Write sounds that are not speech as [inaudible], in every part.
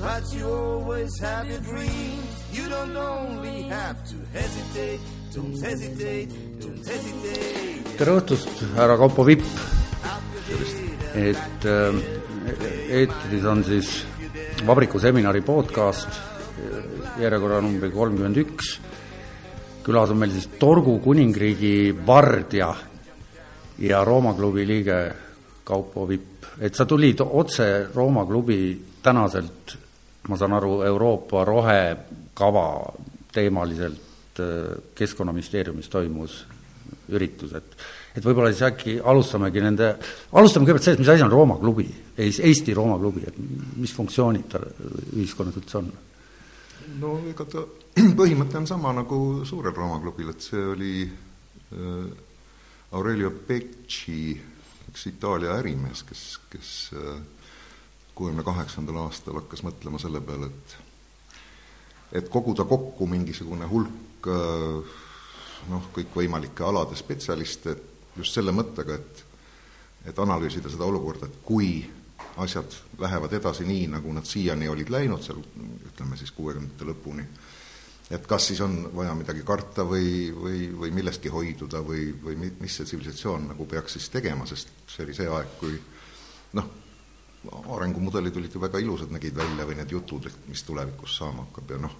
But you always have your dreams. You don't only have to hesitate, don't hesitate, don't hesitate. tere õhtust, härra Kaupo Vipp! et äh, eetris on siis Vabriku seminari podcast järjekorra number kolmkümmend üks. külas on meil siis Torgu kuningriigi vardja ja Rooma klubi liige Kaupo Vipp. et sa tulid otse Rooma klubi tänaselt, ma saan aru, Euroopa rohekava teemaliselt äh, Keskkonnaministeeriumis toimus üritus, et et võib-olla siis äkki alustamegi nende, alustame kõigepealt sellest, mis asi on Rooma klubi, Eesti Rooma klubi, et mis funktsioonid tal ühiskonnas üldse on? no ega ta [clears throat] põhimõte on sama nagu suurel Rooma klubil, et see oli äh, Aurelio Becci, üks Itaalia ärimees, kes, kes kuuekümne kaheksandal aastal hakkas mõtlema selle peale, et et koguda kokku mingisugune hulk äh, noh, kõikvõimalike alade spetsialiste, just selle mõttega, et et analüüsida seda olukorda, et kui asjad lähevad edasi nii, nagu nad siiani olid läinud, seal ütleme siis kuuekümnendate lõpuni, et kas siis on vaja midagi karta või, või, või millestki hoiduda või, või mis see tsivilisatsioon nagu peaks siis tegema, sest see oli see aeg, kui noh, arengumudelid olid ju väga ilusad, nägid välja, või need jutud, et mis tulevikus saama hakkab ja noh,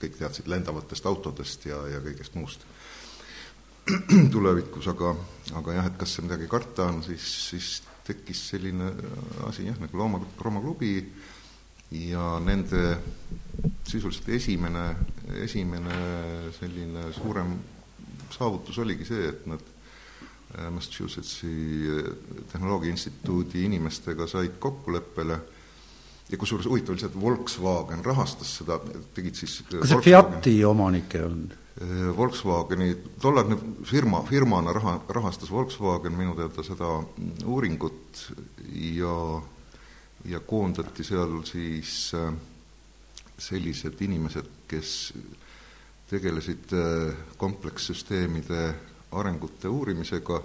kõik teadsid lendavatest autodest ja, ja kõigest muust [clears throat] tulevikus, aga, aga jah, et kas see midagi karta on, siis, siis tekkis selline asi jah, nagu Looma, Rooma klubi ja nende sisuliselt esimene, esimene selline suurem saavutus oligi see, et nad Massachusettsi Tehnoloogia Instituudi inimestega said kokkuleppele ja kusjuures huvitav oli see, et Volkswagen rahastas seda, tegid siis kas see Fiati omanik ei olnud? Volkswageni, tolleaegne firma, firmana raha, rahastas Volkswagen minu teada seda uuringut ja, ja koondati seal siis äh, sellised inimesed, kes tegelesid äh, komplekssüsteemide arengute uurimisega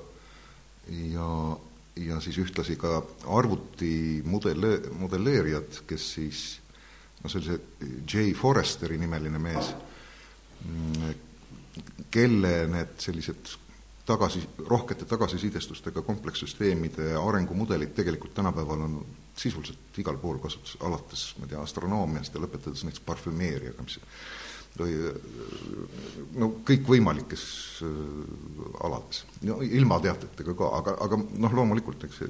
ja, ja siis ühtlasi ka arvutimudelle-, modelleerijad, kes siis no sellise J. Foresteri nimeline mees kelle need sellised tagasi, rohkete tagasisidestustega komplekssüsteemide arengumudelid tegelikult tänapäeval on sisuliselt igal pool kasutusel, alates ma ei tea, astronoomiast ja lõpetades näiteks parfümeeriaga, mis või no kõikvõimalikes äh, alades, no ilmateadetega ka, aga, aga noh, loomulikult eks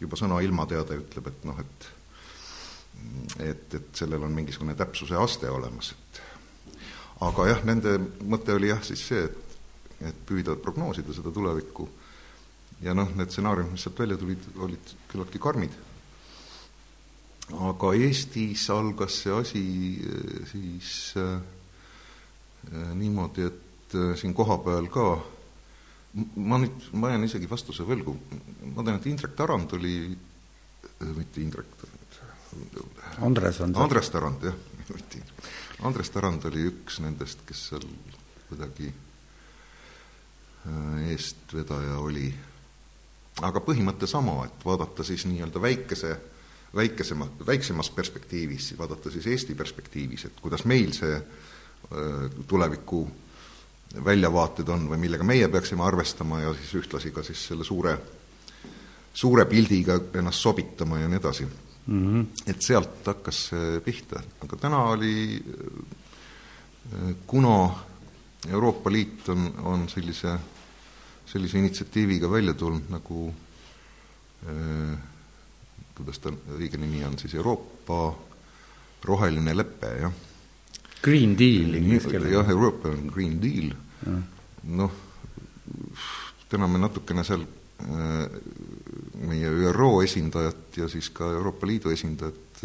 juba sõna ilmateade ütleb, et noh, et et, et sellel on mingisugune täpsuse aste olemas, et aga jah, nende mõte oli jah siis see, et, et püüda prognoosida seda tulevikku ja noh, need stsenaariumid, mis sealt välja tulid, olid küllaltki karmid. aga Eestis algas see asi eh, siis äh, niimoodi, et äh, siin kohapeal ka ma nüüd, ma jään isegi vastuse võlgu, ma tean, et Indrek Tarand oli, mitte Indrek, Andres on see. Andres Tarand, jah, [laughs] mitte Indrek Andres Tarand oli üks nendest, kes seal kuidagi äh, eestvedaja oli. aga põhimõte sama, et vaadata siis nii-öelda väikese, väikesema, väiksemas perspektiivis, vaadata siis Eesti perspektiivis, et kuidas meil see äh, tuleviku väljavaated on või millega meie peaksime arvestama ja siis ühtlasi ka siis selle suure, suure pildiga ennast sobitama ja nii edasi mm. -hmm. et sealt hakkas see pihta, aga täna oli, kuna Euroopa Liit on, on sellise, sellise initsiatiiviga välja tulnud nagu eh, kuidas ta õige nimi on siis, Euroopa roheline lepe, jah. Green Deal inglise keeles. jah, European Green Deal, noh, täna me natukene seal meie ÜRO esindajat ja siis ka Euroopa Liidu esindajat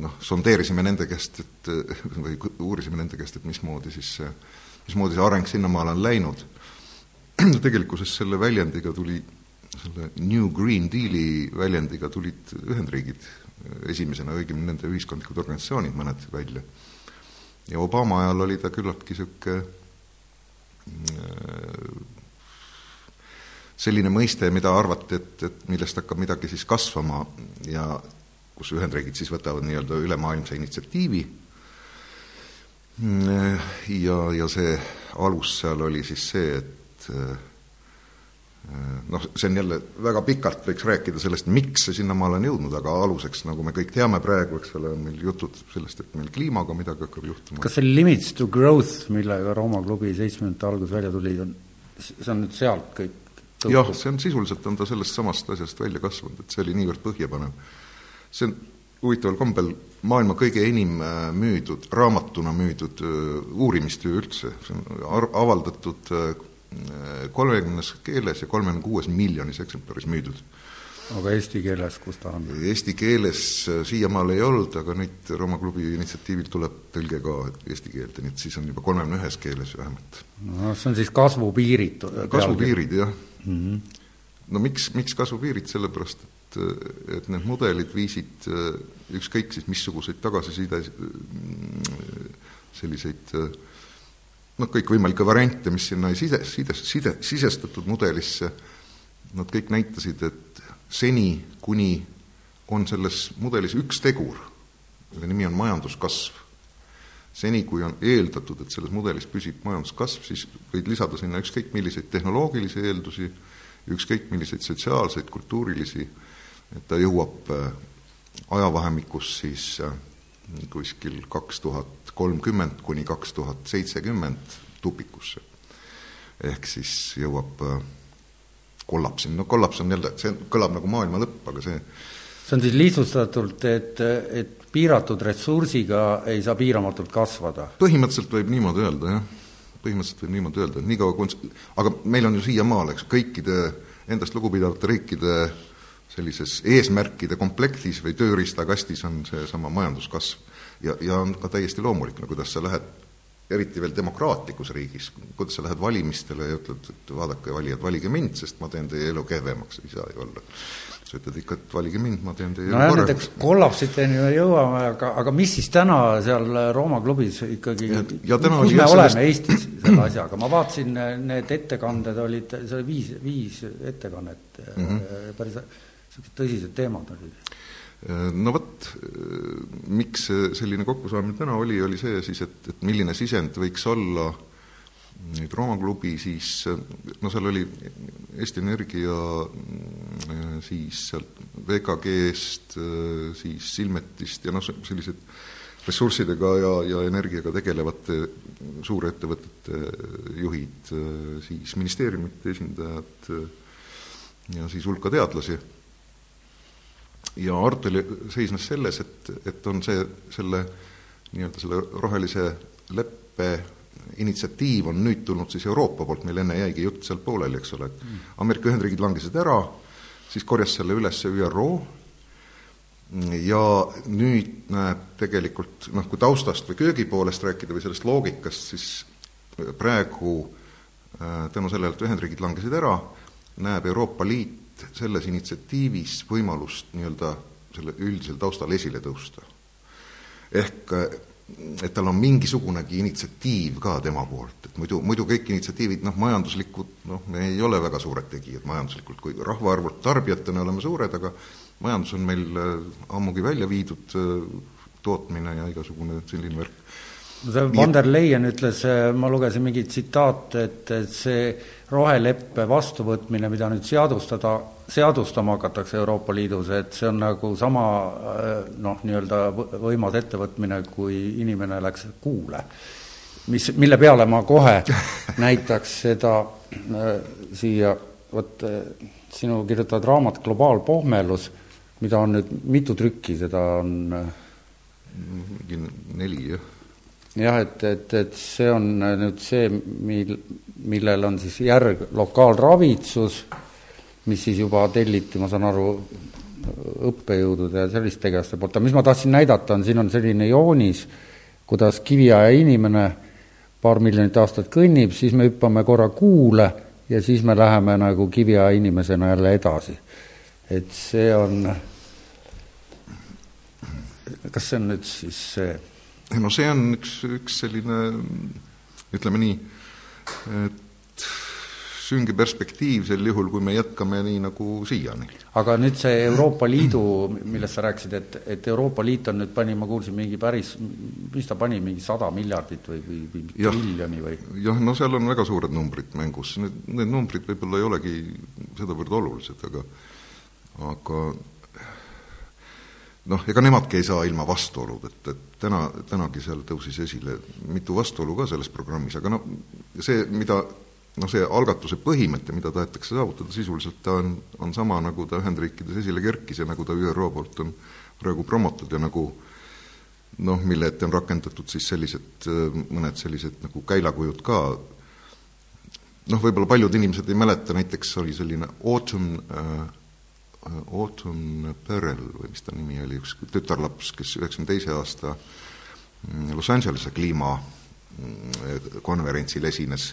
noh, sondeerisime nende käest, et või uurisime nende käest, et mismoodi siis see, mismoodi see areng sinnamaale on läinud. [clears throat] tegelikkuses selle väljendiga tuli, selle New Green Deali väljendiga tulid Ühendriigid esimesena, õigemini nende ühiskondlikud organisatsioonid mõned välja. Ja Obama ajal oli ta küllaltki niisugune selline mõiste, mida arvati, et, et millest hakkab midagi siis kasvama ja kus Ühendriigid siis võtavad nii-öelda ülemaailmse initsiatiivi. Ja, ja see alus seal oli siis see, et noh, see on jälle, väga pikalt võiks rääkida sellest, miks see sinnamaale on jõudnud, aga aluseks, nagu me kõik teame praegu, eks ole, on meil jutud sellest, et meil kliimaga midagi hakkab juhtuma. kas see Limits to Growth, millega Rooma klubi seitsmekümnendate alguses välja tuli, on, see on nüüd sealt kõik jah, see on sisuliselt, on ta sellest samast asjast välja kasvanud, et see oli niivõrd põhjapanev. see on huvitaval kombel maailma kõige enim äh, müüdud, raamatuna müüdud äh, uurimistöö üldse, see on avaldatud äh, kolmekümnes keeles ja kolmekümne kuues miljonis eksemplaris müüdud. aga eesti keeles, kus ta on? Eesti keeles siiamaale ei olnud, aga nüüd Rooma klubi initsiatiivil tuleb tõlge ka eesti keelde, nii et siis on juba kolmekümne ühes keeles vähemalt. no see on siis kasvupiirid? kasvupiirid, jah mm. -hmm. no miks, miks kasvupiirid, sellepärast et, et need mudelid viisid ükskõik siis missuguseid tagasiside, selliseid noh, kõikvõimalikke variante, mis sinna side, side, side, sisestatud mudelisse, nad kõik näitasid, et seni, kuni on selles mudelis üks tegur, mille nimi on majanduskasv, seni, kui on eeldatud, et selles mudelis püsib majanduskasv, siis võid lisada sinna ükskõik milliseid tehnoloogilisi eeldusi, ükskõik milliseid sotsiaalseid, kultuurilisi, et ta jõuab äh, ajavahemikus siis äh, kuskil kaks tuhat kolmkümmend kuni kaks tuhat seitsekümmend tupikusse. ehk siis jõuab äh, kollapsini, no kollaps on jälle, see kõlab nagu maailma lõpp, aga see see on siis lihtsustatult, et, et piiratud ressursiga ei saa piiramatult kasvada? põhimõtteliselt võib niimoodi öelda, jah. põhimõtteliselt võib niimoodi öelda, et niikaua kui aga meil on ju siiamaale, eks, kõikide endast lugupidavate riikide sellises eesmärkide komplektis või tööriistakastis on seesama majanduskasv. ja, ja on ka täiesti loomulik, no kuidas sa lähed eriti veel demokraatlikus riigis, kuidas sa lähed valimistele ja ütled, et vaadake, valijad, valige mind, sest ma teen teie elu kehvemaks, ei saa ju olla sa ütled ikka, et valige mind, ma teen teie nojah, nendeks kollapsiteni me jõuame, aga, aga mis siis täna seal Rooma klubis ikkagi, kus me oleme sellest... Eestis selle asjaga, ma vaatasin, need ettekanded olid, see oli viis, viis ettekannet mm, -hmm. päris niisugused tõsised teemad olid. No vot, miks selline kokkusaamine täna oli, oli see siis, et, et milline sisend võiks olla äh, nüüd Rooma klubi, siis no seal oli Eesti Energia, siis sealt VKG-st, siis Silmetist ja noh, sellised ressurssidega ja, ja energiaga tegelevate suurettevõtete juhid, siis ministeeriumite esindajad ja siis hulka teadlasi. Ja arutelu seisnes selles, et, et on see, selle nii-öelda selle rohelise leppe initsiatiiv on nüüd tulnud siis Euroopa poolt, meil enne jäigi jutt seal pooleli, eks ole, et mm. Ameerika Ühendriigid langesid ära, siis korjas selle üles ÜRO ja nüüd näeb tegelikult noh, kui taustast või köögipoolest rääkida või sellest loogikast, siis praegu äh, tänu sellele, et Ühendriigid langesid ära, näeb Euroopa Liit selles initsiatiivis võimalust nii-öelda selle üldisel taustal esile tõusta. ehk et tal on mingisugunegi initsiatiiv ka tema poolt, et muidu, muidu kõik initsiatiivid, noh, majanduslikud, noh, me ei ole väga suured tegijad majanduslikult, kui rahvaarvult tarbijatena oleme suured, aga majandus on meil äh, ammugi välja viidud, äh, tootmine ja igasugune selline värk see Van der Leyen ütles, äh, ma lugesin mingit tsitaate, et, et see roheleppe vastuvõtmine, mida nüüd seadustada, seadustama hakatakse Euroopa Liidus, et see on nagu sama äh, noh, nii-öelda võimas ettevõtmine, kui inimene läks kuule. mis, mille peale ma kohe [laughs] näitaks seda äh, siia, vot äh, sinu kirjutatud raamat Globaalpohmelus, mida on nüüd mitu trükki, seda on mingi neli, jah jah, et, et, et see on nüüd see, mil, millel on siis järg lokaalravitsus, mis siis juba telliti, ma saan aru, õppejõudude ja selliste tegelaste poolt, aga mis ma tahtsin näidata, on, siin on selline joonis, kuidas kiviaja inimene paar miljonit aastat kõnnib, siis me hüppame korra kuule ja siis me läheme nagu kiviaja inimesena jälle edasi. et see on, kas see on nüüd siis see? no see on üks, üks selline ütleme nii, et sünge perspektiiv sel juhul, kui me jätkame nii, nagu siiani. aga nüüd see Euroopa Liidu, millest sa rääkisid, et, et Euroopa Liit on nüüd, pani, ma kuulsin, mingi päris, mis ta pani, mingi sada miljardit või, või, või miljoni või? jah, no seal on väga suured numbrid mängus, need, need numbrid võib-olla ei olegi sedavõrd olulised, aga aga noh, ega nemadki ei saa ilma vastuolud, et, täna, tänagi seal tõusis esile mitu vastuolu ka selles programmis, aga noh, see, mida noh, see algatuse põhimõte, mida tahetakse saavutada, sisuliselt ta on, on sama, nagu ta Ühendriikides esile kerkis ja nagu ta ÜRO poolt on praegu promotud ja nagu noh, mille ette on rakendatud siis sellised, mõned sellised nagu käilakujud ka, noh, võib-olla paljud inimesed ei mäleta, näiteks oli selline Autumn äh, Autumn Perel või mis ta nimi oli, üks tütarlaps, kes üheksakümne teise aasta mm, Los Angelese kliimakonverentsil mm, esines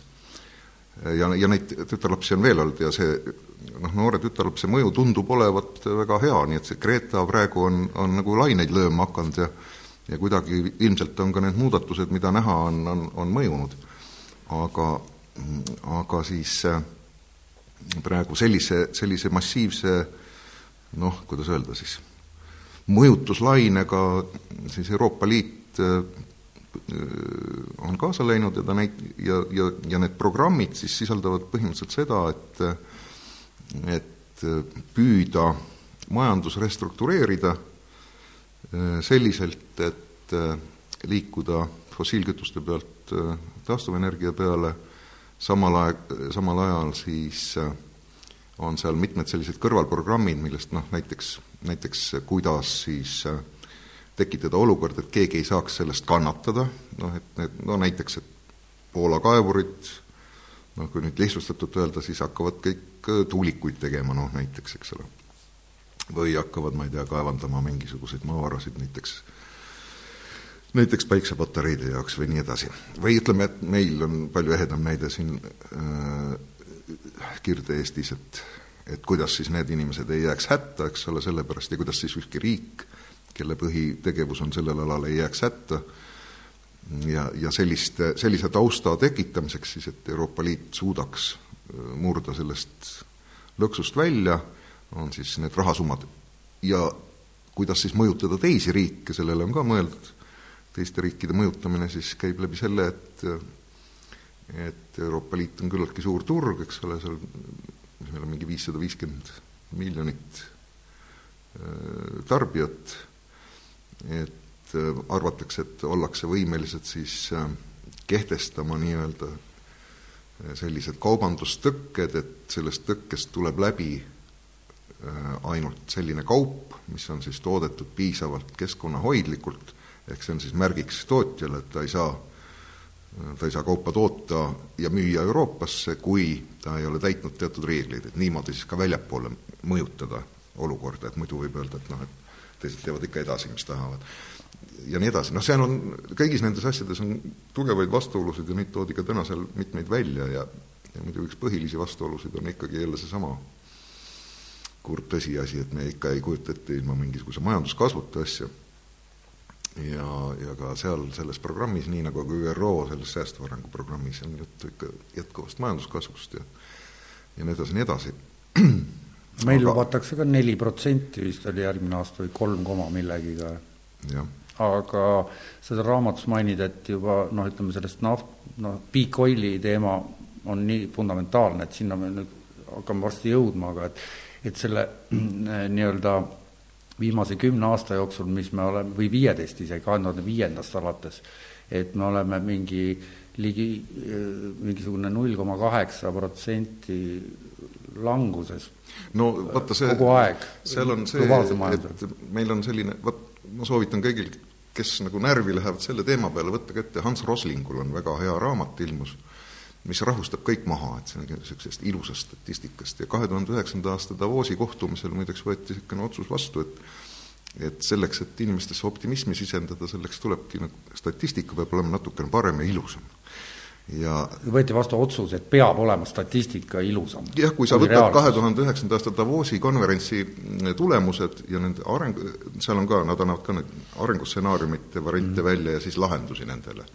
ja, ja neid tütarlapsi on veel olnud ja see noh, noore tütarlapse mõju tundub olevat väga hea, nii et see Greta praegu on, on nagu laineid lööma hakanud ja ja kuidagi ilmselt on ka need muudatused, mida näha on, on, on mõjunud. aga, aga siis äh, praegu sellise, sellise massiivse noh, kuidas öelda siis, mõjutuslainega siis Euroopa Liit äh, Äh, on kaasa läinud ja ta näit-, ja, ja, ja need programmid siis sisaldavad põhimõtteliselt seda, et et püüda majandus restruktureerida äh, selliselt, et äh, liikuda fossiilkütuste pealt taastuvenergia peale, samal aeg, samal ajal siis on seal mitmed sellised kõrvalprogrammid, millest noh, näiteks, näiteks kuidas siis äh, tekitada olukord, et keegi ei saaks sellest kannatada, noh et need, no näiteks, et Poola kaevurid, noh kui nüüd lihtsustatult öelda, siis hakkavad kõik äh, tuulikuid tegema, noh näiteks, eks ole. või hakkavad, ma ei tea, kaevandama mingisuguseid maavarasid näiteks, näiteks päiksepatareide jaoks või nii edasi. või ütleme, et meil on palju ehedam näide siin äh, Kirde-Eestis, et et kuidas siis need inimesed ei jääks hätta, eks ole, sellepärast ja kuidas siis ükski riik kelle põhitegevus on sellel alal, ei jääks hätta ja, ja selliste, sellise tausta tekitamiseks siis, et Euroopa Liit suudaks äh, murda sellest lõksust välja, on siis need rahasummad. ja kuidas siis mõjutada teisi riike, sellele on ka mõeldud, teiste riikide mõjutamine siis käib läbi selle, et et Euroopa Liit on küllaltki suur turg, eks ole, seal, meil on mingi viissada viiskümmend miljonit äh, tarbijat. Et äh, arvatakse, et ollakse võimelised siis äh, kehtestama nii-öelda sellised kaubandustõkked, et sellest tõkkest tuleb läbi ainult selline kaup, mis on siis toodetud piisavalt keskkonnahoidlikult, ehk see on siis märgiks tootjale, et ta ei saa, ta ei saa kaupa toota ja müüa Euroopasse, kui ta ei ole täitnud teatud reegleid, et niimoodi siis ka väljapoole mõjutada olukorda, et muidu võib öelda, et noh, et teised teevad ikka edasi, mis tahavad. ja nii edasi, noh, seal on, kõigis nendes asjades on tugevaid vastuolusid ja neid toodi ka täna seal mitmeid välja ja ja muidu üks põhilisi vastuolusid on ikkagi jälle seesama kurb tõsiasi, et me ikka ei kujuta ette ilma mingisuguse majanduskasvuta asja. Ja, ja ka seal selles programmis, nii nagu ka ÜRO selles säästva arengu programmis, on juttu ikka jätkuvast majanduskasvust ja ja nii edasi, nii edasi [clears throat] meil lubatakse ka neli protsenti vist oli järgmine aasta või kolm koma millegiga. aga seda raamatus mainid, et juba noh, ütleme sellest naft-, noh, peak oil'i teema on nii fundamentaalne, et sinna me nüüd hakkame varsti jõudma, aga et et selle [clears throat] nii-öelda viimase kümne aasta jooksul, mis me oleme, või viieteist isegi, kahe tuhande viiendast alates, et me oleme mingi ligi mingisugune null koma kaheksa protsenti languses. No vaata see, seal on see, et meil on selline, vot ma soovitan kõigil, kes nagu närvi lähevad selle teema peale, võttage ette, Hans Roslingul on väga hea raamat ilmus, mis rahustab kõik maha, et see on niisugusest ilusast statistikast ja kahe tuhande üheksanda aasta Davosi kohtumisel muideks võeti niisugune otsus vastu, et et selleks, et inimestesse optimismi sisendada, selleks tulebki nagu, statistika peab olema natukene parem ja ilusam. ja võeti vastu otsus, et peab olema statistika ilusam. jah, kui sa võtad kahe tuhande üheksanda aasta Davosi konverentsi tulemused ja nende areng, seal on ka, nad annavad ka need arengustsenaariumite variante mm. välja ja siis lahendusi nendele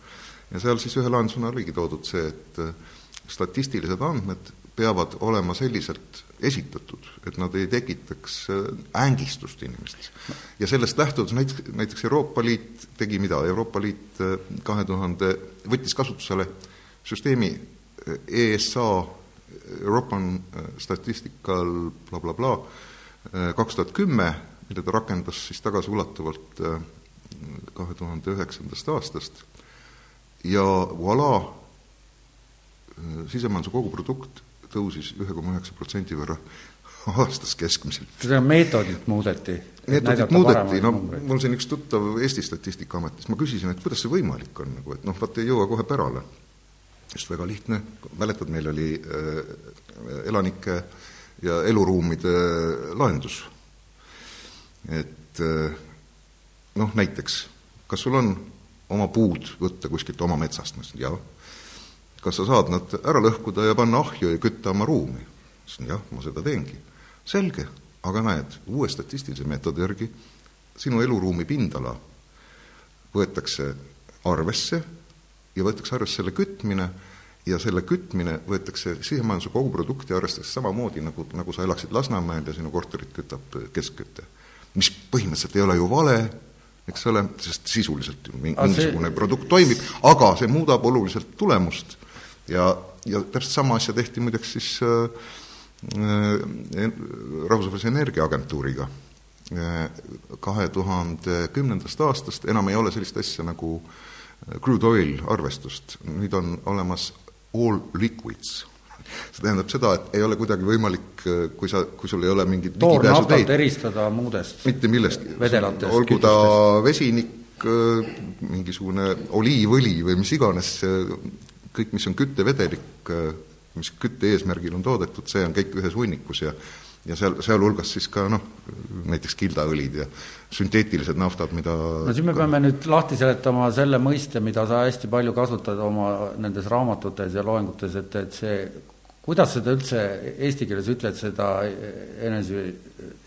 ja seal siis ühe lahendusena oligi toodud see, et äh, statistilised andmed peavad olema selliselt esitatud, et nad ei tekitaks äh, ängistust inimestes. ja sellest lähtudes näiteks, näiteks Euroopa Liit tegi mida, Euroopa Liit äh, kahe tuhande, võttis kasutusele süsteemi ESA, European Statistical blablabla bla, kaks tuhat kümme, mille ta rakendas siis tagasiulatuvalt kahe tuhande üheksandast aastast ja voilà, sisemajanduse koguprodukt tõusis ühe koma üheksa protsendi võrra [laughs] aastas keskmiselt. seda meetodit muudeti? meetodit muudeti, no mul siin üks tuttav Eesti Statistikaametist, ma küsisin, et kuidas see võimalik on nagu, et noh, vaat ei jõua kohe pärale. sest väga lihtne, mäletad, meil oli äh, elanike ja eluruumide lahendus. et äh, noh, näiteks, kas sul on oma puud võtta kuskilt oma metsast, ma ütlesin jah. kas sa saad nad ära lõhkuda ja panna ahju ja kütta oma ruumi? ütlesin jah, ma seda teengi. selge, aga näed, uue statistilise meetodi järgi sinu eluruumi pindala võetakse arvesse ja võetakse arvesse selle kütmine ja selle kütmine võetakse sisemajanduse koguprodukti arvestades samamoodi, nagu, nagu sa elaksid Lasnamäel ja sinu korterit kütab keskküte. mis põhimõtteliselt ei ole ju vale, eks ole, sest sisuliselt mingisugune see... produkt toimib, aga see muudab oluliselt tulemust. Ja, ja täpselt sama asja tehti muideks siis äh, äh, Rahvusvahelise Energiaagentuuriga. Äh,. kahe tuhande kümnendast aastast enam ei ole sellist asja nagu äh, crude oil arvestust, nüüd on olemas all liquids see tähendab seda, et ei ole kuidagi võimalik, kui sa, kui sul ei ole mingit toornaftat eristada muudest mitte millestki, olgu ta vesinik, mingisugune oliivõli või mis iganes, kõik, mis on küttevedelik, mis kütte eesmärgil on toodetud, see on kõik ühes hunnikus ja ja seal, sealhulgas siis ka noh, näiteks kildaõlid ja sünteetilised naftad, mida no siis me peame nüüd lahti seletama selle mõiste, mida sa hästi palju kasutad oma nendes raamatutes ja loengutes, et, et see kuidas seda üldse eesti keeles ütled, seda enese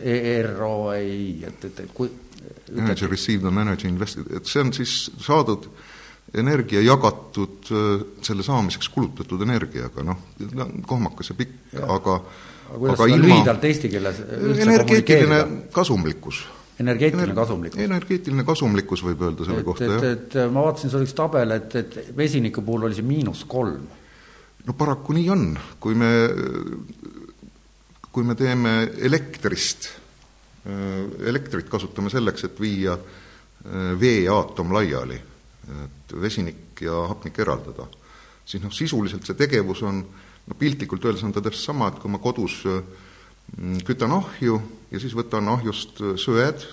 EROI, et, et, et kui Energy received on energy invested, et see on siis saadud energia jagatud selle saamiseks kulutatud energiaga, noh, kohmakas ja pikk, aga aga seda ilma... lühidalt eesti keeles energeetiline kasumlikkus energeetiline Ener kasumlikkus. energeetiline kasumlikkus võib öelda selle et, kohta, jah. et, ma vaatasin, sul üks tabel, et, et vesiniku puhul oli see miinus kolm no paraku nii on, kui me, kui me teeme elektrist, elektrit kasutame selleks, et viia veeaatom laiali, et vesinik ja hapnik eraldada, siis noh, sisuliselt see tegevus on, no piltlikult öeldes on ta täpselt sama, et kui ma kodus mm, kütan ahju ja siis võtan ahjust söed,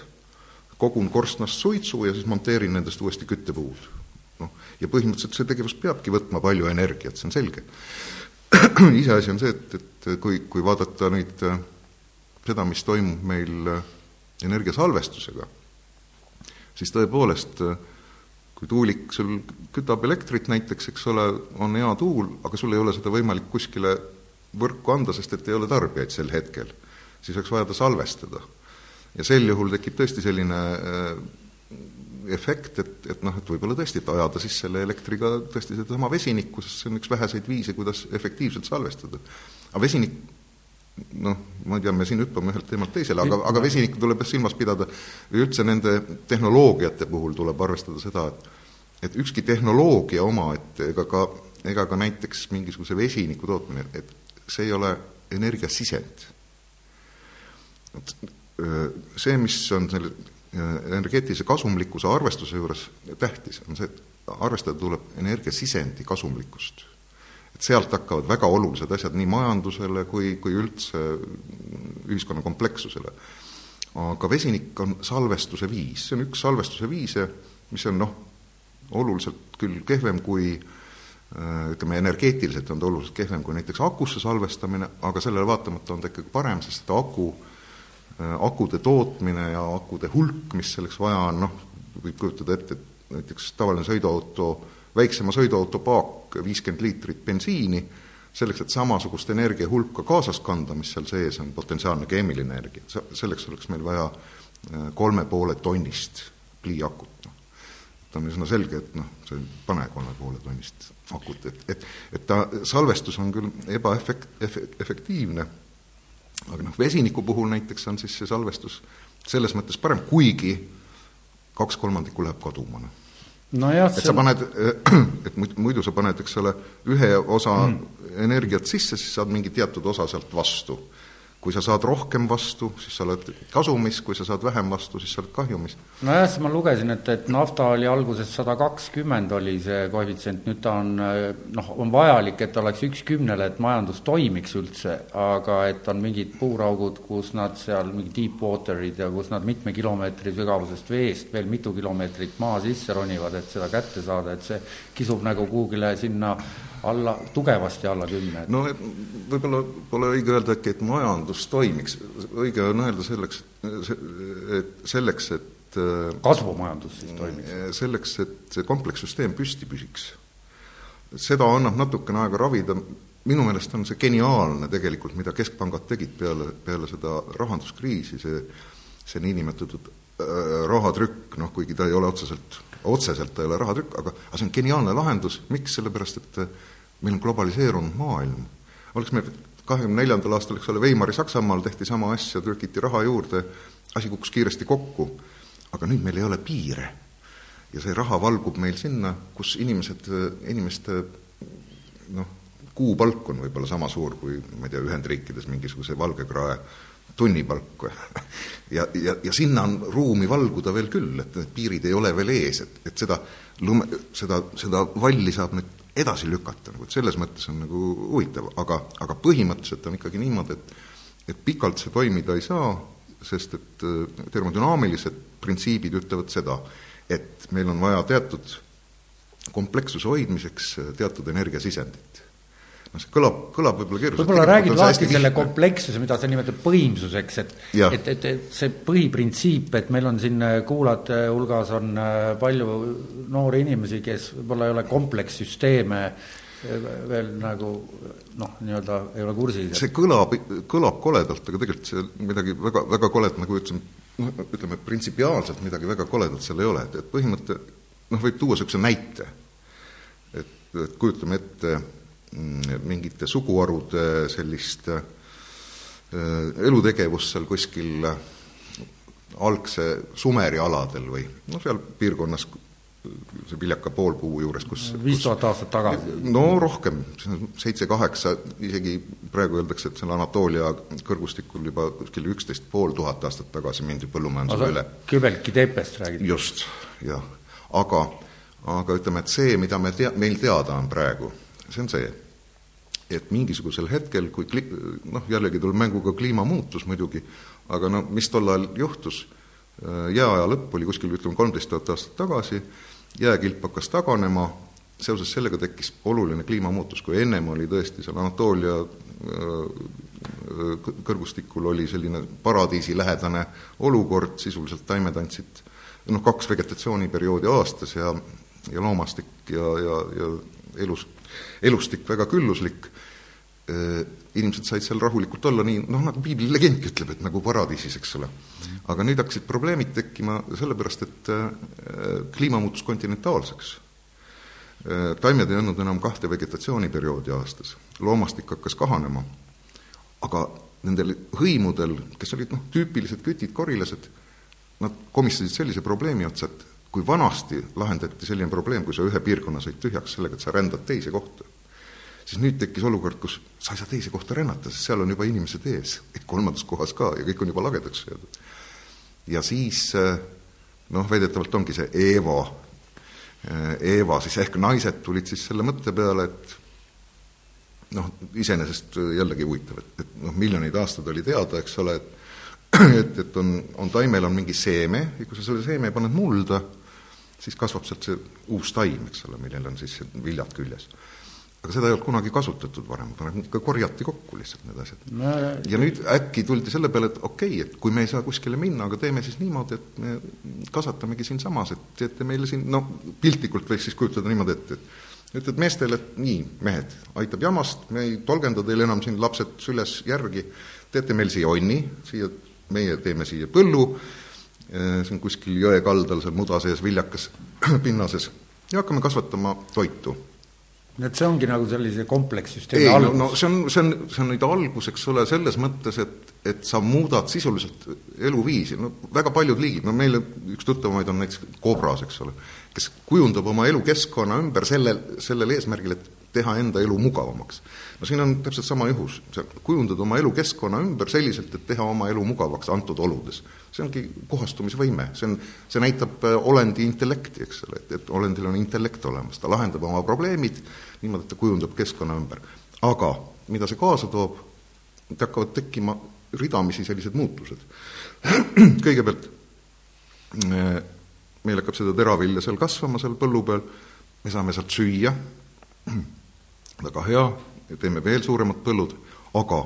kogun korstnast suitsu ja siis monteerin nendest uuesti küttepuud ja põhimõtteliselt see tegevus peabki võtma palju energiat, see on selge. [clears throat] iseasi on see, et, et kui, kui vaadata nüüd äh, seda, mis toimub meil äh, energiasalvestusega, siis tõepoolest, äh, kui tuulik sul kütab elektrit näiteks, eks ole, on hea tuul, aga sul ei ole seda võimalik kuskile võrku anda, sest et ei ole tarbijaid sel hetkel, siis oleks vaja ta salvestada. ja sel juhul tekib tõesti selline efekt, et, et noh, et võib-olla tõesti, et ajada siis selle elektriga tõesti sedasama vesinikku, sest see on üks väheseid viise, kuidas efektiivselt salvestada. aga vesinik, noh, ma ei tea, me siin hüppame ühelt teemalt teisele, aga, aga vesinikku tuleb jah silmas pidada üldse nende tehnoloogiate puhul tuleb arvestada seda, et et ükski tehnoloogia oma, et ega ka, ega ka näiteks mingisuguse vesiniku tootmine, et see ei ole energiasisend. see, mis on selle energeetilise kasumlikkuse arvestuse juures tähtis on see, et arvestada tuleb energiasisendi kasumlikkust. et sealt hakkavad väga olulised asjad nii majandusele kui, kui üldse ühiskonna komplekssusele. aga vesinik on salvestuse viis, see on üks salvestuse viise, mis on noh, oluliselt küll kehvem kui ütleme, energeetiliselt on ta oluliselt kehvem kui näiteks akusse salvestamine, aga sellele vaatamata on ta ikkagi parem, sest aku, akude tootmine ja akude hulk, mis selleks vaja on, noh, võib kujutada ette, et näiteks tavaline sõiduauto, väiksema sõiduauto paak, viiskümmend liitrit bensiini, selleks, et samasugust energia hulka kaasas kanda, mis seal sees on, potentsiaalne keemiline energia, selleks oleks meil vaja äh, kolme poole tonnist pliiakut, noh. ta on üsna selge, et noh, see ei pane kolme poole tonnist akut, et, et et ta, salvestus on küll ebaefekt-, efektiivne, aga noh, vesiniku puhul näiteks on siis see salvestus selles mõttes parem, kuigi kaks kolmandikku läheb kaduma, noh nojah, et sa paned, [clears throat] et muidu sa paned, eks ole, ühe osa mm. energiat sisse, siis saad mingi teatud osa sealt vastu kui sa saad rohkem vastu, siis sa oled kasumis, kui sa saad vähem vastu, siis sa oled kahjumis. nojah, siis ma lugesin, et, et nafta oli alguses sada kakskümmend oli see koefitsient, nüüd ta on noh, on vajalik, et oleks üks kümnele, et majandus toimiks üldse, aga et on mingid puuraugud, kus nad seal, mingid deep water'id ja kus nad mitme kilomeetri sügavusest veest veel mitu kilomeetrit maa sisse ronivad, et seda kätte saada, et see kisub nagu kuhugile sinna alla, tugevasti alla kümne. no võib-olla pole õige öelda äkki, et majandus toimiks, õige on öelda selleks, et selleks, et äh, kasvumajandus siis toimiks? selleks, et see komplekssüsteem püsti püsiks. seda annab natukene aega ravida, minu meelest on see geniaalne tegelikult, mida keskpangad tegid peale, peale seda rahanduskriisi, see see niinimetatud äh, rahatrükk, noh kuigi ta ei ole otseselt otseselt ta ei ole rahatrükk, aga, aga see on geniaalne lahendus, miks, sellepärast et äh, meil on globaliseerunud maailm. oleks meil kahekümne neljandal aastal, eks ole, Weimari Saksamaal tehti sama asja, trükiti raha juurde, asi kukkus kiiresti kokku, aga nüüd meil ei ole piire. ja see raha valgub meil sinna, kus inimesed, inimeste noh, kuupalk on võib-olla sama suur kui ma ei tea, Ühendriikides mingisuguse valgekrae tunnipalk [laughs] ja, ja, ja sinna on ruumi valguda veel küll, et need piirid ei ole veel ees, et, et seda lume, seda, seda valli saab nüüd edasi lükata, nagu et selles mõttes on nagu huvitav, aga, aga põhimõtteliselt on ikkagi niimoodi, et et pikalt see toimida ei saa, sest et äh, termodünaamilised printsiibid ütlevad seda, et meil on vaja teatud komplekssuse hoidmiseks äh, teatud energiasisendit noh, see kõlab, kõlab võib-olla keeruliselt. võib-olla räägid lahti selle komplekssuse, mida sa nimetad põhimsuseks, et et, et, et see põhiprintsiip, et meil on siin äh, kuulajate hulgas on äh, palju noori inimesi, kes võib-olla ei ole komplekssüsteeme äh, veel nagu noh, nii-öelda ei ole kursis. see kõlab, kõlab koledalt, aga tegelikult see midagi väga, väga koledat, nagu ütlesin, noh, ütleme printsipiaalselt midagi väga koledat seal ei ole, et, et põhimõte noh, võib tuua niisuguse näite, et, et kujutame ette Mm, mingite suguharude sellist äh, elutegevust seal kuskil äh, algse Sumeri aladel või noh, seal piirkonnas see viljaka poolpuu juures, kus viis tuhat aastat tagasi? no rohkem, seitse-kaheksa, isegi praegu öeldakse, et seal Anatoolia kõrgustikul juba kuskil üksteist pool tuhat aastat tagasi mindi põllumajandusele üle. Kübelki teepest räägid? just, jah. aga, aga ütleme, et see, mida me tea-, meil teada on praegu, see on see, et mingisugusel hetkel, kui kli-, noh, jällegi tuleb mängu ka kliimamuutus muidugi, aga no mis tol ajal juhtus, jääaja lõpp oli kuskil ütleme kolmteist tuhat aastat tagasi, jääkilp hakkas taganema, seoses sellega tekkis oluline kliimamuutus, kui ennem oli tõesti seal Anatoolia äh, kõrgustikul oli selline paradiisilähedane olukord, sisuliselt taimed andsid noh, kaks vegetatsiooniperioodi aastas ja, ja loomastik ja, ja, ja elus elustik väga külluslik, äh, inimesed said seal rahulikult olla, nii noh, nagu piibli legendki ütleb, et nagu paradiisis, eks ole. aga nüüd hakkasid probleemid tekkima sellepärast, et äh, kliima muutus kontinentaalseks. Äh, taimed ei andnud enam kahte vegetatsiooniperioodi aastas, loomastik hakkas kahanema, aga nendel hõimudel, kes olid noh, tüüpilised kütid, korilased, nad komistasid sellise probleemi otsa, et kui vanasti lahendati selline probleem, kui sa ühe piirkonna said tühjaks sellega, et sa rändad teise kohta, siis nüüd tekkis olukord, kus sa ei saa teise kohta rännata, sest seal on juba inimesed ees, kolmandas kohas ka ja kõik on juba lagedaks söödud. ja siis eh, noh, väidetavalt ongi see Eeva, eh, Eeva siis ehk naised tulid siis selle mõtte peale, et noh, iseenesest jällegi huvitav, et, et noh, miljoneid aastaid oli teada, eks ole, et et, et on, on taimel on mingi seeme ja kui sa selle seeme paned mulda, siis kasvab sealt see uus taim, eks ole, millel on siis viljad küljes aga seda ei olnud kunagi kasutatud varem, ikka korjati kokku lihtsalt need asjad no,. ja nüüd äkki tuldi selle peale, et okei okay,, et kui me ei saa kuskile minna, aga teeme siis niimoodi, et me kasvatamegi siinsamas, et teete meile siin, no piltlikult võiks siis kujutada niimoodi ette, et ütled meestele, et nii, mehed, aitab jamast, me ei tolgenda teile enam siin lapsed süles järgi, teete meil siia onni, siia, meie teeme siia põllu, see on kuskil jõe kaldal seal muda sees viljakas [clears throat] pinnases, ja hakkame kasvatama toitu et see ongi nagu sellise komplekssüsteemi algus? no see on, see on, see on nüüd algus, eks ole, selles mõttes, et, et sa muudad sisuliselt eluviisi, no väga paljud liigid, no meil üks tuttavamaid on näiteks kobras, eks ole, kes kujundab oma elukeskkonna ümber sellel, sellel eesmärgil, et teha enda elu mugavamaks. no siin on täpselt sama juhus, sa kujundad oma elukeskkonna ümber selliselt, et teha oma elu mugavaks antud oludes. See ongi kohastumisvõime, see on, see näitab äh, olendi intellekti, eks ole, et, et olendil on intellekt olemas, ta lahendab oma probleemid niimoodi, et ta kujundab keskkonna ümber. aga mida see kaasa toob, et hakkavad tekkima ridamisi sellised muutused. [clears throat] kõigepealt äh, meil hakkab seda teravilja seal kasvama, seal põllu peal, me saame sealt süüa, [clears throat] väga hea, teeme veel suuremad põllud, aga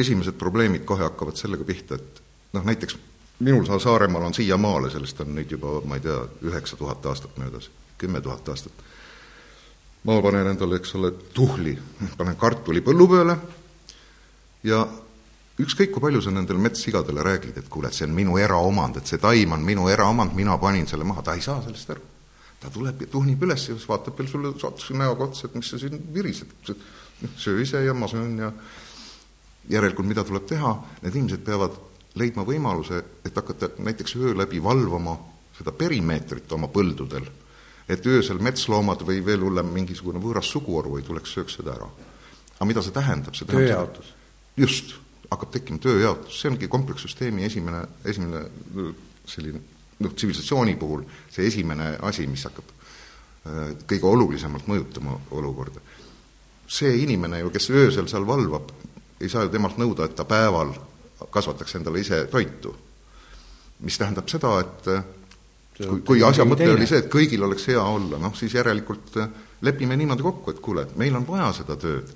esimesed probleemid kohe hakkavad sellega pihta, et noh, näiteks minul Saaremaal on siiamaale, sellest on nüüd juba, ma ei tea, üheksa tuhat aastat möödas, kümme tuhat aastat, ma panen endale, eks ole, tuhli, panen kartuli põllu peale ja ükskõik, kui palju sa nendele metssigadele räägid, et kuule, et see on minu eraomand, et see taim on minu eraomand, mina panin selle maha, ta ei saa sellest aru. Ta tuleb ja tuhnib üles ja siis vaatab veel sulle satsi näoga otsa, et mis sa siin virised, noh, söö ise ja ma söön ja järelikult mida tuleb teha, need inimesed peavad leidma võimaluse, et hakata näiteks öö läbi valvama seda perimeetrit oma põldudel, et öösel metsloomad või veel hullem, mingisugune võõras suguharu ei tuleks, sööks seda ära. aga mida see tähendab? see tähendab tööjaotus. just, hakkab tekkima tööjaotus, see ongi komplekssüsteemi esimene, esimene selline noh, tsivilisatsiooni puhul see esimene asi, mis hakkab kõige olulisemalt mõjutama olukorda. see inimene ju, kes öösel seal valvab, ei saa ju temalt nõuda, et ta päeval kasvataks endale ise toitu. mis tähendab seda, et äh, kui, kui asja mõte oli see, et kõigil oleks hea olla, noh siis järelikult äh, lepime niimoodi kokku, et kuule, et meil on vaja seda tööd.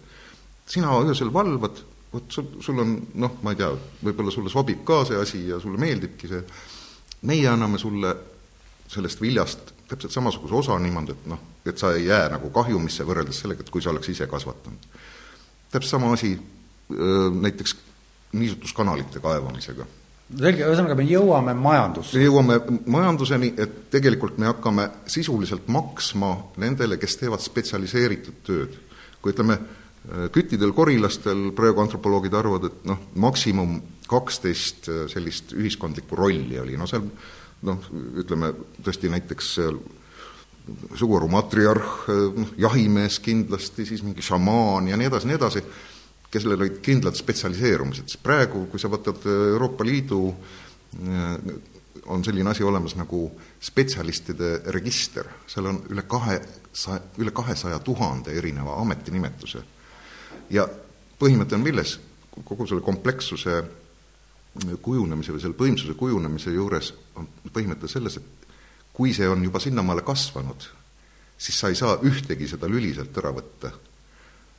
sina öösel valvad, vot sul, sul on noh, ma ei tea, võib-olla sulle sobib ka see asi ja sulle meeldibki see, meie anname sulle sellest viljast täpselt samasuguse osa niimoodi, et noh, et sa ei jää nagu kahjumisse võrreldes sellega, et kui sa oleks ise kasvatanud. täpselt sama asi näiteks niisutuskanalite kaevamisega. selge, ühesõnaga me jõuame majandusse? me jõuame majanduseni, et tegelikult me hakkame sisuliselt maksma nendele, kes teevad spetsialiseeritud tööd. kui ütleme, küttidel, korilastel praegu antropoloogid arvavad, et noh, maksimum kaksteist äh, sellist ühiskondlikku rolli oli, no seal noh, ütleme tõesti näiteks suguharu matriarh, äh, noh, jahimees kindlasti, siis mingi šamaan ja nii edasi, nii edasi, kellel olid kindlad spetsialiseerumised, siis praegu, kui sa võtad äh, Euroopa Liidu, on selline asi olemas nagu spetsialistide register, seal on üle kahe sa-, üle kahesaja tuhande erineva ametinimetuse. ja põhimõte on milles? kogu selle komplekssuse kujunemise või selle võimsuse kujunemise juures on põhimõte selles, et kui see on juba sinnamaale kasvanud, siis sa ei saa ühtegi seda lüli sealt ära võtta.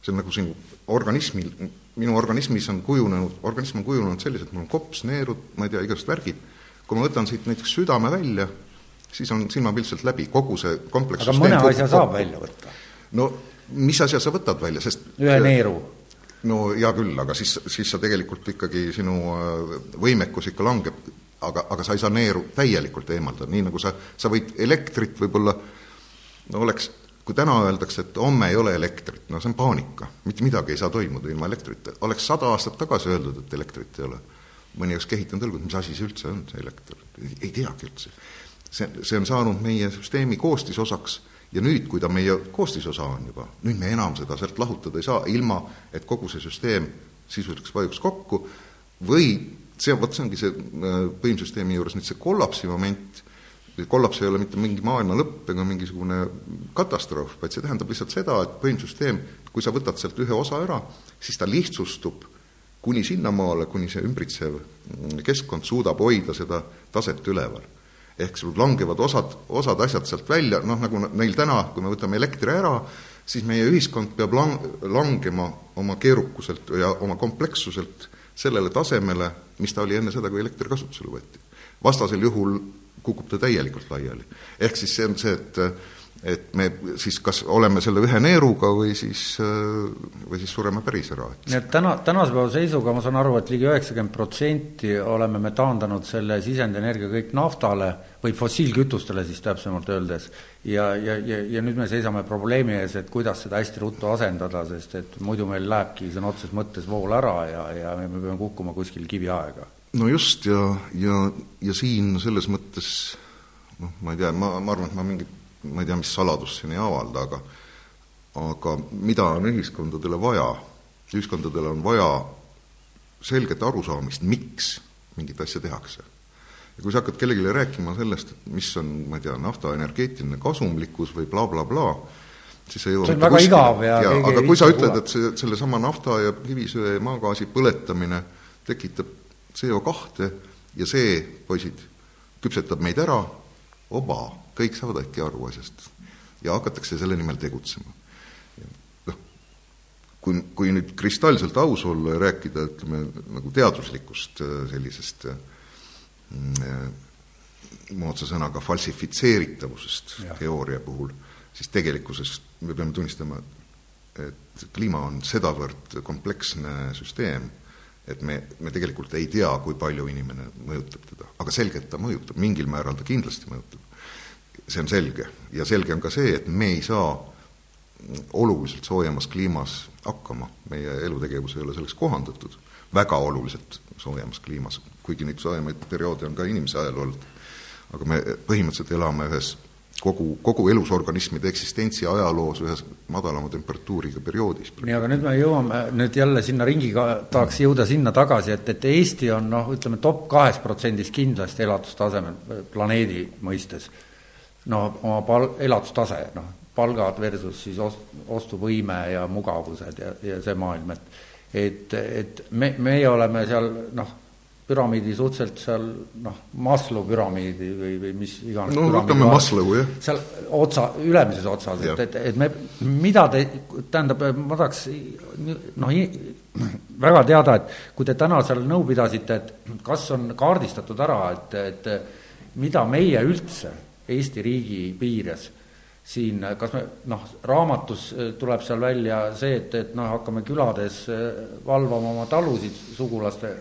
See on nagu siin organismil, minu organismis on kujunenud, organism on kujunenud selliselt, mul on kops, neerud, ma ei tea, igasugused värgid, kui ma võtan siit näiteks südame välja, siis on silmapiltselt läbi kogu see kompleks aga mõne asja saab välja võtta? no mis asja sa võtad välja, sest ühe neeru. No hea küll, aga siis, siis sa tegelikult ikkagi, sinu äh, võimekus ikka langeb, aga, aga sa ei saa neeru täielikult eemaldada, nii nagu sa, sa võid elektrit võib-olla, no oleks, kui täna öeldakse, et homme ei ole elektrit, no see on paanika, mitte midagi ei saa toimuda ilma elektrita, oleks sada aastat tagasi öeldud, et elektrit ei ole, mõni oleks kehitanud õlgu, et mis asi see üldse on, see elekter, ei teagi üldse. see, see on saanud meie süsteemi koostisosaks ja nüüd, kui ta meie koostisosa on juba, nüüd me enam seda sealt lahutada ei saa, ilma et kogu see süsteem sisuliselt vajuks kokku, või see, vot see ongi see äh, võimsüsteemi juures nüüd see kollapsi moment, kollaps ei ole mitte mingi maailma lõpp ega mingisugune katastroof, vaid see tähendab lihtsalt seda, et võimsüsteem, kui sa võtad sealt ühe osa ära, siis ta lihtsustub kuni sinnamaale, kuni see ümbritsev keskkond suudab hoida seda taset üleval ehk sul langevad osad, osad asjad sealt välja, noh nagu neil täna, kui me võtame elektri ära, siis meie ühiskond peab lang-, langema oma keerukuselt ja oma komplekssuselt sellele tasemele, mis ta oli enne seda, kui elekter kasutusele võeti. vastasel juhul kukub ta täielikult laiali. ehk siis see on see, et et me siis kas oleme selle ühe neeruga või siis, või siis sureme päris ära. nii et täna, tänase päeva seisuga ma saan aru, et ligi üheksakümmend protsenti oleme me taandanud selle sisendenergia kõik naftale või fossiilkütustele siis täpsemalt öeldes. ja, ja, ja, ja nüüd me seisame probleemi ees, et kuidas seda hästi ruttu asendada, sest et muidu meil lähebki sõna otseses mõttes vool ära ja, ja me peame kukkuma kuskil kiviaega. No just, ja, ja, ja siin selles mõttes noh, ma ei tea, ma, ma arvan, et ma mingit ma ei tea, mis saladust siin ei avalda, aga aga mida on ühiskondadele vaja? ühiskondadele on vaja selget arusaamist, miks mingit asja tehakse. ja kui sa hakkad kellelegi rääkima sellest, et mis on, ma ei tea, nafta energeetiline kasumlikkus või blablabla bla, bla, siis ei ole see on väga igav ja, ja aga kui sa ütled, et see, sellesama nafta ja kivisöe ja maagaasi põletamine tekitab CO kahte ja see, poisid, küpsetab meid ära, oba kõik saavad äkki aru asjast ja hakatakse selle nimel tegutsema. noh, kui, kui nüüd kristalselt aus olla ja rääkida, ütleme, nagu teaduslikust äh, sellisest äh, moodsa sõnaga falsifitseeritavusest ja. teooria puhul, siis tegelikkuses me peame tunnistama, et kliima on sedavõrd kompleksne süsteem, et me, me tegelikult ei tea, kui palju inimene mõjutab teda, aga selgelt ta mõjutab, mingil määral ta kindlasti mõjutab. See on selge. ja selge on ka see, et me ei saa oluliselt soojemas kliimas hakkama, meie elutegevus ei ole selleks kohandatud, väga oluliselt soojemas kliimas, kuigi neid soojemaid perioode on ka inimese ajal olnud. aga me põhimõtteliselt elame ühes kogu, kogu elusorganismide eksistentsi ajaloos ühes madalama temperatuuriga perioodis. nii, aga nüüd me jõuame nüüd jälle sinna ringiga, tahaks jõuda sinna tagasi, et, et Eesti on noh, ütleme top kahes protsendis kindlasti elatustasemel planeedi mõistes no oma pal-, elatustase, noh, palgad versus siis ost-, ostuvõime ja mugavused ja, ja see maailm, et et, et me, meie oleme seal noh, püramiidi suhteliselt seal noh, Maslow püramiidi või, või mis iganes no võtame Maslow, jah. seal otsa, ülemises otsas, et, et, et me, mida te, tähendab, ma tahaks noh, väga teada, et kui te täna seal nõu pidasite, et kas on kaardistatud ära, et, et mida meie üldse Eesti riigi piires siin, kas me noh, raamatus tuleb seal välja see, et, et noh, hakkame külades valvama oma talusid sugulaste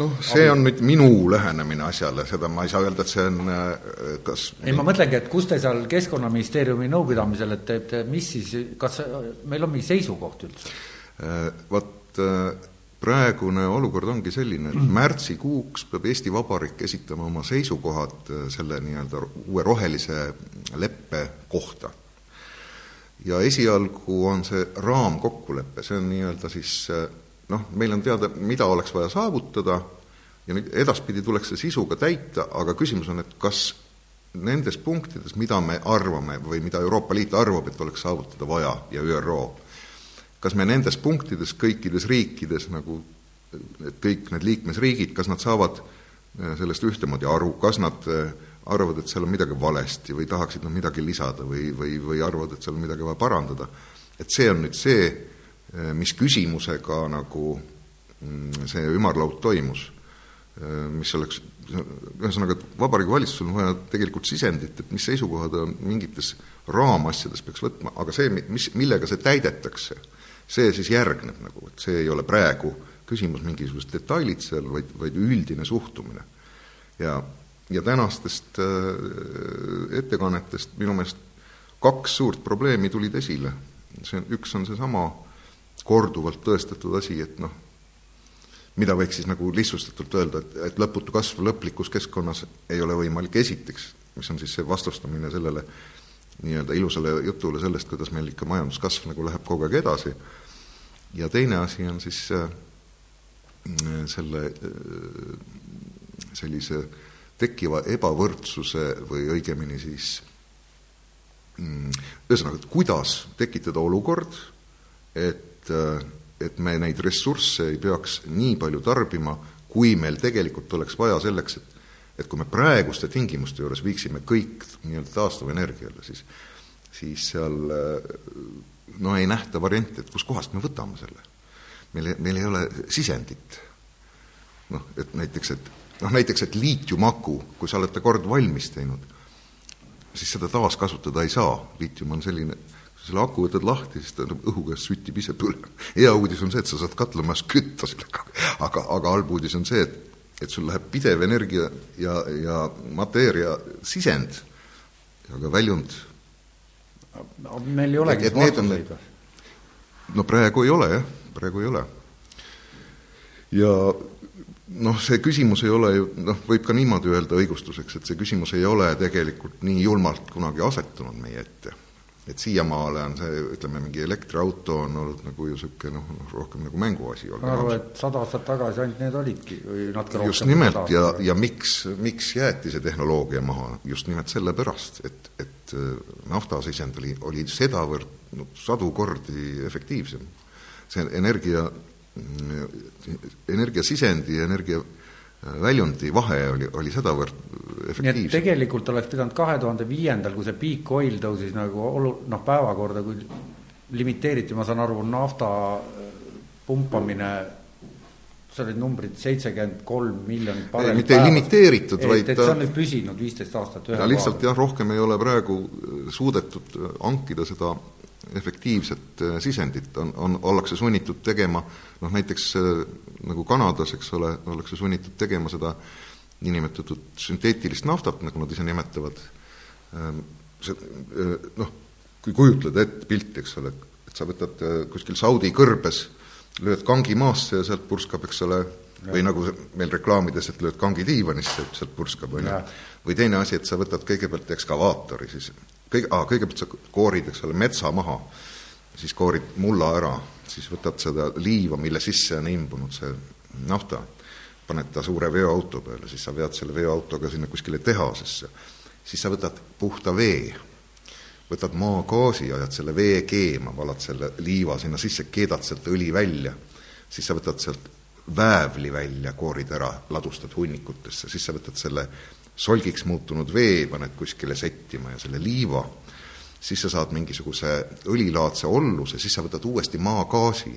noh, see on nüüd minu lähenemine asjale, seda ma ei saa öelda, et see on äh, kas ei, ma mõtlengi, et kus te seal Keskkonnaministeeriumi nõupidamisel, et, et mis siis, kas meil on mingi seisukoht üldse? Vot praegune olukord ongi selline, et märtsikuuks peab Eesti Vabariik esitama oma seisukohad äh, selle nii-öelda uue rohelise leppe kohta. ja esialgu on see raamkokkulepe, see on nii-öelda siis äh, noh, meil on teada, mida oleks vaja saavutada ja nüüd edaspidi tuleks see sisuga täita, aga küsimus on, et kas nendes punktides, mida me arvame või mida Euroopa Liit arvab, et oleks saavutada vaja ja ÜRO, kas me nendes punktides kõikides riikides nagu, et kõik need liikmesriigid, kas nad saavad äh, sellest ühtemoodi aru, kas nad äh, arvavad, et seal on midagi valesti või tahaksid nad midagi lisada või, või, või arvavad, et seal on midagi vaja parandada. et see on nüüd see, mis küsimusega nagu mm, see ümarlaud toimus, mis oleks, ühesõnaga, et Vabariigi Valitsusel on vaja tegelikult sisendit, et mis seisukohad mingites raamasjades peaks võtma, aga see, mis, millega see täidetakse see siis järgneb nagu, et see ei ole praegu küsimus mingisugused detailid seal, vaid, vaid üldine suhtumine. ja, ja tänastest äh, ettekannetest minu meelest kaks suurt probleemi tulid esile. see on, üks on seesama korduvalt tõestatud asi, et noh, mida võiks siis nagu lihtsustatult öelda, et, et lõputu kasv lõplikus keskkonnas ei ole võimalik esiteks, mis on siis see vastustamine sellele nii-öelda ilusale jutule sellest, kuidas meil ikka majanduskasv nagu läheb kogu aeg edasi, ja teine asi on siis äh, selle äh, sellise tekkiva ebavõrdsuse või õigemini siis mm, ühesõnaga, et kuidas tekitada olukord, et, äh, et me neid ressursse ei peaks nii palju tarbima, kui meil tegelikult oleks vaja selleks, et et kui me praeguste tingimuste juures viiksime kõik nii-öelda taastuvenergiale, siis siis seal no ei nähta varianti, et kuskohast me võtame selle. meil, meil ei ole sisendit. noh, et näiteks, et noh, näiteks, et liitiumaku, kui sa oled ta kord valmis teinud, siis seda taaskasutada ei saa, liitium on selline, selle aku võtad lahti, siis ta õhuga süttib ise põlema. hea uudis on see, et sa saad katlamajas kütta sellega, aga, aga halb uudis on see, et et sul läheb pidev energia ja, ja mateeria sisend ja ka väljund meil ei olegi vastuseid või? no praegu ei ole jah, praegu ei ole. ja noh, see küsimus ei ole ju, noh, võib ka niimoodi öelda õigustuseks, et see küsimus ei ole tegelikult nii julmalt kunagi asetunud meie ette et siiamaale on see, ütleme, mingi elektriauto on olnud nagu ju niisugune noh, noh, rohkem nagu mänguasi. ma arvan, et sada aastat tagasi ainult need olidki või natuke rohkem. just nimelt ja, ja miks, miks jäeti see tehnoloogia maha, just nimelt sellepärast, et, et äh, naftasisend oli, oli sedavõrd no, sadu kordi efektiivsem. see energia, mm, energiasisendi ja energia väljundi vahe oli, oli sedavõrd efektiivsem. nii et tegelikult oleks pidanud kahe tuhande viiendal, kui see peak oil tõusis nagu olu-, noh, päevakorda, kui limiteeriti, ma saan aru, nafta äh, pumpamine, seal olid numbrid seitsekümmend kolm miljonit barrelit mitte ei limiteeritud, vaid et see on nüüd püsinud viisteist aastat ühe ta lihtsalt jah, rohkem ei ole praegu äh, suudetud äh, hankida seda efektiivset sisendit, on, on, ollakse sunnitud tegema noh, näiteks nagu Kanadas, eks ole, ollakse sunnitud tegema seda niinimetatud sünteetilist naftat, nagu nad ise nimetavad, ehm, see eh, noh, kui kujutleda ette pilti, eks ole, et sa võtad eh, kuskil Saudi kõrbes, lööd kangi maasse ja sealt purskab, eks ole, või nagu meil reklaamides, et lööd kangi diivanisse, et sealt purskab, on ju. või teine asi, et sa võtad kõigepealt ekskavaatori, siis. Kõige, kõigepealt sa koorid, eks ole, metsa maha, siis koorid mulla ära siis võtad seda liiva, mille sisse on imbunud see nafta, paned ta suure veoauto peale, siis sa vead selle veoautoga sinna kuskile tehasesse, siis sa võtad puhta vee, võtad maagaasi, ajad selle vee keema, valad selle liiva sinna sisse, keedad sealt õli välja, siis sa võtad sealt väävli välja, koorid ära, ladustad hunnikutesse, siis sa võtad selle solgiks muutunud vee, paned kuskile settima ja selle liiva siis sa saad mingisuguse õlilaadse olluse, siis sa võtad uuesti maagaasi,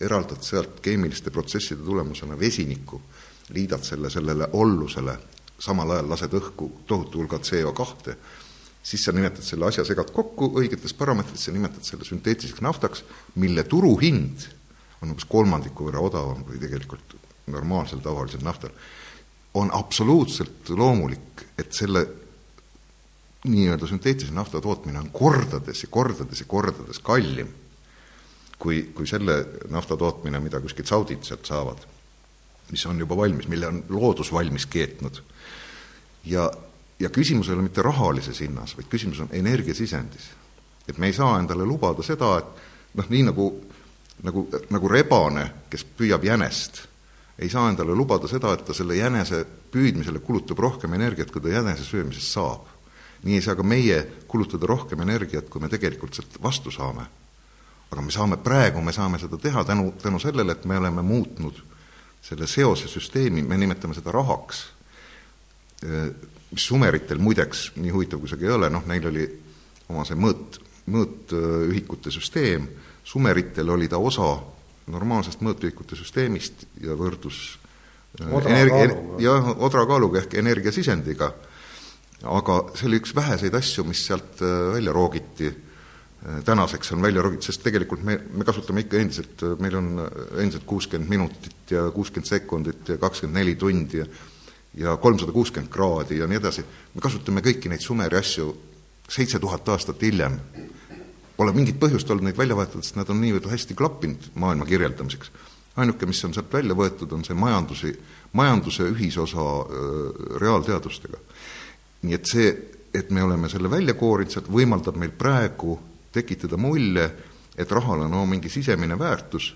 eraldad sealt keemiliste protsesside tulemusena vesinikku, liidad selle sellele ollusele, samal ajal lased õhku tohutu hulga CO2, siis sa nimetad selle asja, segad kokku õigetes parameetrites ja nimetad selle sünteetiliseks naftaks, mille turuhind on umbes kolmandiku võrra odavam kui tegelikult normaalsel tavalisel naftal. on absoluutselt loomulik, et selle nii-öelda sünteetilise nafta tootmine on kordades ja kordades ja kordades kallim kui, kui selle nafta tootmine, mida kuskilt Saudid sealt saavad, mis on juba valmis, mille on loodus valmis keetnud. ja, ja küsimus ei ole mitte rahalises hinnas, vaid küsimus on energiasisendis. et me ei saa endale lubada seda, et noh, nii nagu, nagu, nagu rebane, kes püüab jänest, ei saa endale lubada seda, et ta selle jänese püüdmisele kulutab rohkem energiat, kui ta jänese söömisest saab nii ei saa ka meie kulutada rohkem energiat, kui me tegelikult sealt vastu saame. aga me saame, praegu me saame seda teha tänu, tänu sellele, et me oleme muutnud selle seose süsteemi, me nimetame seda rahaks, mis sumeritel muideks, nii huvitav kui see ka ei ole, noh, neil oli oma see mõõt, mõõtühikute süsteem, sumeritel oli ta osa normaalsest mõõtühikute süsteemist ja võrdus energia, jah, odrakaaluga ehk energiasisendiga aga see oli üks väheseid asju, mis sealt äh, välja roogiti, äh, tänaseks on välja roogitud, sest tegelikult me, me kasutame ikka endiselt, äh, meil on endiselt kuuskümmend minutit ja kuuskümmend sekundit ja kakskümmend neli tundi ja ja kolmsada kuuskümmend kraadi ja nii edasi, me kasutame kõiki neid Sumeri asju seitse tuhat aastat hiljem. Pole mingit põhjust olnud neid välja vahetada, sest nad on niivõrd hästi klappinud maailma kirjeldamiseks. ainuke, mis on sealt välja võetud, on see majandusi, majanduse ühisosa äh, reaalteadustega nii et see, et me oleme selle välja koorinud, sealt võimaldab meil praegu tekitada mulje, et rahal on oma mingi sisemine väärtus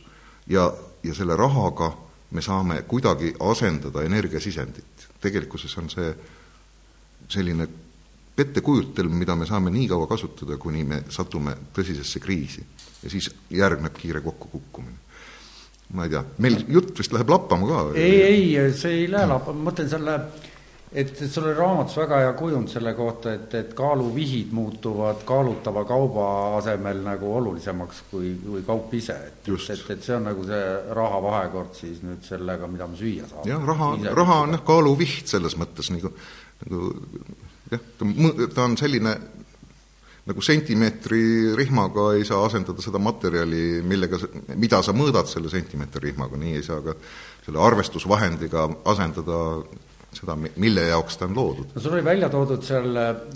ja, ja selle rahaga me saame kuidagi asendada energiasisendit. tegelikkuses on see selline pettekujutelm, mida me saame nii kaua kasutada, kuni me satume tõsisesse kriisi. ja siis järgneb kiire kokkukukkumine. ma ei tea, meil jutt vist läheb lappama ka? ei, ei, see ei lähe lappama, ma mõtlen selle et, sul oli raamatus väga hea kujund selle kohta, et, et kaaluvihid muutuvad kaalutava kauba asemel nagu olulisemaks kui, kui kaup ise. et, et, et see on nagu see raha vahekord siis nüüd sellega, mida me süüa saame. jah, raha, raha on jah, kaaluviht selles mõttes nagu, nagu jah, ta, ta on selline nagu sentimeetri rihmaga ei saa asendada seda materjali, millega, mida sa mõõdad selle sentimeetri rihmaga, nii ei saa ka selle arvestusvahendiga asendada seda, mille jaoks ta on loodud. no sul oli välja toodud seal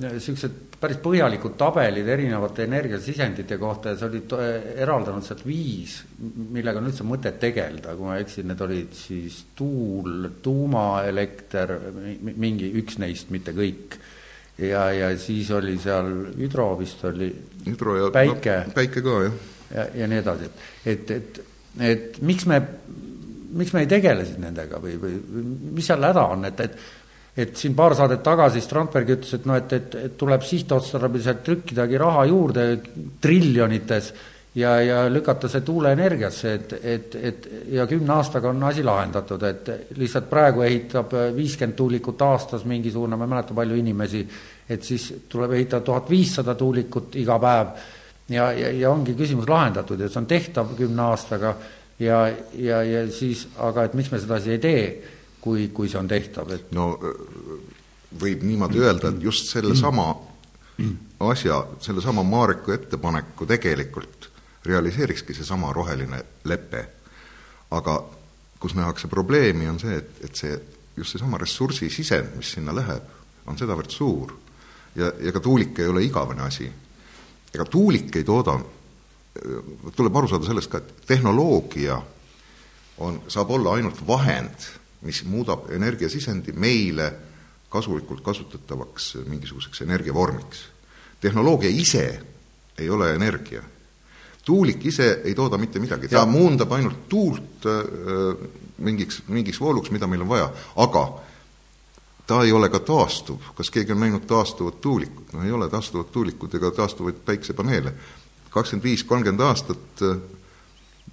niisugused äh, päris põhjalikud tabelid erinevate energiasisendite kohta ja sa olid äh, eraldanud sealt viis, millega on üldse mõtet tegeleda, kui ma ei eksi, need olid siis tuul, tuumaelekter, mingi üks neist, mitte kõik. ja, ja siis oli seal hüdro vist oli, päike no,, päike ka, jah. ja, ja nii edasi, et, et, et, et miks me miks me ei tegele siis nendega või, või mis seal häda on, et, et et siin paar saadet tagasi Strandberg ütles, et noh, et, et, et tuleb sihtotstarbeliselt trükkidagi raha juurde triljonites ja, ja lükata see tuuleenergiasse, et, et, et ja kümne aastaga on asi lahendatud, et lihtsalt praegu ehitab viiskümmend tuulikut aastas mingisugune, ma ei mäleta, palju inimesi, et siis tuleb ehitada tuhat viissada tuulikut iga päev. Ja, ja, ja ongi küsimus lahendatud ja see on tehtav kümne aastaga ja, ja, ja siis, aga et miks me sedasi ei tee, kui, kui see on tehtav, et no võib niimoodi öelda, et just sellesama asja, sellesama Maariku ettepaneku tegelikult realiseerikski seesama roheline lepe. aga kus nähakse probleemi, on see, et, et see, just seesama ressursi sisend, mis sinna läheb, on sedavõrd suur. ja, ja ka tuulik ei ole igavene asi. ega tuulik ei tooda tuleb aru saada sellest ka, et tehnoloogia on, saab olla ainult vahend, mis muudab energiasisendi meile kasulikult kasutatavaks mingisuguseks energiavormiks. tehnoloogia ise ei ole energia. tuulik ise ei tooda mitte midagi, ta ja. muundab ainult tuult äh, mingiks, mingiks vooluks, mida meil on vaja, aga ta ei ole ka taastuv, kas keegi on näinud taastuvat tuulikut, no ei ole taastuvat tuulikut ega taastuvaid päiksepaneele kakskümmend viis, kolmkümmend aastat äh,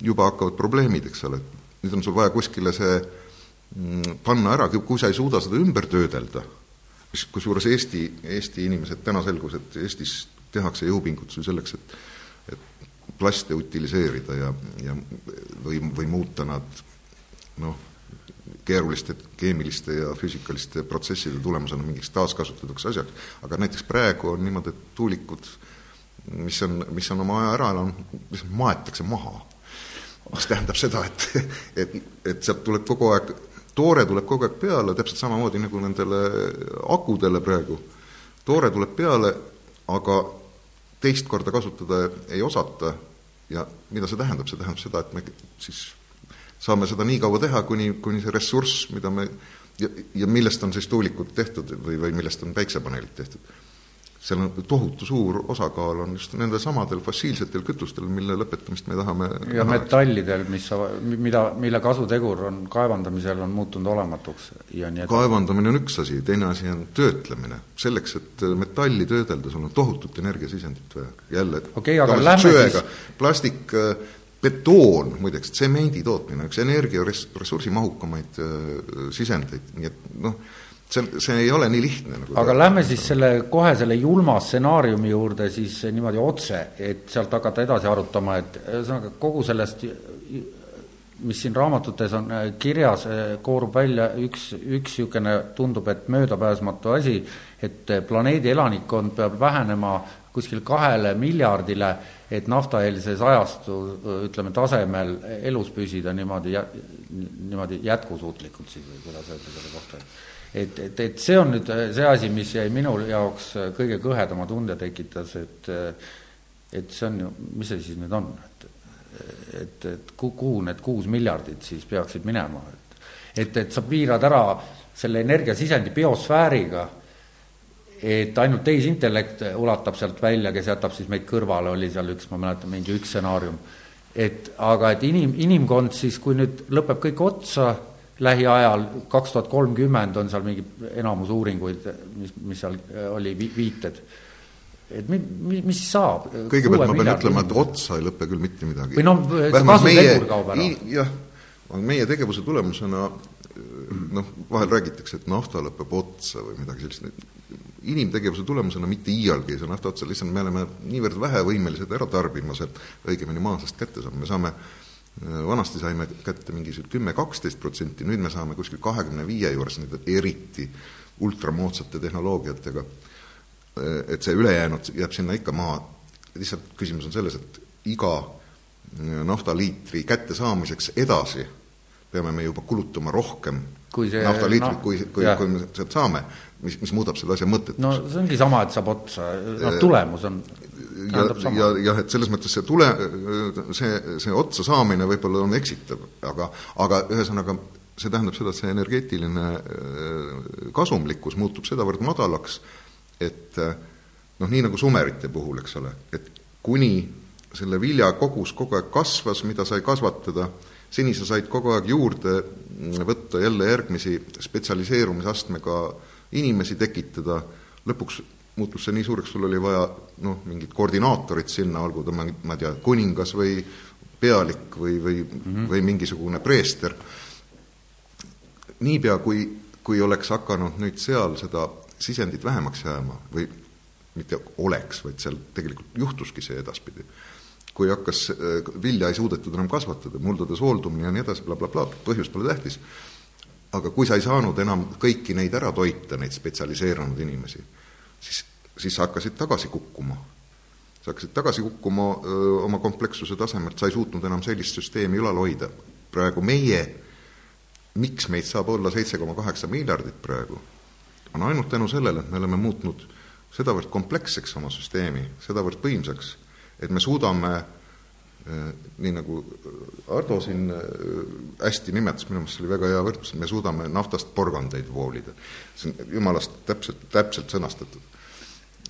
juba hakkavad probleemid, eks ole, nüüd on sul vaja kuskile see mm, panna ära, kui sa ei suuda seda ümber töödelda, kusjuures Eesti, Eesti inimesed, täna selgus, et Eestis tehakse jõupingutusi selleks, et et plaste utiliseerida ja, ja või, või muuta nad noh, keeruliste keemiliste ja füüsikaliste protsesside tulemusena mingiks taaskasutatuks asjaks, aga näiteks praegu on niimoodi, et tuulikud äh, mis on, mis on oma aja ära elanud, mis maetakse maha. mis tähendab seda, et, et, et sealt tuleb kogu aeg, toore tuleb kogu aeg peale, täpselt samamoodi nagu nendele akudele praegu. toore tuleb peale, aga teist korda kasutada ei osata ja mida see tähendab, see tähendab seda, et me siis saame seda nii kaua teha, kuni, kuni see ressurss, mida me ja, ja millest on siis tuulikud tehtud või, või millest on päiksepaneelid tehtud seal on tohutu suur osakaal on just nendel samadel fossiilsetel kütustel, mille lõpetamist me tahame ja metallidel, mis, mida, mille kasutegur on kaevandamisel, on muutunud olematuks ja nii edasi. kaevandamine on üks asi, teine asi on töötlemine. selleks, et metalli töödelda, sul on tohutut energiasisendit vaja, jälle okei okay,, aga lähme söega. siis plastik, betoon, muideks, tsemendi tootmine, üks energiaressursimahukamaid sisendeid, nii et noh, see, see ei ole nii lihtne nagu aga lähme siis selle, kohe selle julma stsenaariumi juurde siis niimoodi otse, et sealt hakata edasi arutama, et ühesõnaga kogu sellest, mis siin raamatutes on äh, kirjas, äh, koorub välja üks, üks niisugune, tundub, et möödapääsmatu asi, et äh, planeedi elanikkond peab vähenema kuskil kahele miljardile, et naftaeelses ajastu, ütleme, tasemel elus püsida niimoodi, niimoodi jätkusuutlikult siis või kuidas öelda selle kohta et, et, et see on nüüd äh, see asi, mis jäi minu jaoks äh, kõige kõhedama tunde tekitas, et äh, et see on ju, mis see siis nüüd on, et et, et kuhu need kuus miljardit siis peaksid minema, et et, et sa piirad ära selle energiasisendi biosfääriga, et ainult tehisintellekt ulatab sealt välja, kes jätab siis meid kõrvale, oli seal üks, ma mäletan, mingi üks stsenaarium. et aga et inim, inimkond siis, kui nüüd lõpeb kõik otsa, lähiajal, kaks tuhat kolmkümmend on seal mingi enamus uuringuid, mis, mis seal äh, oli vi-, viited. et mi-, mi-, mis saab? kõigepealt ma pean ütlema, et otsa ei lõpe küll mitte midagi. või noh, kasutegur kaob ära. jah, meie tegevuse tulemusena noh, vahel räägitakse, et nafta lõpeb otsa või midagi sellist, inimtegevuse tulemusena mitte iialgi ei saa nafta otsa, lihtsalt me oleme niivõrd vähevõimelised ära tarbima sealt, õigemini maa seest kätte saama, me saame vanasti saime kätte mingisugune kümme, kaksteist protsenti, nüüd me saame kuskil kahekümne viie juures, nüüd eriti ultramoodsate tehnoloogiatega, et see ülejäänud jääb sinna ikka maha, lihtsalt küsimus on selles, et iga naftaliitri kättesaamiseks edasi peame me juba kulutama rohkem kui see naftaliitrit no,, kui, kui, kui me sealt saame, mis, mis muudab selle asja mõttetuks. no see ongi sama, et saab otsa, noh tulemus on ja, ja jah, et selles mõttes see tule, see, see otsa saamine võib-olla on eksitav, aga, aga ühesõnaga see tähendab seda, et see energeetiline kasumlikkus muutub sedavõrd madalaks, et noh, nii nagu sumerite puhul, eks ole, et kuni selle vilja kogus kogu aeg kasvas, mida sai kasvatada, seni sa said kogu aeg juurde võtta jälle järgmisi spetsialiseerumisastmega inimesi tekitada, lõpuks muutus see nii suureks, sul oli vaja noh, mingit koordinaatorit sinna, olgu ta, ma ei tea, kuningas või pealik või, või mm, -hmm. või mingisugune preester, niipea, kui, kui oleks hakanud nüüd seal seda sisendit vähemaks jääma või mitte oleks, vaid seal tegelikult juhtuski see edaspidi kui hakkas, äh, vilja ei suudetud enam kasvatada, muldade sooldumine ja nii edasi bla, bla, blablabla, põhjus pole tähtis, aga kui sa ei saanud enam kõiki neid ära toita, neid spetsialiseerunud inimesi, siis, siis sa hakkasid tagasi kukkuma. sa hakkasid tagasi kukkuma öö, oma komplekssuse tasemelt, sa ei suutnud enam sellist süsteemi ülal hoida. praegu meie, miks meid saab olla seitse koma kaheksa miljardit praegu, on ainult tänu sellele, et me oleme muutnud sedavõrd kompleksseks oma süsteemi, sedavõrd võimsaks et me suudame eh, nii nagu Ardo siin eh, hästi nimetas, minu meelest see oli väga hea võrdlus, me suudame naftast porgandeid voolida. see on jumalast täpselt, täpselt sõnastatud.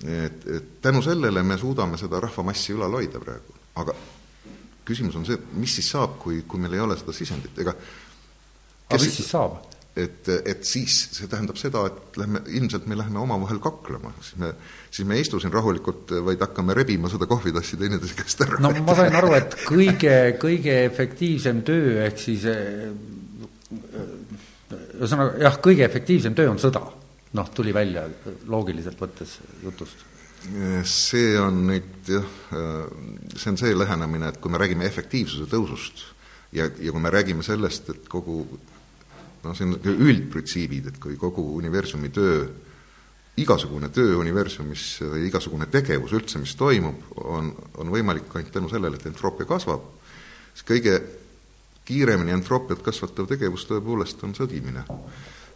et, et tänu sellele me suudame seda rahvamassi ülal hoida praegu, aga küsimus on see, mis siis saab, kui, kui meil ei ole seda sisendit, ega aga mis siis saab? et, et siis see tähendab seda, et lähme, ilmselt me läheme omavahel kaklema, siis me, siis me ei istu siin rahulikult, vaid hakkame rebima seda kohvitassi teineteise käest ära. no ma sain aru, et kõige, kõige efektiivsem töö ehk siis eh, ühesõnaga jah, kõige efektiivsem töö on sõda. noh, tuli välja loogiliselt võttes jutust. see on nüüd jah, see on see lähenemine, et kui me räägime efektiivsuse tõusust ja, ja kui me räägime sellest, et kogu noh, see on üldprintsiibid, et kui kogu universumi töö, igasugune töö universumis või igasugune tegevus üldse, mis toimub, on, on võimalik ainult tänu sellele, et entroopia kasvab, siis kõige kiiremini entroopiat kasvatav tegevus tõepoolest on sõdimine.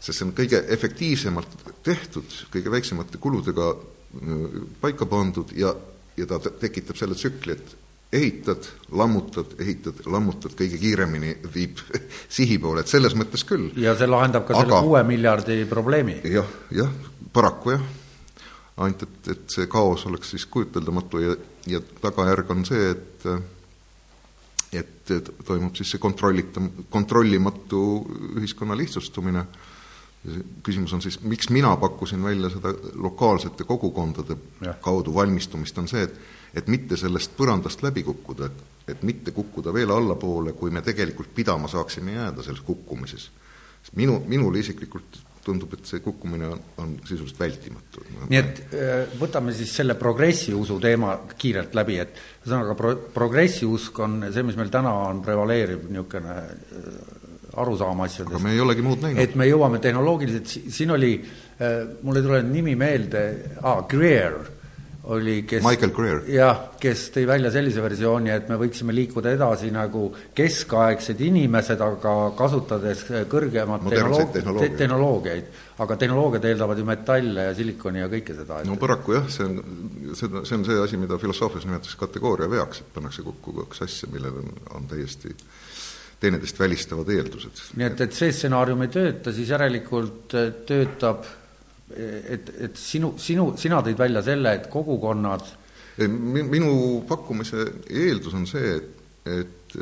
sest see on kõige efektiivsemalt tehtud, kõige väiksemate kuludega äh, paika pandud ja, ja ta tekitab selle tsükli, et ehitad, lammutad, ehitad, lammutad, kõige kiiremini viib [laughs] sihi poole, et selles mõttes küll. ja see lahendab ka Aga, selle kuue miljardi probleemi ja,. jah, jah, paraku jah. ainult et, et see kaos oleks siis kujuteldamatu ja, ja tagajärg on see, et et toimub siis see kontrollita-, kontrollimatu ühiskonna lihtsustumine, küsimus on siis, miks mina pakkusin välja seda lokaalsete kogukondade ja. kaudu valmistumist, on see, et et mitte sellest põrandast läbi kukkuda, et, et mitte kukkuda veel allapoole, kui me tegelikult pidama saaksime jääda selles kukkumises. minu, minule isiklikult tundub, et see kukkumine on, on sisuliselt vältimatu. nii et äh, võtame siis selle progressiusu teema kiirelt läbi, et ühesõnaga pro-, progressiusk on see, mis meil täna on prevaleeriv niisugune äh, arusaam asjadest. aga me ei olegi muud näinud. et me jõuame tehnoloogiliselt, siin oli, äh, mul ei tule nimi meelde, aa, Greer oli, kes Michael Greer. jah, kes tõi välja sellise versiooni, et me võiksime liikuda edasi nagu keskaegsed inimesed, aga kasutades kõrgemat tehnoloog-, te, tehnoloogiaid. aga tehnoloogiad eeldavad ju metalle ja silikoni ja kõike seda et.... no paraku jah, see on, seda, see on see asi, mida filosoofias nimetatakse kategooria veaks, et pannakse kokku kaks asja, millel on, on täiesti teineteist välistavad eeldused. nii et, et see stsenaarium ei tööta, siis järelikult töötab et, et sinu, sinu, sina tõid välja selle, et kogukonnad minu pakkumise eeldus on see, et, et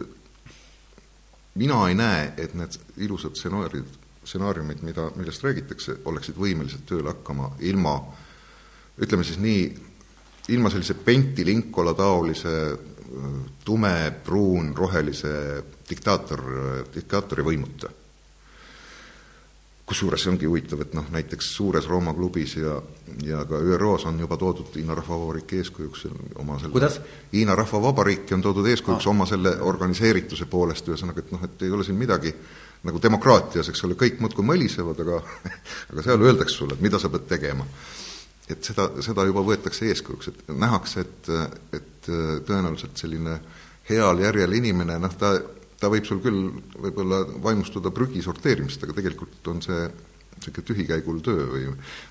mina ei näe, et need ilusad stsenaariumid, stsenaariumid, mida, millest räägitakse, oleksid võimelised tööle hakkama ilma ütleme siis nii, ilma sellise Pentti Linkola taolise tume, pruun, rohelise diktaator, diktaatori võimuta kusjuures see ongi huvitav, et noh, näiteks suures Rooma klubis ja, ja ka ÜRO-s on juba toodud Hiina Rahvavabariiki eeskujuks oma selle? Hiina Rahvavabariiki on toodud eeskujuks ah. oma selle organiseerituse poolest, ühesõnaga, et noh, et ei ole siin midagi nagu demokraatias, eks ole, kõik muudkui mõlisevad, aga [laughs] aga seal öeldakse sulle, et mida sa pead tegema. et seda, seda juba võetakse eeskujuks, et nähakse, et, et tõenäoliselt selline heal järjel inimene, noh, ta ta võib sul küll võib-olla vaimustuda prügi sorteerimist, aga tegelikult on see niisugune tühikäigul töö või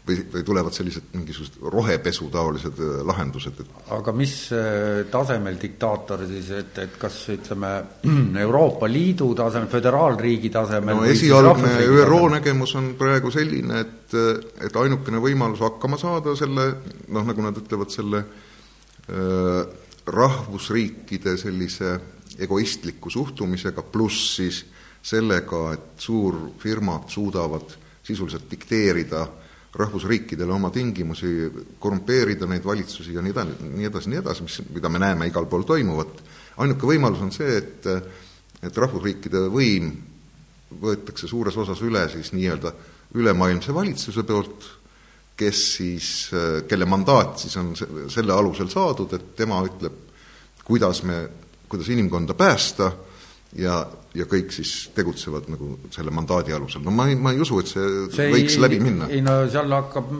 või, või tulevad sellised mingisugused rohepesu-taolised äh, lahendused, et aga mis äh, tasemel diktaator siis, et, et kas ütleme, [clears throat] Euroopa Liidu tasemel, föderaalriigi tasemel no esialgne ÜRO nägemus on praegu selline, et, et ainukene võimalus hakkama saada selle noh, nagu nad ütlevad, selle äh, rahvusriikide sellise egoistliku suhtumisega, pluss siis sellega, et suurfirmad suudavad sisuliselt dikteerida rahvusriikidele oma tingimusi, korrumpeerida neid valitsusi ja nii edasi, nii edasi, nii edasi, mis, mida me näeme igal pool toimuvat, ainuke võimalus on see, et et rahvusriikide võim võetakse suures osas üle siis nii-öelda ülemaailmse valitsuse poolt, kes siis, kelle mandaat siis on selle alusel saadud, et tema ütleb, kuidas me kuidas inimkonda päästa ja, ja kõik siis tegutsevad nagu selle mandaadi alusel. no ma ei, ma ei usu, et see, see võiks ei, läbi minna. ei no seal hakkab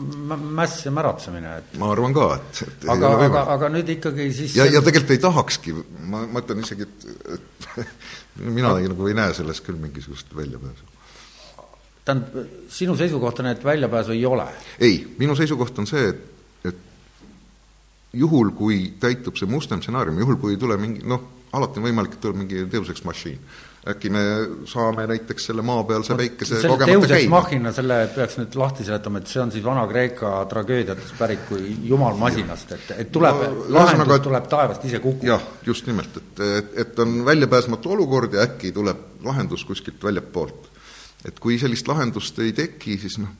mäss ja märatsemine, et ma arvan ka, et, et aga, aga, aga nüüd ikkagi siis ja, ja tegelikult ei tahakski, ma, ma ütlen isegi, et, et [laughs] mina ei, nagu ei näe selles küll mingisugust väljapääsu. tähendab, sinu seisukoht on, et väljapääsu ei ole? ei, minu seisukoht on see, et, et juhul, kui täitub see mustem stsenaarium, juhul kui ei tule mingi noh, alati on võimalik, et tuleb mingi Ex Machine. äkki me saame näiteks selle maapealse no, väikese kogemata käima. Machina, selle peaks nüüd lahti seletama, et see on siis Vana-Kreeka tragöödiatest pärit kui jumal masinast, et, et tuleb no,, lahendus aga, tuleb taevast ise kukkuda. jah, just nimelt, et, et, et on väljapääsmatu olukord ja äkki tuleb lahendus kuskilt väljapoolt. et kui sellist lahendust ei teki, siis noh,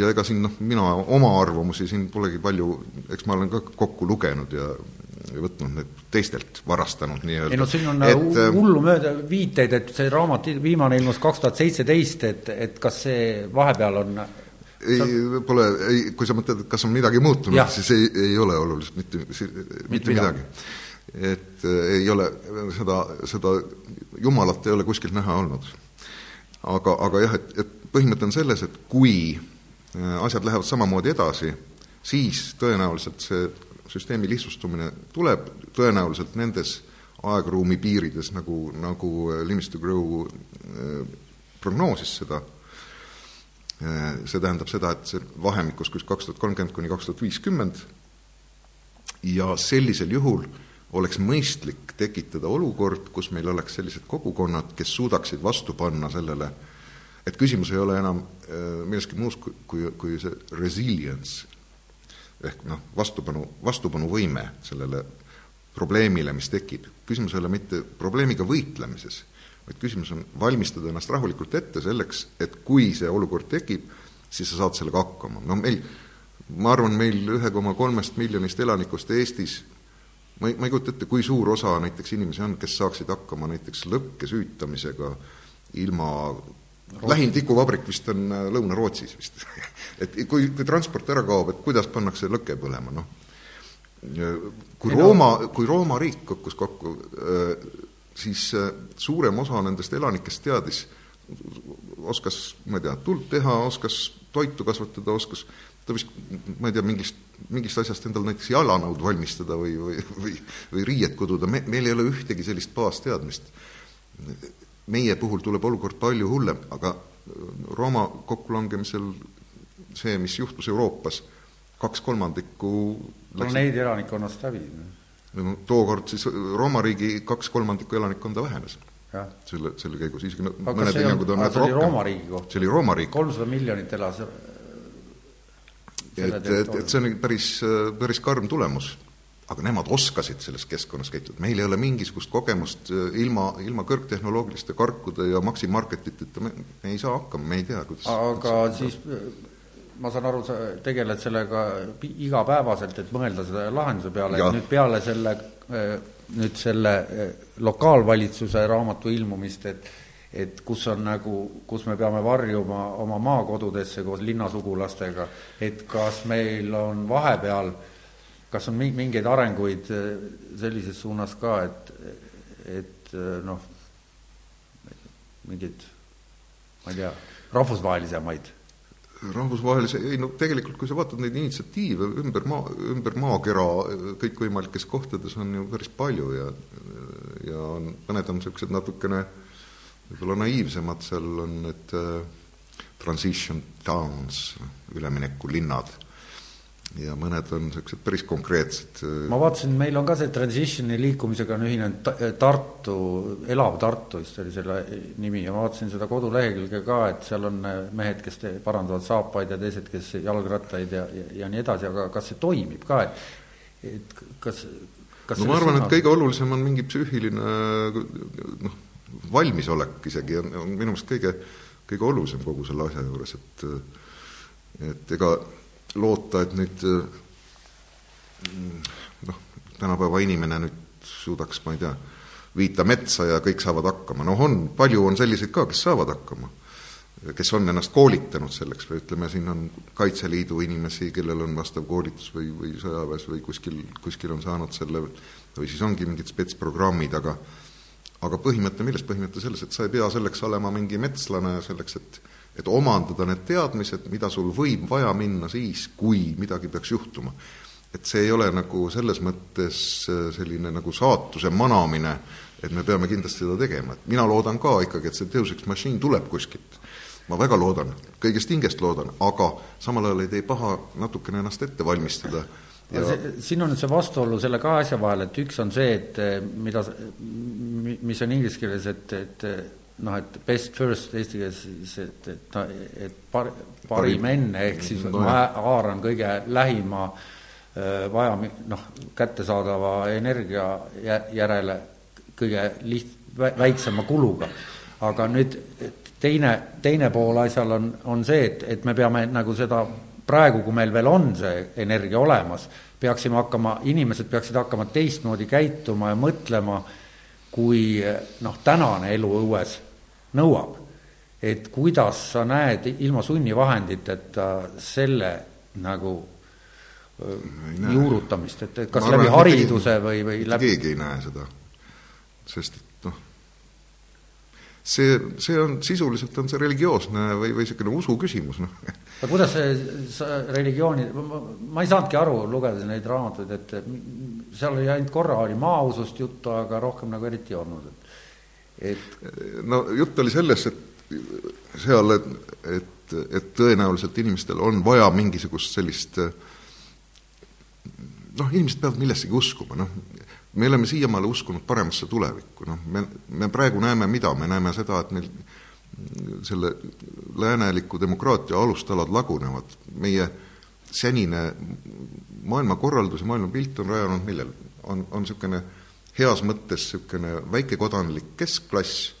ja ega siin noh, mina oma arvamusi siin polegi palju, eks ma olen ka kokku lugenud ja võtnud need teistelt varastanud nii-öelda. ei no siin on et, äh, hullumööda viiteid, et see raamat viimane ilmus kaks tuhat seitseteist, et, et kas see vahepeal on ei, pole, ei, kui sa mõtled, et kas on midagi muutunud, siis ei, ei ole oluliselt mitte, mitte, mitte midagi. et äh, ei ole seda, seda jumalat ei ole kuskilt näha olnud. aga, aga jah, et, et põhimõte on selles, et kui äh, asjad lähevad samamoodi edasi, siis tõenäoliselt see süsteemi lihtsustumine tuleb tõenäoliselt nendes aegruumi piirides, nagu, nagu äh, Linus de Grow äh, prognoosis seda, äh, see tähendab seda, et see vahemikus kus kaks tuhat kolmkümmend kuni kaks tuhat viiskümmend ja sellisel juhul oleks mõistlik tekitada olukord, kus meil oleks sellised kogukonnad, kes suudaksid vastu panna sellele, et küsimus ei ole enam milleski muus kui, kui see resilience, ehk noh, vastupanu, vastupanuvõime sellele probleemile, mis tekib. küsimus ei ole mitte probleemiga võitlemises, vaid küsimus on valmistada ennast rahulikult ette selleks, et kui see olukord tekib, siis sa saad sellega hakkama. no meil, ma arvan, meil ühe koma kolmest miljonist elanikust Eestis ma ei, ma ei kujuta ette, kui suur osa näiteks inimesi on, kes saaksid hakkama näiteks lõkke süütamisega ilma lähim tikuvabrik vist on äh, Lõuna-Rootsis vist. [laughs] Et kui, kui transport ära kaob, et kuidas pannakse lõke põlema, noh. kui Rooma, kui Rooma riik kukkus kokku, äh, siis äh, suurem osa nendest elanikest teadis, oskas, ma ei tea, tuld teha, oskas toitu kasvatada, oskas ta vist, ma ei tea, mingist, mingist asjast endal näiteks jalanõud valmistada või, või, või, või riiet kududa, me, meil ei ole ühtegi sellist baasteadmist meie puhul tuleb olukord palju hullem, aga Rooma kokkulangemisel see, mis juhtus Euroopas, kaks kolmandikku planeedi elanikkonnast hävis. no tookord siis Rooma riigi kaks kolmandikku elanikkonda vähenes. selle, selle käigus, isegi mõned hinnangud on see oli Rooma riigi kohta? see oli Rooma riik. kolmsada miljonit elas et, et, et see on päris, päris karm tulemus aga nemad oskasid selles keskkonnas käituda, meil ei ole mingisugust kogemust äh, ilma, ilma kõrgtehnoloogiliste karkude ja maksimarketiteta, me, me ei saa hakkama, me ei tea, kuidas aga kuidas siis ma saan aru, sa tegeled sellega igapäevaselt, et mõelda selle lahenduse peale, et nüüd peale selle, äh, nüüd selle äh, lokaalvalitsuse raamatu ilmumist, et et kus on nagu, kus me peame varjuma oma maakodudesse koos linnasugulastega, et kas meil on vahepeal, kas on mingeid arenguid äh, sellises suunas ka, et, et äh, noh, mingeid, ma ei tea, rahvusvahelisemaid? Rahvusvahelise, ei no tegelikult, kui sa vaatad neid initsiatiive ümber maa, ümber maakera kõikvõimalikes kohtades on ju päris palju ja ja on, mõned on niisugused natukene võib-olla naiivsemad, seal on need äh, transition towns, üleminekulinnad ja mõned on niisugused päris konkreetsed. Äh, ma vaatasin, meil on ka see Transitioni liikumisega on ühinenud Tartu, Elav Tartu vist oli selle nimi ja ma vaatasin seda kodulehekülge ka, et seal on äh, mehed, kes parandavad saapaid ja teised, kes jalgrattaid ja, ja, ja nii edasi, aga kas see toimib ka, et et kas, kas no ma arvan, et kõige olulisem on mingi psüühiline noh, valmisolek isegi on, on minu meelest kõige, kõige olulisem kogu selle asja juures, et et ega loota, et nüüd noh, tänapäeva inimene nüüd suudaks, ma ei tea, viita metsa ja kõik saavad hakkama, noh on, palju on selliseid ka, kes saavad hakkama. kes on ennast koolitanud selleks või ütleme, siin on Kaitseliidu inimesi, kellel on vastav koolitus või, või sõjaväes või kuskil, kuskil on saanud selle või siis ongi mingid spetsprogrammid, aga aga põhimõte, milles põhimõte selles, et sa ei pea selleks olema mingi metslane selleks, et et omandada need teadmised, mida sul võib vaja minna siis, kui midagi peaks juhtuma. et see ei ole nagu selles mõttes äh, selline nagu saatuse manamine, et me peame kindlasti seda tegema, et mina loodan ka ikkagi, et see Ex Machine tuleb kuskilt. ma väga loodan, kõigest hingest loodan, aga samal ajal ei tee paha natukene ennast ette valmistada ja see, siin on see vastuolu selle kahe asja vahel, et üks on see, et eh, mida, mis on inglise keeles, et, et noh, et best first eesti keeles siis, et, et, et par-, parim. enne, ehk siis ma haaran kõige lähima vaja, noh, kättesaadava energia järele kõige liht-, väiksema kuluga. aga nüüd teine, teine pool asjal on, on see, et, et me peame nagu seda praegu, kui meil veel on see energia olemas, peaksime hakkama, inimesed peaksid hakkama teistmoodi käituma ja mõtlema, kui noh, tänane elu õues nõuab. et kuidas sa näed ilma sunnivahenditeta selle nagu juurutamist, et, et kas arvan, läbi hariduse või, või läbi keegi ei näe seda, sest et see, see on, sisuliselt on see religioosne või, või niisugune usu küsimus, noh. aga kuidas see religiooni, ma ei saanudki aru, lugedes neid raamatuid, et seal oli ainult korra oli maausust juttu, aga rohkem nagu eriti ei olnud, et et no jutt oli sellest, et seal, et, et, et tõenäoliselt inimestel on vaja mingisugust sellist noh, inimesed peavad millessegi uskuma, noh, me oleme siiamaale uskunud paremasse tulevikku, noh, me, me praegu näeme mida, me näeme seda, et meil selle lääneliku demokraatia alustalad lagunevad, meie senine maailmakorraldus ja maailmapilt on rajanud millel? on, on niisugune heas mõttes niisugune väikekodanlik keskklass,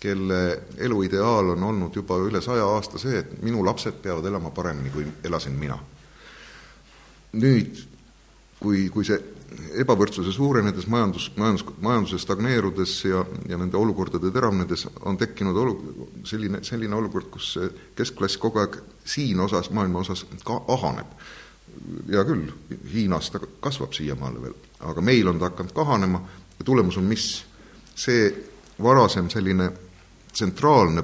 kelle eluideaal on olnud juba üle saja aasta see, et minu lapsed peavad elama paremini, kui elasin mina. nüüd, kui, kui see ebavõrdsuse suurenedes, majandus, majandus, majanduse stagneerudes ja, ja nende olukordade teravnedes on tekkinud olu-, selline, selline olukord, kus keskklass kogu aeg siin osas, maailma osas ka ahaneb. Hea küll, Hiinas ta kasvab siiamaale veel, aga meil on ta hakanud kahanema ja tulemus on mis? see varasem selline tsentraalne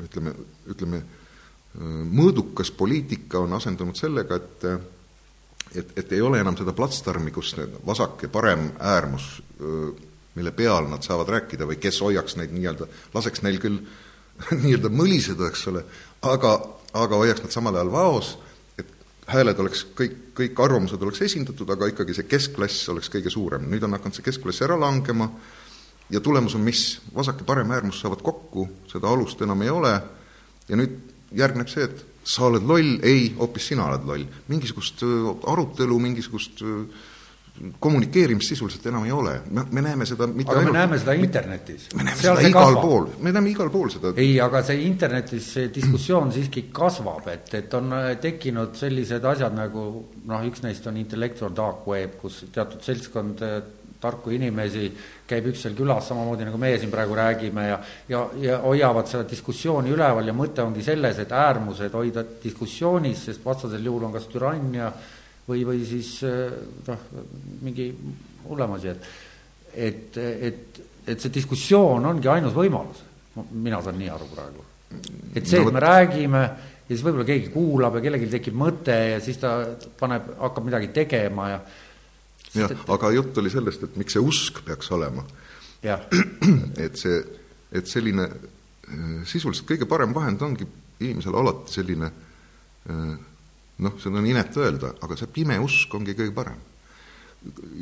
ütleme, ütleme, mõõdukas poliitika on asendunud sellega, et et, et ei ole enam seda platsdarmi, kus vasak ja parem äärmus, mille peal nad saavad rääkida või kes hoiaks neid nii-öelda, laseks neil küll [laughs] nii-öelda mõliseda, eks ole, aga, aga hoiaks nad samal ajal vaos, hääled oleks kõik, kõik arvamused oleks esindatud, aga ikkagi see keskklass oleks kõige suurem. nüüd on hakanud see keskklass ära langema ja tulemus on mis? vasak ja parem äärmus saavad kokku, seda alust enam ei ole ja nüüd järgneb see, et sa oled loll, ei, hoopis sina oled loll. mingisugust arutelu, mingisugust kommunikeerimist sisuliselt enam ei ole, me, me näeme seda mitte aga ainult, me näeme seda internetis. me näeme Seal seda igal kasvab. pool, me näeme igal pool seda. ei, aga see internetis see diskussioon siiski kasvab, et, et on äh, tekkinud sellised asjad nagu noh, üks neist on intellectual dark web, kus teatud seltskond äh, tarku inimesi, käib üksteisel külas, samamoodi nagu meie siin praegu räägime ja ja, ja hoiavad seda diskussiooni üleval ja mõte ongi selles, et äärmused hoida diskussioonis, sest vastasel juhul on kas türannia või, või siis noh, mingi hullem asi, et et, et, et see diskussioon ongi ainus võimalus, mina saan nii aru praegu. et see, et me räägime ja siis võib-olla keegi kuulab ja kellelgi tekib mõte ja siis ta paneb, hakkab midagi tegema ja jah, aga jutt oli sellest, et miks see usk peaks olema. [clears throat] et see, et selline äh, sisuliselt kõige parem vahend ongi inimesel alati selline äh, noh, seda on inetu öelda, aga see pime usk ongi kõige parem.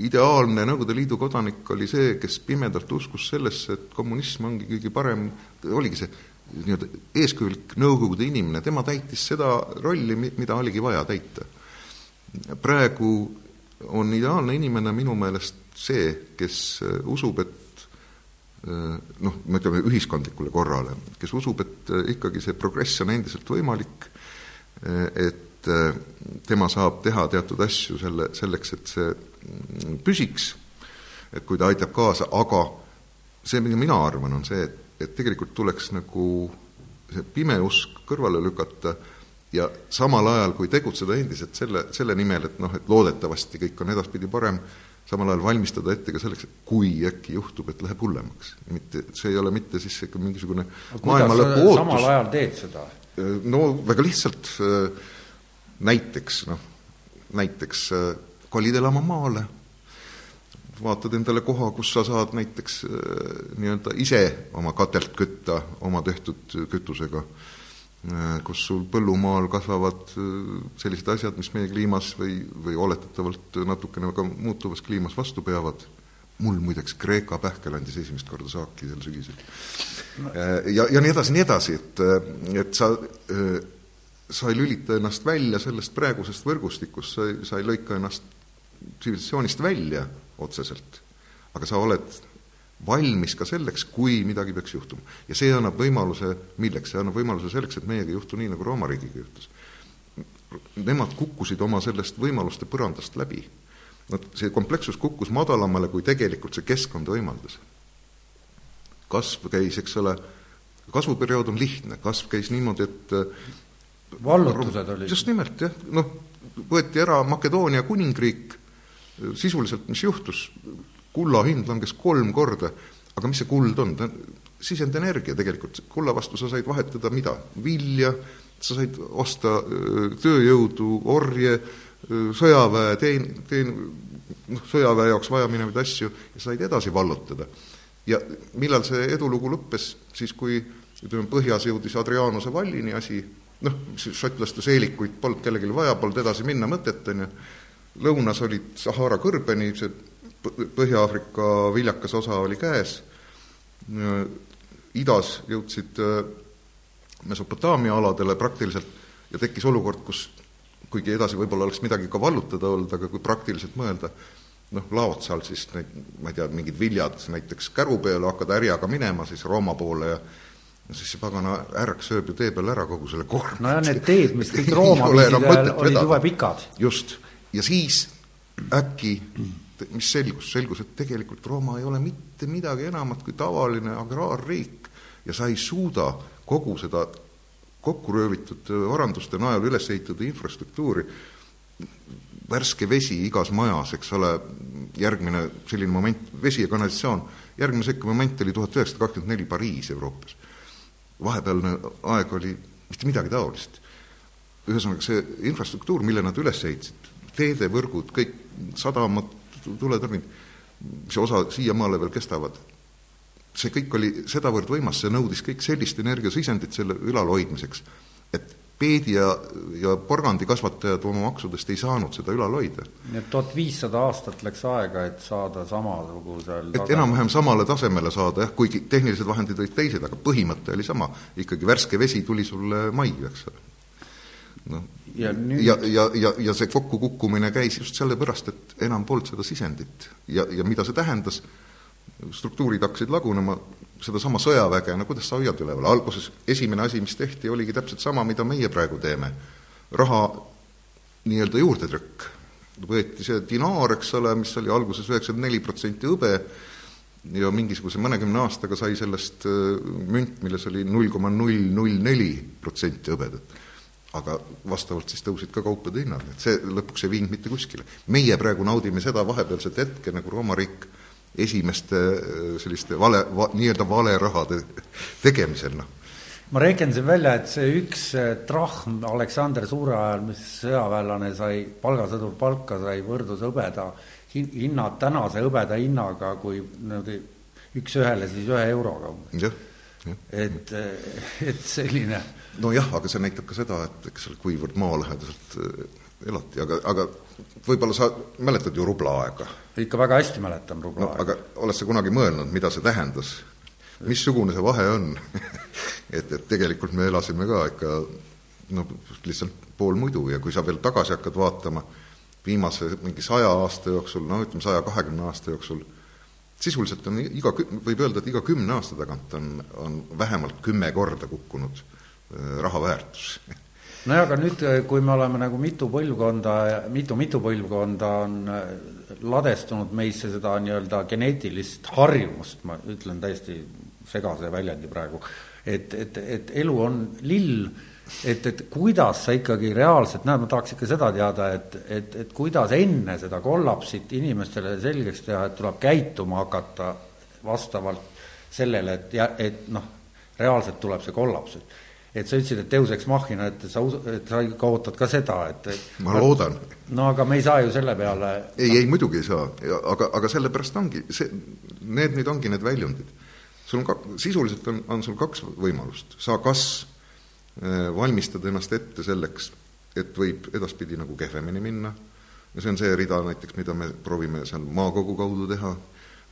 ideaalne Nõukogude Liidu kodanik oli see, kes pimedalt uskus sellesse, et kommunism ongi kõige parem, oligi see nii-öelda eeskujulik Nõukogude inimene, tema täitis seda rolli, mida oligi vaja täita. praegu on ideaalne inimene minu meelest see, kes äh, usub, et äh, noh, me ütleme ühiskondlikule korrale, kes usub, et äh, ikkagi see progress on endiselt võimalik, et tema saab teha teatud asju selle, selleks, et see mm, püsiks, et kui ta aitab kaasa, aga see, mida mina arvan, on see, et, et tegelikult tuleks nagu see pime usk kõrvale lükata ja samal ajal, kui tegutseda endiselt selle, selle nimel, et noh, et loodetavasti kõik on edaspidi parem, samal ajal valmistada ette ka selleks, et kui äkki juhtub, et läheb hullemaks. mitte, see ei ole mitte siis ikka mingisugune maailma lõpu ootus. samal ajal teed seda? no väga lihtsalt, näiteks noh, näiteks kolid elama maale, vaatad endale koha, kus sa saad näiteks nii-öelda ise oma katelt kütta oma tehtud kütusega Äh, kus sul põllumaal kasvavad äh, sellised asjad, mis meie kliimas või, või oletatavalt natukene ka muutuvas kliimas vastu peavad, mul muideks Kreeka pähkel andis esimest korda saaki sel sügisel. Äh, ja, ja nii edasi, nii edasi, et, et sa, sa ei lülita ennast välja sellest praegusest võrgustikust, sa ei, sa ei lõika ennast tsivilisatsioonist välja otseselt, aga sa oled valmis ka selleks, kui midagi peaks juhtuma. ja see annab võimaluse, milleks, see annab võimaluse selleks, et meiega ei juhtu nii, nagu Rooma riigiga juhtus. Nemad kukkusid oma sellest võimaluste põrandast läbi. Nad, see komplekssus kukkus madalamale, kui tegelikult see keskkond võimaldas. kasv käis, eks ole, kasvuperiood on lihtne, kasv käis niimoodi, et vallutused olid? just nimelt, jah, noh, võeti ära Makedoonia kuningriik, sisuliselt mis juhtus, kulla hind langes kolm korda, aga mis see kuld on, ta on sisendenergia tegelikult, kulla vastu sa said vahetada mida, vilja, sa said osta tööjõudu, orje, sõjaväe teen-, teen-, noh, sõjaväe jaoks vajaminevaid asju ja said edasi vallutada. ja millal see edulugu lõppes, siis kui ütleme, põhjas jõudis Adrianuse vallini asi, noh, šotlaste seelikuid polnud kellelgi vaja, polnud edasi minna mõtet, on ju, lõunas olid Sahara kõrbeni, see Põhja-Aafrika viljakas osa oli käes, idas jõudsid äh, Mesopotaamia aladele praktiliselt ja tekkis olukord, kus kuigi edasi võib-olla oleks midagi ka vallutada olnud, aga kui praktiliselt mõelda, noh, laod seal siis neid, ma ei tea, mingid viljad näiteks käru peale, hakkad härjaga minema siis Rooma poole ja ja siis see pagana härrak sööb ju tee peal ära kogu selle koorma. nojah, need teed, mis kõik [laughs] Rooma viisid, olid jube pikad. just, ja siis äkki mis selgus, selgus, et tegelikult Rooma ei ole mitte midagi enamat kui tavaline agraarriik ja sa ei suuda kogu seda kokku röövitud varanduste najal üles ehitatud infrastruktuuri, värske vesi igas majas, eks ole, järgmine selline moment, vesi ja kanalisatsioon, järgmine sekkuv moment oli tuhat üheksasada kakskümmend neli Pariis Euroopas. Vahepealne aeg oli mitte midagi taolist. ühesõnaga, see infrastruktuur, mille nad üles ehitasid, teedevõrgud, kõik sadamad, tuletõrnid, mis osa siiamaale veel kestavad, see kõik oli sedavõrd võimas, see nõudis kõik sellist energiasisendit selle ülalhoidmiseks, et peedi ja, ja porgandikasvatajad oma maksudest ei saanud seda ülal hoida. nii et tuhat viissada aastat läks aega, et saada samasugusel et enam-vähem samale tasemele saada jah, kuigi tehnilised vahendid olid teised, aga põhimõte oli sama. ikkagi värske vesi tuli sulle majju, eks ole noh, ja, nüüd... ja, ja, ja, ja see kokkukukkumine käis just sellepärast, et enam polnud seda sisendit. ja, ja mida see tähendas, struktuurid hakkasid lagunema, sedasama sõjaväge, no kuidas sa hoiad üleval, alguses esimene asi, mis tehti, oligi täpselt sama, mida meie praegu teeme. raha nii-öelda juurdetrükk. võeti see dinaar, eks ole, mis oli alguses üheksakümmend neli protsenti hõbe, ja mingisuguse mõnekümne aastaga sai sellest münt, milles oli null koma null null neli protsenti hõbedat aga vastavalt siis tõusid ka kaupade hinnad, et see lõpuks ei viinud mitte kuskile. meie praegu naudime seda vahepealset hetke nagu Rooma riik esimeste äh, selliste vale va,, nii-öelda valerahade tegemisel, noh. ma rehkendasin välja, et see üks äh, trahv Aleksander Suure ajal, mis sõjaväelane sai, palgasõdur palka sai, võrdus hõbeda hinnad tänase hõbeda hinnaga, kui niimoodi üks-ühele siis ühe euroga umbes. et, et selline nojah, aga see näitab ka seda, et eks ole, kuivõrd maalähedaselt äh, elati, aga, aga võib-olla sa mäletad ju rubla-aega? ikka väga hästi mäletan rubla-aega no,. aga oled sa kunagi mõelnud, mida see tähendas? missugune see vahe on [laughs] et, et tegelikult me elasime ka ikka no lihtsalt pool muidu ja kui sa veel tagasi hakkad vaatama viimase mingi saja aasta jooksul, no ütleme, saja kahekümne aasta jooksul, sisuliselt on iga, võib öelda, et iga kümne aasta tagant on, on vähemalt kümme korda kukkunud Äh, raha väärtus. [laughs] nojah, aga nüüd, äh, kui me oleme nagu mitu põlvkonda, mitu-mitu põlvkonda on äh, ladestunud meisse seda nii-öelda geneetilist harjumust, ma ütlen täiesti segase väljendi praegu, et, et, et elu on lill, et, et kuidas sa ikkagi reaalselt näed, ma tahaks ikka seda teada, et, et, et kuidas enne seda kollapsit inimestele selgeks teha, et tuleb käituma hakata vastavalt sellele, et et noh, reaalselt tuleb see kollaps, et et sa ütlesid, et Deus Ex Machina, et sa et sa ikka ootad ka seda, et, et ma loodan. no aga me ei saa ju selle peale ei, ei muidugi ei saa, aga, aga sellepärast ongi, see, need nüüd ongi need väljundid. sul on ka, sisuliselt on, on sul kaks võimalust, sa kas äh, valmistad ennast ette selleks, et võib edaspidi nagu kehvemini minna, ja see on see rida näiteks, mida me proovime seal maakogu kaudu teha,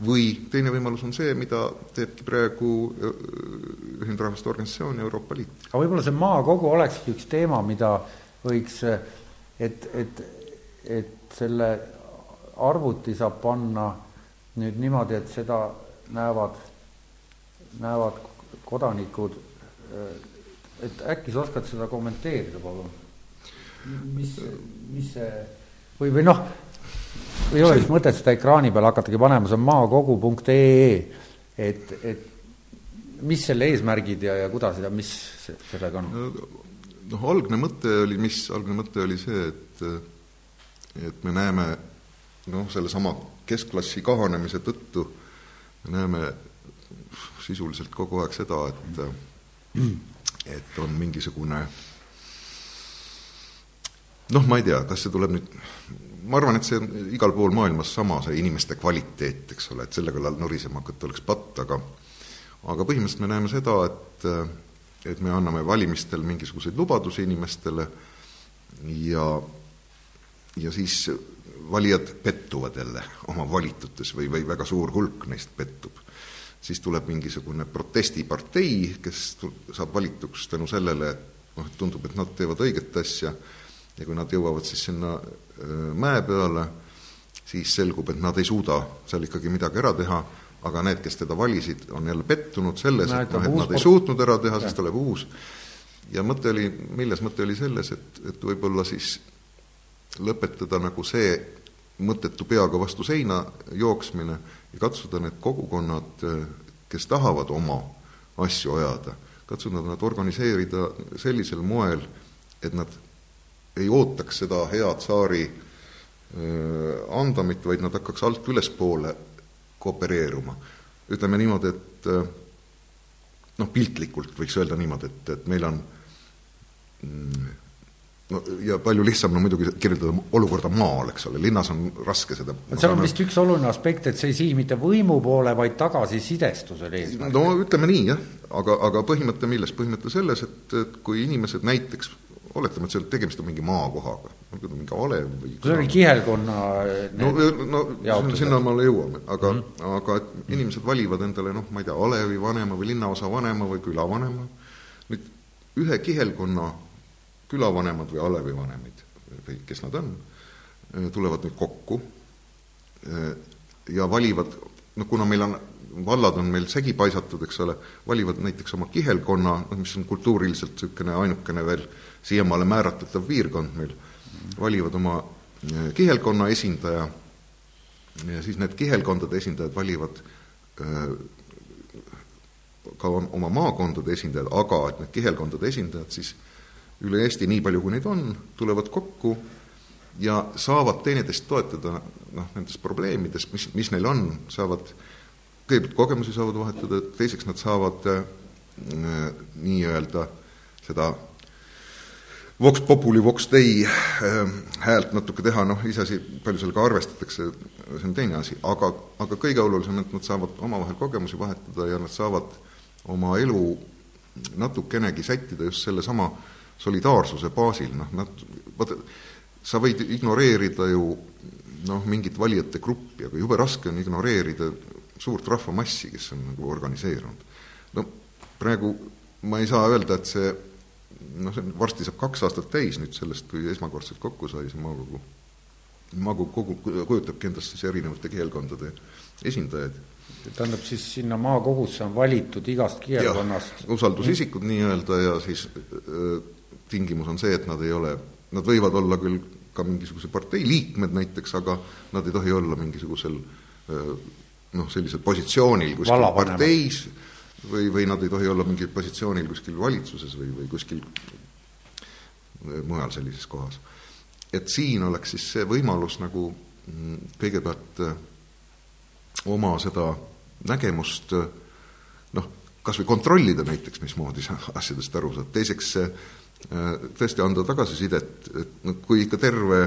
või teine võimalus on see, mida teebki praegu Ühinenud Rahvaste Organisatsioon ja Euroopa Liit. aga võib-olla see maakogu olekski üks teema, mida võiks, et, et, et selle arvuti saab panna nüüd niimoodi, et seda näevad, näevad kodanikud, et äkki sa oskad seda kommenteerida, palun? mis, mis see või, või noh, ei ole vist mõtet seda ekraani peal hakatagi panema, see on maakogu.ee, et, et mis selle eesmärgid ja, ja kuidas ja mis sellega on? noh, algne mõte oli, mis, algne mõte oli see, et et me näeme noh, sellesama keskklassi kahanemise tõttu me näeme sisuliselt kogu aeg seda, et et on mingisugune noh, ma ei tea, kas see tuleb nüüd ma arvan, et see on igal pool maailmas sama, see inimeste kvaliteet, eks ole, et selle kallal nurisema hakata oleks patt, aga aga põhimõtteliselt me näeme seda, et et me anname valimistel mingisuguseid lubadusi inimestele ja ja siis valijad pettuvad jälle oma valitutes või, või väga suur hulk neist pettub. siis tuleb mingisugune protestipartei, kes saab valituks tänu sellele, et noh, et tundub, et nad teevad õiget asja ja kui nad jõuavad siis sinna mäe peale, siis selgub, et nad ei suuda seal ikkagi midagi ära teha, aga need, kes teda valisid, on jälle pettunud selles, et noh, et nad ei suutnud ära teha, siis tuleb uus. ja mõte oli, milles mõte oli selles, et, et võib-olla siis lõpetada nagu see mõttetu peaga vastu seina jooksmine ja katsuda need kogukonnad, kes tahavad oma asju ajada, katsuda nad organiseerida sellisel moel, et nad ei ootaks seda head tsaari andamit, vaid nad hakkaks alt ülespoole koopereeruma. ütleme niimoodi, et noh, piltlikult võiks öelda niimoodi, et, et meil on mm, no ja palju lihtsam on no, muidugi kirjeldada olukorda maal, eks ole, linnas on raske seda seal on vist üks oluline aspekt, et see ei sihi mitte võimu poole, vaid tagasisidestusele eesmärk. no ütleme nii, jah, aga, aga põhimõte milles? põhimõte selles, et, et kui inimesed näiteks oletame, et seal tegemist on mingi maakohaga, mingi alev või see oli kihelkonna no, no sinnamaale jõuame, aga mm, -hmm. aga et inimesed valivad endale noh, ma ei tea, alevi vanema või linnaosa vanema või külavanema, nüüd ühe kihelkonna külavanemad või alevivanemid või kes nad on, tulevad nüüd kokku ja valivad, noh kuna meil on vallad on meil segi paisatud, eks ole, valivad näiteks oma kihelkonna, noh mis on kultuuriliselt niisugune ainukene veel siiamaale määratletav piirkond meil, valivad oma kihelkonna esindaja. Ja siis need kihelkondade esindajad valivad ka oma maakondade esindajad, aga et need kihelkondade esindajad siis üle Eesti, nii palju kui neid on, tulevad kokku ja saavad teineteist toetada noh, nendes probleemides, mis, mis neil on, saavad, kõigepealt kogemusi saavad vahetada, teiseks nad saavad äh, nii-öelda seda vox populi, vox dei äh, häält natuke teha, noh, iseasi, palju sellega arvestatakse, see on teine asi, aga, aga kõige olulisem, et nad saavad omavahel kogemusi vahetada ja nad saavad oma elu natukenegi sättida just sellesama solidaarsuse baasil, noh, nad, vaata, sa võid ignoreerida ju noh, mingit valijate gruppi, aga jube raske on ignoreerida suurt rahvamassi, kes on nagu organiseerunud. no praegu ma ei saa öelda, et see noh, see varsti saab kaks aastat täis nüüd sellest, kui esmakordselt kokku sai see maakogu. maakogu kogu kujutabki endast siis erinevate keelkondade esindajaid. tähendab siis sinna maakogusse on valitud igast keelkonnast usaldusisikud nii-öelda ja siis öö, tingimus on see, et nad ei ole, nad võivad olla küll ka mingisuguse partei liikmed näiteks, aga nad ei tohi olla mingisugusel noh, sellisel positsioonil kuskil parteis või, või nad ei tohi olla mingil positsioonil kuskil valitsuses või, või kuskil mujal sellises kohas. et siin oleks siis see võimalus nagu mm, kõigepealt oma seda nägemust noh, kas või kontrollida näiteks, mismoodi sa [laughs] asjadest aru saad, teiseks Äh, tõesti anda tagasisidet, et noh, kui ikka terve,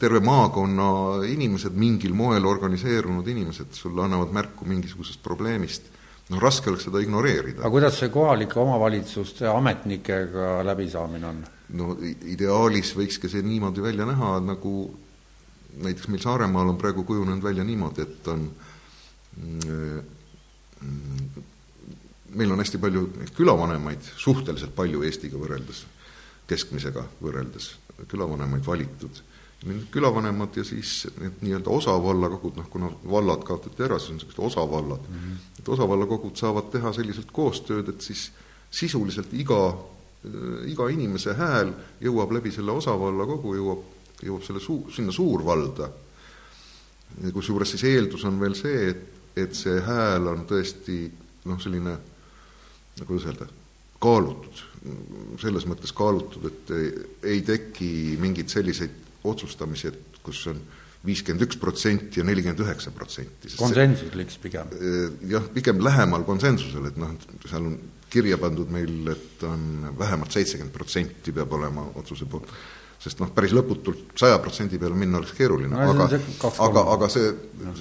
terve maakonna inimesed, mingil moel organiseerunud inimesed sulle annavad märku mingisugusest probleemist, noh, raske oleks seda ignoreerida. aga kuidas see kohalike omavalitsuste ametnikega läbisaamine on? no ideaalis võikski see niimoodi välja näha, nagu näiteks meil Saaremaal on praegu kujunenud välja niimoodi, et on mm, meil on hästi palju külavanemaid, suhteliselt palju Eestiga võrreldes, keskmisega võrreldes, külavanemaid valitud. Need külavanemad ja siis need nii-öelda osavallakogud, noh kuna vallad kaotati ära, siis on niisugused osavallad mm. -hmm. et osavallakogud saavad teha selliselt koostööd, et siis sisuliselt iga, iga inimese hääl jõuab läbi selle osavallakogu, jõuab, jõuab selle suu-, sinna suurvalda. kusjuures siis eeldus on veel see, et, et see hääl on tõesti noh, selline kuidas öelda, kaalutud, selles mõttes kaalutud, et ei, ei teki mingeid selliseid otsustamisi, et kus on viiskümmend üks protsenti ja nelikümmend üheksa protsenti. konsensusliks pigem? Eh, jah, pigem lähemal konsensusele, et noh, seal on kirja pandud meil, et on vähemalt seitsekümmend protsenti peab olema otsuse poolt sest noh, päris lõputult saja protsendi peale minna oleks keeruline no,, aga, aga, aga see,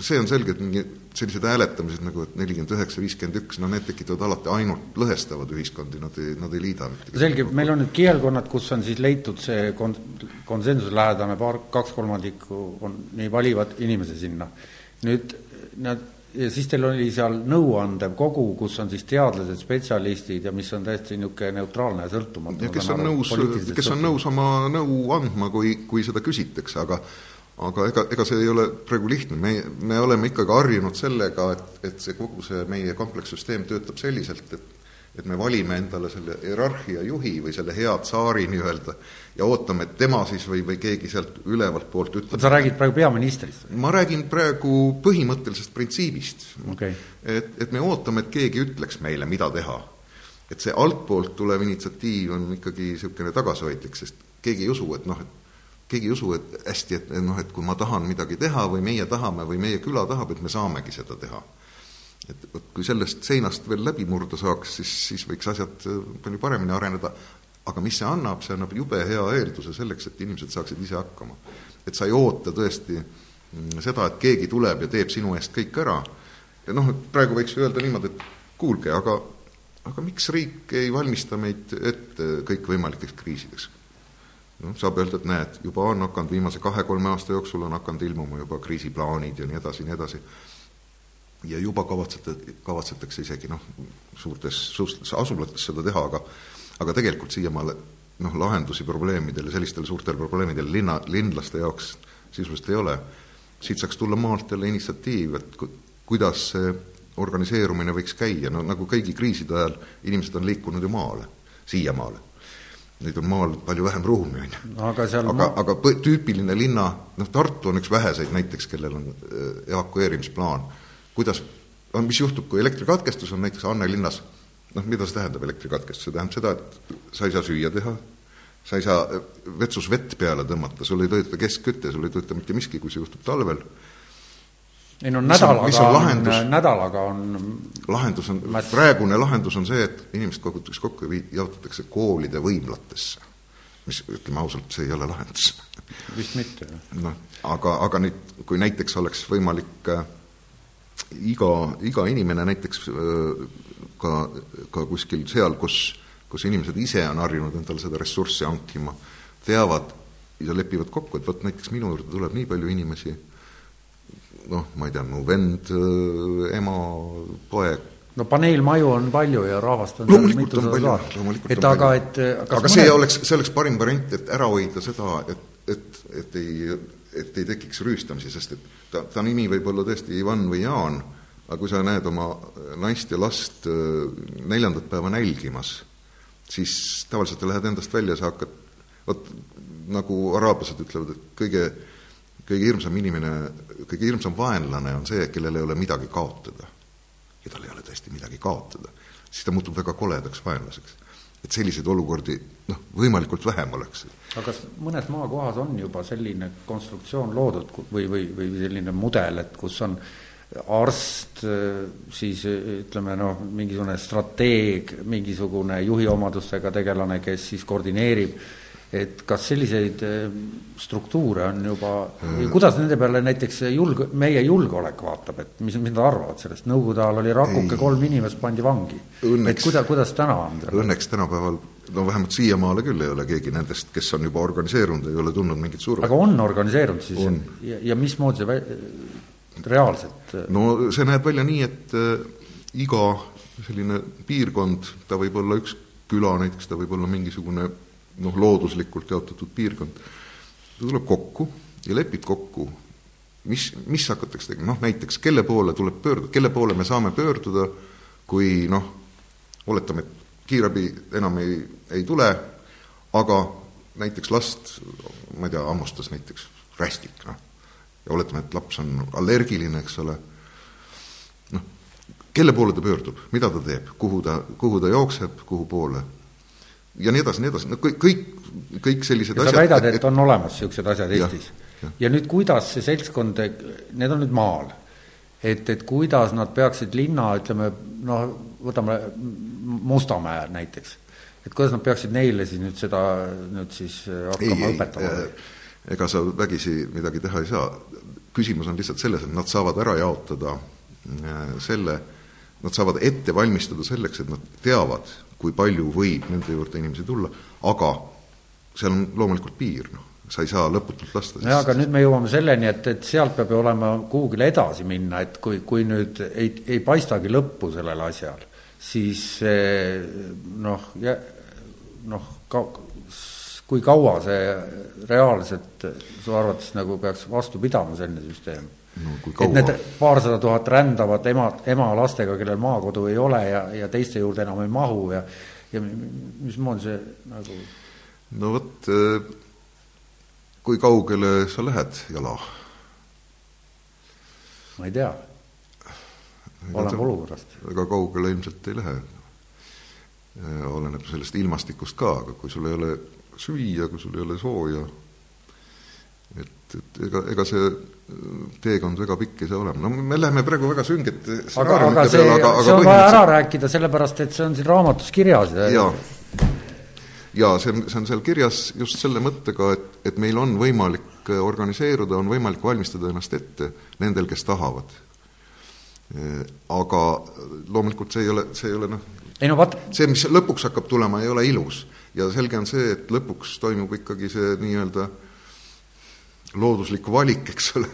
see on selge, et mingi sellised hääletamised nagu et nelikümmend üheksa, viiskümmend üks, no need tekitavad alati ainult lõhestavad ühiskondi, nad ei, nad ei liida mitte selge, meil on nüüd kihelkonnad, kus on siis leitud see kon-, konsensuslähedane paar, kaks kolmandikku on, nii valivad inimesi sinna. nüüd nad ja siis teil oli seal nõuandev kogu, kus on siis teadlased, spetsialistid ja mis on täiesti niisugune neutraalne ja sõltumatu. kes on nõus, kes on nõus oma nõu andma, kui, kui seda küsitakse, aga aga ega, ega see ei ole praegu lihtne, me, me oleme ikkagi harjunud sellega, et, et see kogu see meie komplekssüsteem töötab selliselt, et et me valime endale selle hierarhia juhi või selle hea tsaari nii-öelda ja ootame, et tema siis või, või keegi sealt ülevalt poolt ütleb. sa räägid praegu peaministrist? ma räägin praegu põhimõttelisest printsiibist okay.. et, et me ootame, et keegi ütleks meile, mida teha. et see altpoolt tulev initsiatiiv on ikkagi niisugune tagasihoidlik, sest keegi ei usu, et noh, et keegi ei usu, et hästi, et noh, et kui ma tahan midagi teha või meie tahame või meie küla tahab, et me saamegi seda teha et vot kui sellest seinast veel läbi murda saaks, siis, siis võiks asjad äh, palju paremini areneda, aga mis see annab, see annab jube hea eelduse selleks, et inimesed saaksid ise hakkama. et sa ei oota tõesti mm, seda, et keegi tuleb ja teeb sinu eest kõik ära, ja noh, et praegu võiks ju öelda niimoodi, et kuulge, aga aga miks riik ei valmista meid ette kõikvõimalikeks kriisideks? noh, saab öelda, et näed, juba on hakanud, viimase kahe-kolme aasta jooksul on hakanud ilmuma juba kriisiplaanid ja nii edasi, nii edasi ja juba kavatsete, kavatsetakse isegi noh, suurtes, suurtes asulates seda teha, aga aga tegelikult siiamaale noh, lahendusi probleemidele, sellistele suurtele probleemidele linna, linlaste jaoks sisuliselt ei ole. siit saaks tulla maalt jälle initsiatiiv, et ku, kuidas see organiseerumine võiks käia, no nagu kõigi kriiside ajal inimesed on liikunud ju maale, siiamaale. neid on maal palju vähem ruumi, on ju. aga aga, aga tüüpiline linna, noh, Tartu on üks väheseid näiteks, kellel on äh, evakueerimisplaan. Kuidas, mis juhtub, kui elektrikatkestus on näiteks Anne linnas, noh, mida see tähendab, elektrikatkestus, see tähendab seda, et sa ei saa süüa teha, sa ei saa äh, vetsus vett peale tõmmata, sul ei tööta keskküte, sul ei tööta mitte miski, kui see juhtub talvel ei no nädalaga on, on, nädalaga on lahendus on, praegune lahendus on see, et inimesed kogutakse kokku ja vii-, jaotatakse koolide võimlatesse. mis, ütleme ausalt, see ei ole lahendus. vist mitte. noh, aga, aga nüüd, kui näiteks oleks võimalik äh, iga, iga inimene näiteks ka, ka kuskil seal, kus, kus inimesed ise on harjunud endale seda ressurssi hankima, teavad ja lepivad kokku, et vot näiteks minu juurde tuleb nii palju inimesi. Noh, ma ei tea, mu vend, ema, poeg. no paneelmaju on palju ja rahvast on loomulikult on palju, loomulikult et aga, et aga mõne... see oleks, see oleks parim variant, et ära hoida seda, et, et, et ei, et ei tekiks rüüstamisi, sest et ta, ta nimi võib olla tõesti Ivan või Jaan, aga kui sa näed oma naist ja last neljandat päeva nälgimas, siis tavaliselt lähed endast välja, sa hakkad, vot nagu araablased ütlevad, et kõige kõige hirmsam inimene, kõige hirmsam vaenlane on see, kellel ei ole midagi kaotada. ja tal ei ole tõesti midagi kaotada, siis ta muutub väga koledaks vaenlaseks. et selliseid olukordi noh, võimalikult vähem oleks. Aga kas mõnes maakohas on juba selline konstruktsioon loodud või, või, või selline mudel, et kus on arst, siis ütleme noh, mingisugune strateeg, mingisugune juhi omadustega tegelane, kes siis koordineerib et kas selliseid eh, struktuure on juba või kuidas nende peale näiteks julg-, meie julgeolek vaatab, et mis, mis nad arvavad sellest, Nõukogude ajal oli rakuke, kolm inimest pandi vangi. et kuida-, kuidas täna on? õnneks tänapäeval no vähemalt siiamaale küll ei ole keegi nendest, kes on juba organiseerunud, ei ole tundnud mingit survet. aga on organiseerunud siis on. ja, ja mismoodi see reaalselt no see näeb välja nii, et äh, iga selline piirkond, ta võib olla üks küla näiteks, ta võib olla mingisugune noh, looduslikult jaotatud piirkond, ta tuleb kokku ja lepib kokku, mis, mis hakatakse tegema, noh näiteks kelle poole tuleb pöörduda, kelle poole me saame pöörduda, kui noh, oletame, et kiirabi enam ei, ei tule, aga näiteks last, ma ei tea, hammustas näiteks rästik, noh, ja oletame, et laps on allergiline, eks ole, noh, kelle poole ta pöördub, mida ta teeb, kuhu ta, kuhu ta jookseb, kuhu poole ja nii edasi, nii edasi, no kõik, kõik, kõik sellised ja asjad sa väidad, et on olemas niisugused asjad Eestis? ja nüüd kuidas see seltskond, need on nüüd maal, et, et kuidas nad peaksid linna, ütleme noh, võtame Mustamäe näiteks, et kuidas nad peaksid neile siis nüüd seda nüüd siis hakkama ei, õpetama? Äh, ega sa vägisi midagi teha ei saa, küsimus on lihtsalt selles, et nad saavad ära jaotada äh, selle, nad saavad ette valmistada selleks, et nad teavad, kui palju võib nende juurde inimesi tulla, aga seal on loomulikult piir, noh, sa ei saa lõputult lasta. jaa, aga nüüd me jõuame selleni, et, et sealt peab ju olema kuhugile edasi minna, et kui, kui nüüd ei, ei paistagi lõppu sellel asjal, siis noh, noh, ka-, kui kaua see reaalselt su arvates nagu peaks vastu pidama, selline süsteem? No et need paarsada tuhat rändavad ema, ema lastega, kellel maakodu ei ole ja, ja teiste juurde enam ei mahu ja ja mismoodi see nagu no vot, äh, kui kaugele sa lähed jala? ma ei tea, oleneb olukorrast. väga kaugele ilmselt ei lähe. Äh, oleneb sellest ilmastikust ka, aga kui sul ei ole süüa, kui sul ei ole sooja, et, et ega, ega see teekond väga pikk ei saa olema, no me läheme praegu väga süngete aga, aga see, see on vaja ära rääkida, sellepärast et see on siin raamatus kirjas. jaa, jaa, see on, see on seal kirjas just selle mõttega, et, et meil on võimalik organiseeruda, on võimalik valmistada ennast ette nendel, kes tahavad. Aga loomulikult see ei ole, see ei ole noh, no vaat see, mis lõpuks hakkab tulema, ei ole ilus. ja selge on see, et lõpuks toimub ikkagi see nii-öelda äh, looduslik valik, eks ole,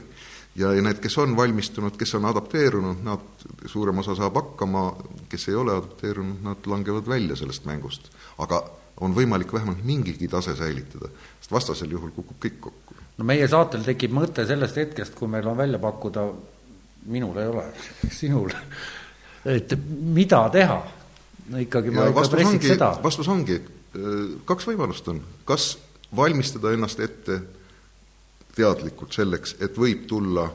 ja, ja need, kes on valmistunud, kes on adapteerunud, nad, suurem osa saab hakkama, kes ei ole adapteerunud, nad langevad välja sellest mängust. aga on võimalik vähemalt mingigi tase säilitada, sest vastasel juhul kukub kõik kokku. no meie saatel tekib mõte sellest hetkest, kui meil on välja pakkuda, minul ei ole, [laughs] sinul, et mida teha? no ikkagi ma ikka pressiks seda. vastus ongi, kaks võimalust on, kas valmistada ennast ette teadlikult selleks, et võib tulla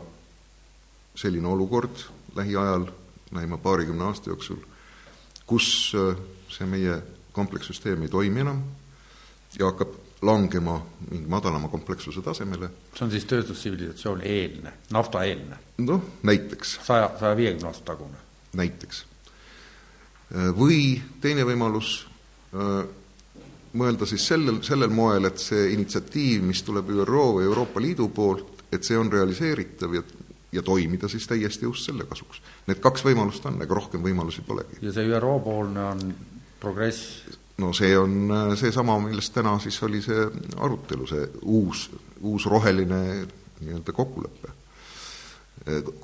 selline olukord lähiajal, lähima paarikümne aasta jooksul, kus see meie komplekssüsteem ei toimi enam ja hakkab langema mingi madalama komplekssuse tasemele. see on siis tööstustsivilisatsioon eelne, naftaeelne? noh, näiteks. saja, saja viiekümne aasta tagune? näiteks. või teine võimalus, mõelda siis sellel, sellel moel, et see initsiatiiv, mis tuleb ÜRO või Euroopa Liidu poolt, et see on realiseeritav ja, ja toimida siis täiesti just selle kasuks. Need kaks võimalust on, ega rohkem võimalusi polegi. ja see ÜRO-poolne on progress? no see on seesama, millest täna siis oli see arutelu, see uus, uus roheline nii-öelda kokkulepe.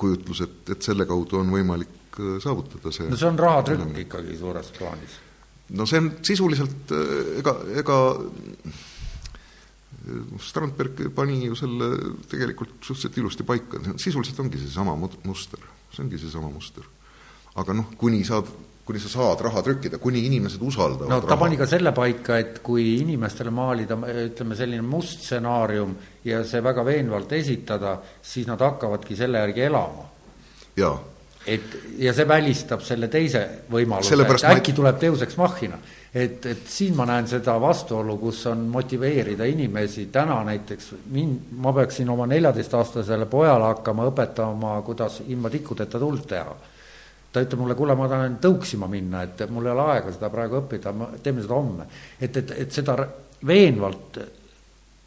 Kujutlus, et, et selle kaudu on võimalik saavutada see no see on rahatrükk ikkagi suures plaanis no see on sisuliselt, ega, ega Strandberg pani ju selle tegelikult suhteliselt ilusti paika, sisuliselt ongi seesama muster, see ongi seesama muster. aga noh, kuni saad, kuni sa saad raha trükkida, kuni inimesed usaldavad no ta raha. pani ka selle paika, et kui inimestele maalida, ütleme, selline must stsenaarium ja see väga veenvalt esitada, siis nad hakkavadki selle järgi elama. jaa et ja see välistab selle teise võimaluse, et äkki ma... tuleb teuseks mahhina. et, et siin ma näen seda vastuolu, kus on motiveerida inimesi täna näiteks, mind, ma peaksin oma neljateistaastasele pojale hakkama õpetama, kuidas ilma tikkudeta tuld teha. ta ütleb mulle, kuule, ma tahan tõuksima minna, et mul ei ole aega seda praegu õppida, teeme seda homme. et, et, et seda veenvalt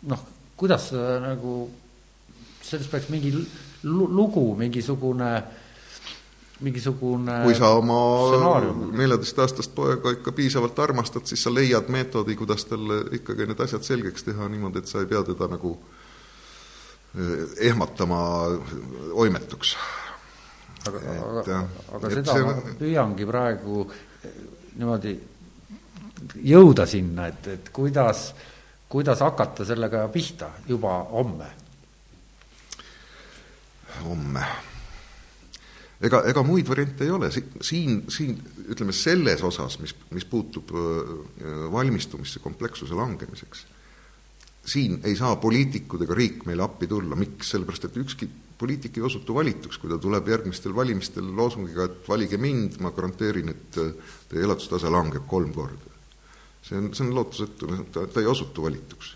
noh, kuidas seda nagu, sellest peaks mingi lugu, mingisugune äh, mingisugune kui sa oma neljateistaastast poega ikka piisavalt armastad, siis sa leiad meetodi, kuidas talle ikkagi need asjad selgeks teha niimoodi, et sa ei pea teda nagu eh, ehmatama oimetuks. aga, aga, aga seda see... ma püüangi praegu eh, niimoodi jõuda sinna, et, et kuidas, kuidas hakata sellega pihta juba homme? homme ega, ega muid variante ei ole, siin, siin ütleme selles osas, mis, mis puutub valmistumisse komplekssuse langemiseks, siin ei saa poliitikud ega riik meile appi tulla, miks, sellepärast et ükski poliitik ei osutu valituks, kui ta tuleb järgmistel valimistel loosungiga, et valige mind, ma garanteerin, et teie elatustase langeb kolm korda. see on, see on lootusetu, ta, ta ei osutu valituks.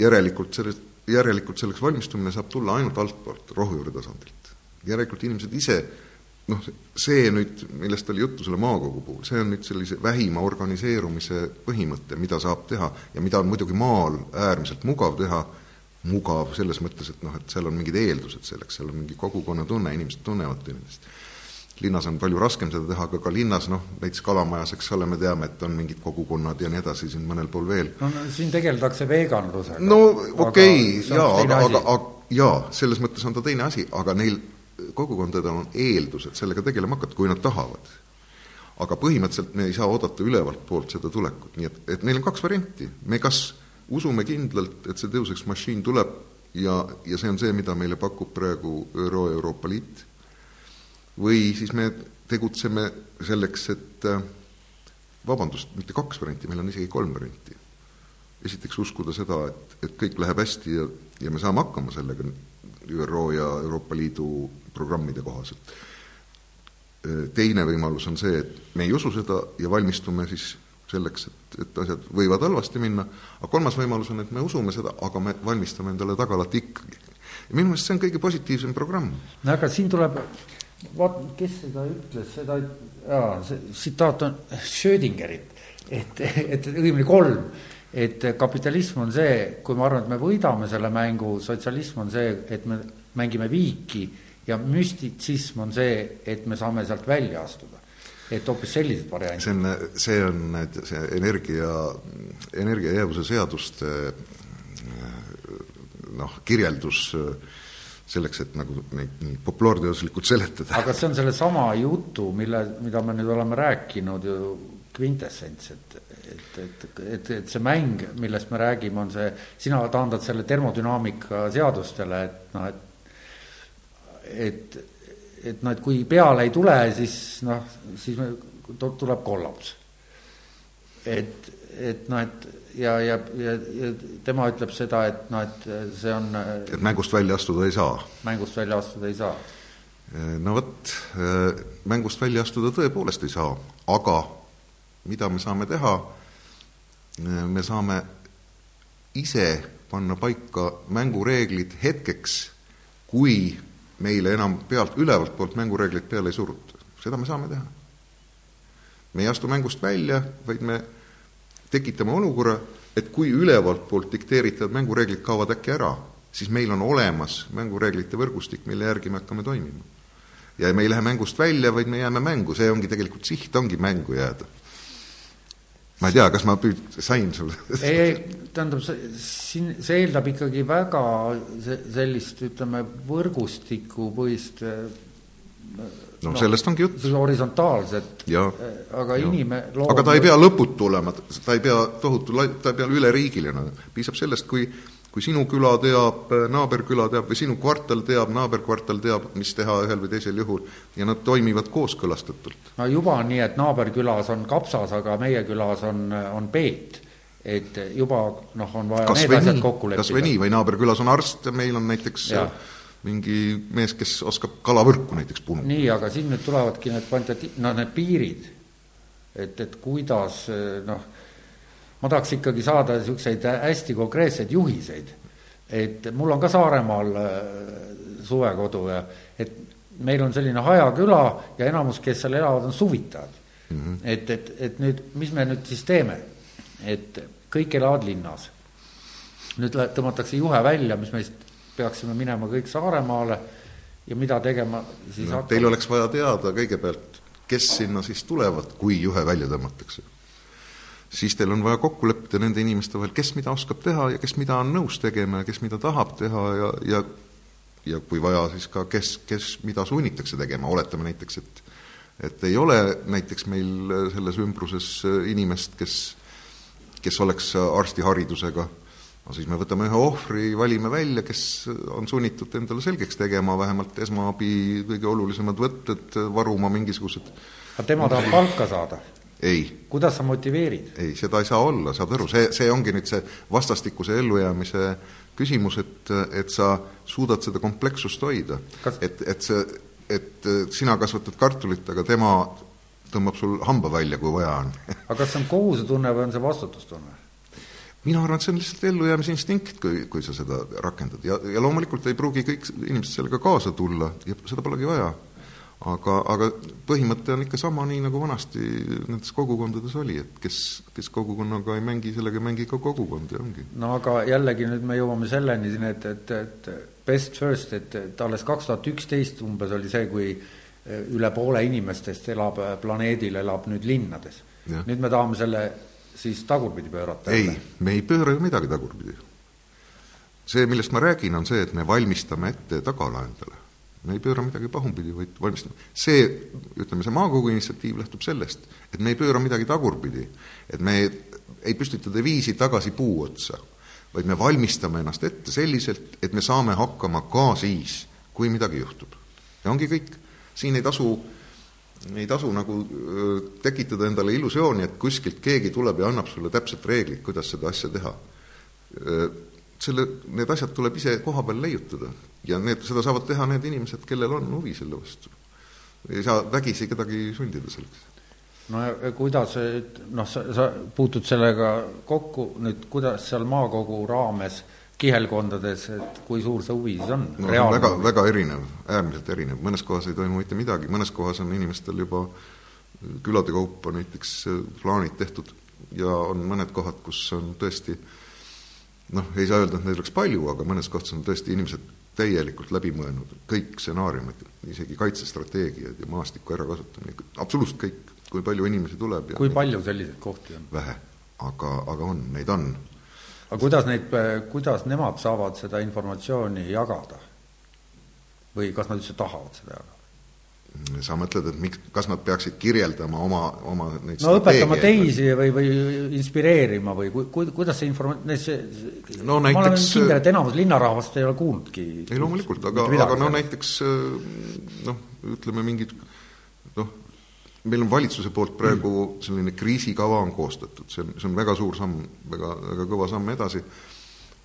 järelikult sellest, järelikult selleks valmistumine saab tulla ainult altpoolt, rohujuure tasandilt järelikult inimesed ise noh, see nüüd, millest oli juttu selle maakogu puhul, see on nüüd sellise vähima organiseerumise põhimõte, mida saab teha ja mida on muidugi maal äärmiselt mugav teha, mugav selles mõttes, et noh, et seal on mingid eeldused selleks, seal on mingi kogukonnatunne, inimesed tunnevad teineteist. linnas on palju raskem seda teha, aga ka linnas noh, näiteks Kalamajas, eks ole, me teame, et on mingid kogukonnad ja nii edasi siin mõnel pool veel. no, siin tegeldakse veganlusega. no okei okay,, jaa, aga, aga, aga jaa, selles mõttes on ta teine asi, aga neil kogukondadel on eeldused sellega tegelema hakata, kui nad tahavad. aga põhimõtteliselt me ei saa oodata ülevalt poolt seda tulekut, nii et, et meil on kaks varianti, me kas usume kindlalt, et see tõuseks mašiin tuleb ja, ja see on see, mida meile pakub praegu ÜRO ja Euroopa Liit, või siis me tegutseme selleks, et vabandust, mitte kaks varianti, meil on isegi kolm varianti. esiteks uskuda seda, et, et kõik läheb hästi ja, ja me saame hakkama sellega, ÜRO ja Euroopa Liidu programmide kohaselt. teine võimalus on see, et me ei usu seda ja valmistume siis selleks, et, et asjad võivad halvasti minna, aga kolmas võimalus on, et me usume seda, aga me valmistame endale tagalat ikkagi. ja minu meelest see on kõige positiivsem programm. no aga siin tuleb, vaat kes seda ütles, seda, see tsitaat on Schrödingerit, et, et õigemini kolm et kapitalism on see, kui ma arvan, et me võidame selle mängu, sotsialism on see, et me mängime viiki ja müstitsism on see, et me saame sealt välja astuda. et hoopis sellised variandid. see on, see on need, see energia, energiajäävuse seaduste noh, kirjeldus selleks, et nagu neid nii populaarteaduslikult seletada. aga see on sellesama jutu, mille, mida me nüüd oleme rääkinud ju, kvintessents, et, et, et, et, et see mäng, millest me räägime, on see, sina taandad selle termodünaamika seadustele, et noh, et et, et noh, et kui peale ei tule, siis noh, siis tuleb kollaps. et, et noh, et ja, ja, ja, ja tema ütleb seda, et noh, et see on et mängust välja astuda ei saa? mängust välja astuda ei saa. no vot, mängust välja astuda tõepoolest ei saa, aga mida me saame teha, me saame ise panna paika mängureeglid hetkeks, kui meile enam pealt, ülevalt poolt mängureegleid peale ei suruta. seda me saame teha. me ei astu mängust välja, vaid me tekitame olukorra, et kui ülevalt poolt dikteeritavad mängureeglid kaovad äkki ära, siis meil on olemas mängureeglite võrgustik, mille järgi me hakkame toimima. ja me ei lähe mängust välja, vaid me jääme mängu, see ongi tegelikult siht, ongi mängu jääda ma ei tea, kas ma püüd-, sain sulle [laughs] ei, ei, tähendab, siin, see eeldab ikkagi väga sellist, ütleme, võrgustikupõhist no, no sellest ongi jutt. horisontaalset, aga inime-. aga ta ei pea lõputu olema, ta ei pea tohutu, ta ei pea üleriigiline, piisab sellest, kui kui sinu küla teab, naaberküla teab või sinu kvartal teab, naaberkvartal teab, mis teha ühel või teisel juhul ja nad toimivad kooskõlastatult. no juba on nii, et naaberkülas on kapsas, aga meie külas on, on peet et juba noh, on vaja kas need asjad nii, kokku leppida. kas või nii, või naaberkülas on arst ja meil on näiteks ja. mingi mees, kes oskab kalavõrku näiteks punuda. nii, aga siin nüüd tulevadki need kvantitati-, no need piirid, et, et kuidas noh, ma tahaks ikkagi saada niisuguseid hästi konkreetseid juhiseid. et mul on ka Saaremaal äh, suvekodu ja et meil on selline hajaküla ja enamus, kes seal elavad, on suvitajad mm. -hmm. et, et, et nüüd, mis me nüüd siis teeme? et kõik elavad linnas. nüüd tõmmatakse juhe välja, mis meist peaksime minema kõik Saaremaale ja mida tegema siis no, hakkama? Teil oleks vaja teada kõigepealt, kes sinna siis tulevad, kui juhe välja tõmmatakse siis teil on vaja kokku leppida nende inimeste vahel, kes mida oskab teha ja kes mida on nõus tegema ja kes mida tahab teha ja, ja ja kui vaja, siis ka kes, kes mida sunnitakse tegema, oletame näiteks, et et ei ole näiteks meil selles ümbruses inimest, kes, kes oleks arstiharidusega, no siis me võtame ühe ohvri, valime välja, kes on sunnitud endale selgeks tegema vähemalt esmaabi kõige olulisemad võtted, varuma mingisugused aga tema tahab [laughs] palka saada? Ei. kuidas sa motiveerid? ei, seda ei saa olla, saad aru, see, see ongi nüüd see vastastikuse ellujäämise küsimus, et, et sa suudad seda komplekssust hoida Kas.... et, et see, et sina kasvatad kartulit, aga tema tõmbab sul hamba välja, kui vaja on [laughs] aga kas see on kohusetunne või on see vastutustunne? mina arvan, et see on lihtsalt ellujäämisinstinkt, kui, kui sa seda rakendad ja, ja loomulikult ei pruugi kõik inimesed sellega kaasa tulla ja seda polegi vaja aga, aga põhimõte on ikka sama, nii nagu vanasti nendes kogukondades oli, et kes, kes kogukonnaga ei mängi, sellega ei mängi ka kogukond ja ongi. no aga jällegi nüüd me jõuame selleni siin, et, et, et best first, et, et alles kaks tuhat üksteist umbes oli see, kui üle poole inimestest elab planeedil, elab nüüd linnades. nüüd me tahame selle siis tagurpidi pöörata. ei, me ei pööra ju midagi tagurpidi. see, millest ma räägin, on see, et me valmistame ette tagala endale me ei pööra midagi pahupidi, vaid valmistame. see, ütleme, see maakogu initsiatiiv lähtub sellest, et me ei pööra midagi tagurpidi, et me ei püstita deviisi tagasi puu otsa, vaid me valmistame ennast ette selliselt, et me saame hakkama ka siis, kui midagi juhtub. ja ongi kõik, siin ei tasu ei tasu nagu tekitada endale illusiooni, et kuskilt keegi tuleb ja annab sulle täpselt reeglid, kuidas seda asja teha. Selle, need asjad tuleb ise koha peal leiutada ja need, seda saavad teha need inimesed, kellel on huvi selle vastu. ei saa vägisi kedagi sundida selleks. no ja kuidas, noh, sa, sa puutud sellega kokku nüüd, kuidas seal maakogu raames kihelkondades, et kui suur see huvi siis on? no väga, väga erinev, äärmiselt erinev, mõnes kohas ei toimu mitte midagi, mõnes kohas on inimestel juba külade kaupa näiteks plaanid tehtud ja on mõned kohad, kus on tõesti noh, ei saa öelda, et neid oleks palju, aga mõnes kohtas on tõesti inimesed täielikult läbi mõelnud, kõik stsenaariumid, isegi kaitsestrateegiad ja maastiku ärakasutamine, absoluutselt kõik, kui palju inimesi tuleb ja kui palju selliseid kohti on? vähe, aga, aga on, neid on. aga kuidas neid, kuidas nemad saavad seda informatsiooni jagada? või kas nad üldse tahavad seda jagada? Sa mõtled, et miks, kas nad peaksid kirjeldama oma, oma neid no õpetama teisi või, või inspireerima või ku, ku, kuidas see inform-, see no näiteks ma olen kindel, et enamus linnarahvast ei ole kuulnudki ei loomulikult, aga, aga no näiteks noh, ütleme mingid noh, meil on valitsuse poolt praegu selline kriisikava on koostatud, see on, see on väga suur samm, väga, väga kõva samm edasi,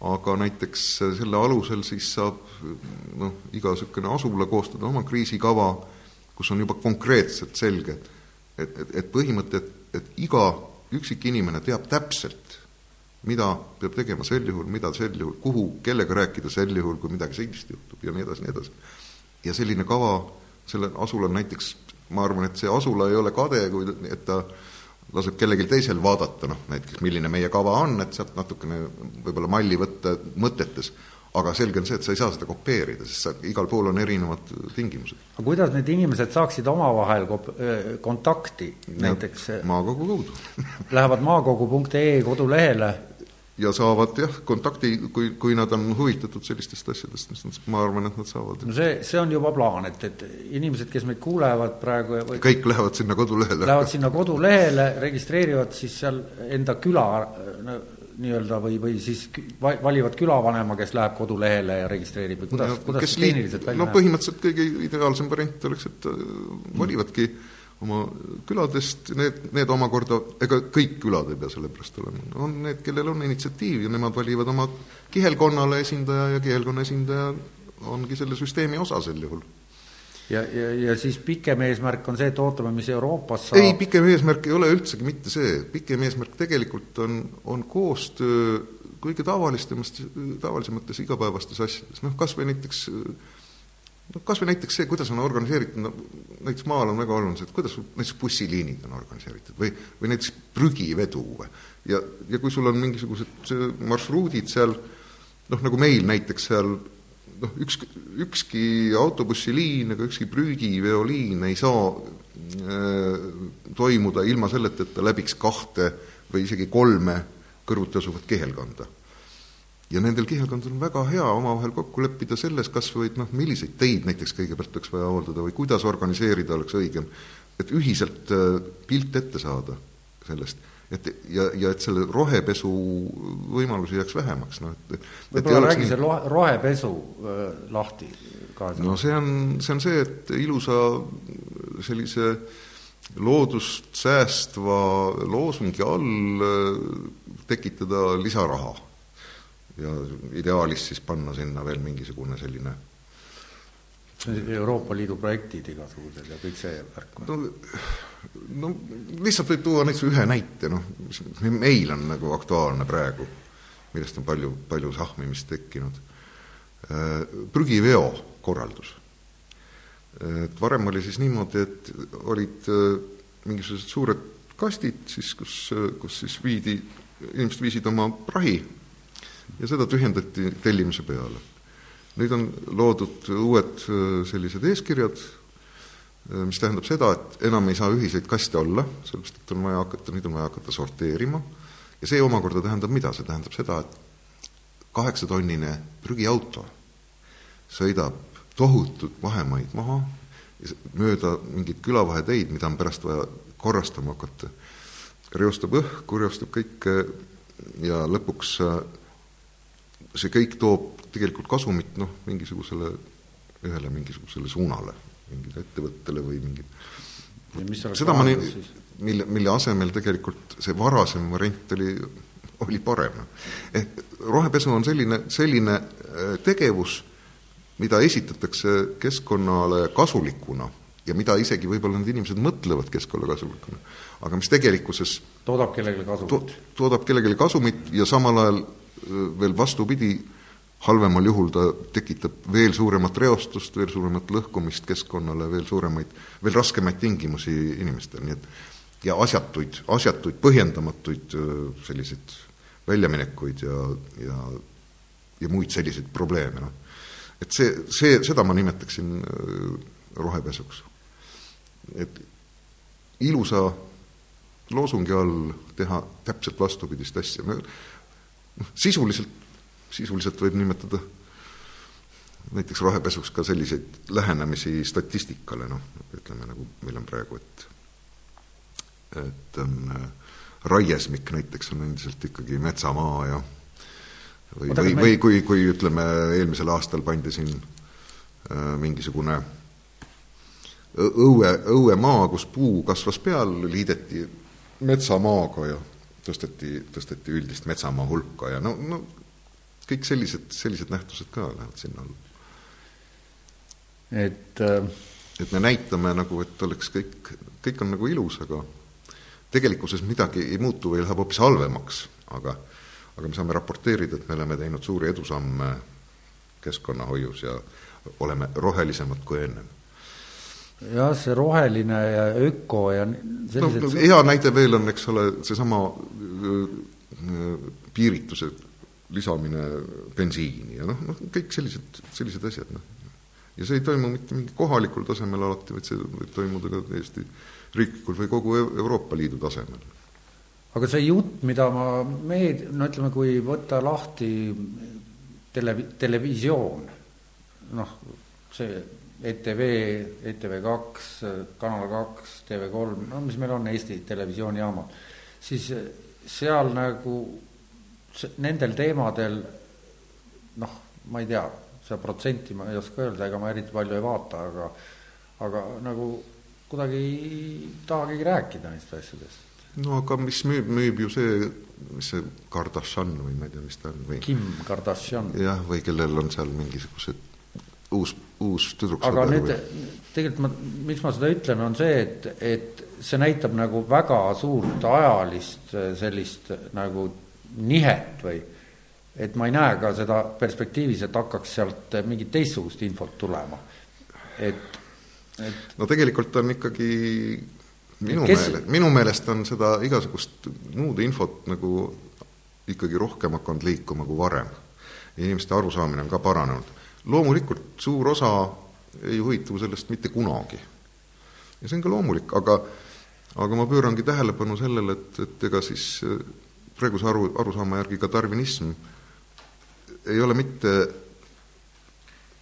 aga näiteks selle alusel siis saab noh, iga niisugune asula koostada oma kriisikava, kus on juba konkreetselt selge, et, et, et põhimõte, et, et iga üksik inimene teab täpselt, mida peab tegema sel juhul, mida sel juhul, kuhu, kellega rääkida sel juhul, kui midagi sellist juhtub ja nii edasi, nii edasi. ja selline kava, sellel asulal näiteks, ma arvan, et see asula ei ole kade, kui, et ta laseb kellelgi teisel vaadata, noh näiteks milline meie kava on, et sealt natukene võib-olla malli võtta mõtetes, aga selge on see, et sa ei saa seda kopeerida, sest sa, igal pool on erinevad tingimused. aga kuidas need inimesed saaksid omavahel kontakti näiteks? maakogu kaudu [laughs] Lähevad maakogu.ee kodulehele ja saavad jah, kontakti, kui, kui nad on huvitatud sellistest asjadest, mis nad, ma arvan, et nad saavad. no see, see on juba plaan, et, et inimesed, kes meid kuulevad praegu või kõik lähevad sinna kodulehele. Lähevad sinna kodulehele, registreerivad siis seal enda küla no, nii-öelda või, või siis valivad külavanema, kes läheb kodulehele ja registreerib või kuidas no,, kuidas see tehniliselt välja no, näeb? põhimõtteliselt kõige ideaalsem variant oleks, et äh, valivadki mm oma küladest, need, need omakorda, ega kõik külad ei pea selle pärast olema, on need, kellel on initsiatiiv ja nemad valivad oma kihelkonnale esindaja ja kihelkonna esindaja ongi selle süsteemi osa sel juhul. Ja, ja, ja siis pikem eesmärk on see, et ootame, mis Euroopas saab. Ei, pikem eesmärk ei ole üldsegi mitte see, pikem eesmärk tegelikult on, on koostöö kõige tavalistemast, tavalisemates igapäevastes asjades, noh kas või näiteks no kas või näiteks see, kuidas on organiseeritud, no näiteks maal on väga oluline see, et kuidas näiteks bussiliinid on organiseeritud või, või näiteks prügivedu või? Ja, ja kui sul on mingisugused marsruudid seal, noh nagu meil näiteks seal noh, üks, ükski autobussiliin ega ükski prügiveoliin ei saa äh, toimuda ilma selleta, et ta läbiks kahte või isegi kolme kõrvuti asuvat kihelkonda ja nendel kihelkondadel on väga hea omavahel kokku leppida selles kas või noh, milliseid teid näiteks kõigepealt oleks vaja hooldada või kuidas organiseerida oleks õigem, et ühiselt äh, pilt ette saada sellest, et ja, ja et selle rohepesu võimalusi jääks vähemaks, noh et võib-olla räägi nii... see rohepesu äh, lahti ka. no see on, see on see, et ilusa sellise loodust säästva loosungi all äh, tekitada lisaraha ja ideaalis siis panna sinna veel mingisugune selline Euroopa Liidu projektid igasugused ja kõik see värk? no, no lihtsalt võib tuua näiteks ühe näite, noh, mis meil on nagu aktuaalne praegu, millest on palju, palju sahmimist tekkinud. Äh, prügiveo korraldus. et varem oli siis niimoodi, et olid äh, mingisugused suured kastid siis, kus, kus siis viidi, inimesed viisid oma prahi ja seda tühjendati tellimise peale. Nüüd on loodud uued äh, sellised eeskirjad, äh, mis tähendab seda, et enam ei saa ühiseid kaste olla, sellepärast et on vaja hakata, nüüd on vaja hakata sorteerima, ja see omakorda tähendab mida? see tähendab seda, et kaheksatonnine prügiauto sõidab tohutud vahemaid maha, mööda mingeid külavaheteid, mida on pärast vaja korrastama hakata, reostab õhku, reostab kõike ja lõpuks see kõik toob tegelikult kasumit noh, mingisugusele, ühele mingisugusele suunale, mingile ettevõttele või mingi seda ma nii, mille, mille asemel tegelikult see varasem variant oli, oli parem. ehk rohepesu on selline, selline äh, tegevus, mida esitatakse keskkonnale kasulikuna ja mida isegi võib-olla need inimesed mõtlevad keskkonnakasulikuna, aga mis tegelikkuses toodab kellelegi kasumit to,. toodab kellelegi kasumit ja samal ajal veel vastupidi, halvemal juhul ta tekitab veel suuremat reostust, veel suuremat lõhkumist keskkonnale, veel suuremaid, veel raskemaid tingimusi inimestele, nii et ja asjatuid, asjatuid põhjendamatuid selliseid väljaminekuid ja, ja ja muid selliseid probleeme, noh. et see, see, seda ma nimetaksin rohepesuks. et ilusa loosungi all teha täpselt vastupidist asja, noh, sisuliselt, sisuliselt võib nimetada näiteks rohepesuks ka selliseid lähenemisi statistikale, noh, ütleme nagu meil on praegu, et et on äh, raiesmik näiteks on endiselt ikkagi metsamaa ja või, või, või kui, kui ütleme, eelmisel aastal pandi siin äh, mingisugune õue, õuemaa, kus puu kasvas peal, liideti metsamaaga ja tõsteti, tõsteti üldist metsamaa hulka ja no, no kõik sellised, sellised nähtused ka lähevad sinna alla. et äh... et me näitame nagu, et oleks kõik, kõik on nagu ilus, aga tegelikkuses midagi ei muutu või läheb hoopis halvemaks, aga aga me saame raporteerida, et me oleme teinud suuri edusamme keskkonnahoius ja oleme rohelisemad kui ennem jah, see roheline ja öko ja sellised no, hea näide veel on, eks ole, seesama piirituse lisamine bensiini ja noh, noh kõik sellised, sellised asjad, noh. ja see ei toimu mitte mingi kohalikul tasemel alati, vaid see võib toimuda ka täiesti riiklikul või kogu Euroopa Liidu tasemel aga see jutt, mida ma meed-, no ütleme, kui võtta lahti tele-, televisioon, noh, see ETV, ETV kaks, Kanal kaks, TV3, no mis meil on Eesti televisioonijaamad, siis seal nagu nendel teemadel noh, ma ei tea, seda protsenti ma ei oska öelda, ega ma eriti palju ei vaata, aga aga nagu kuidagi ei taha keegi rääkida neist asjadest no aga mis müüb, müüb ju see, mis see Kardashian või ma ei tea, mis ta on või Kim Kardashian. jah, või kellel on seal mingisugused uus, uus tüdruk aga nüüd või... tegelikult ma, miks ma seda ütlen, on see, et, et see näitab nagu väga suurt ajalist sellist nagu nihet või et ma ei näe ka seda perspektiivis, et hakkaks sealt mingit teistsugust infot tulema. et, et no tegelikult on ikkagi minu Kes... meele, minu meelest on seda igasugust muud infot nagu ikkagi rohkem hakanud liikuma kui varem. inimeste arusaamine on ka paranenud. loomulikult suur osa ei huvitugu sellest mitte kunagi. ja see on ka loomulik, aga aga ma pöörangi tähelepanu sellele, et, et ega siis praeguse aru, arusaama järgi ka tarvinism ei ole mitte,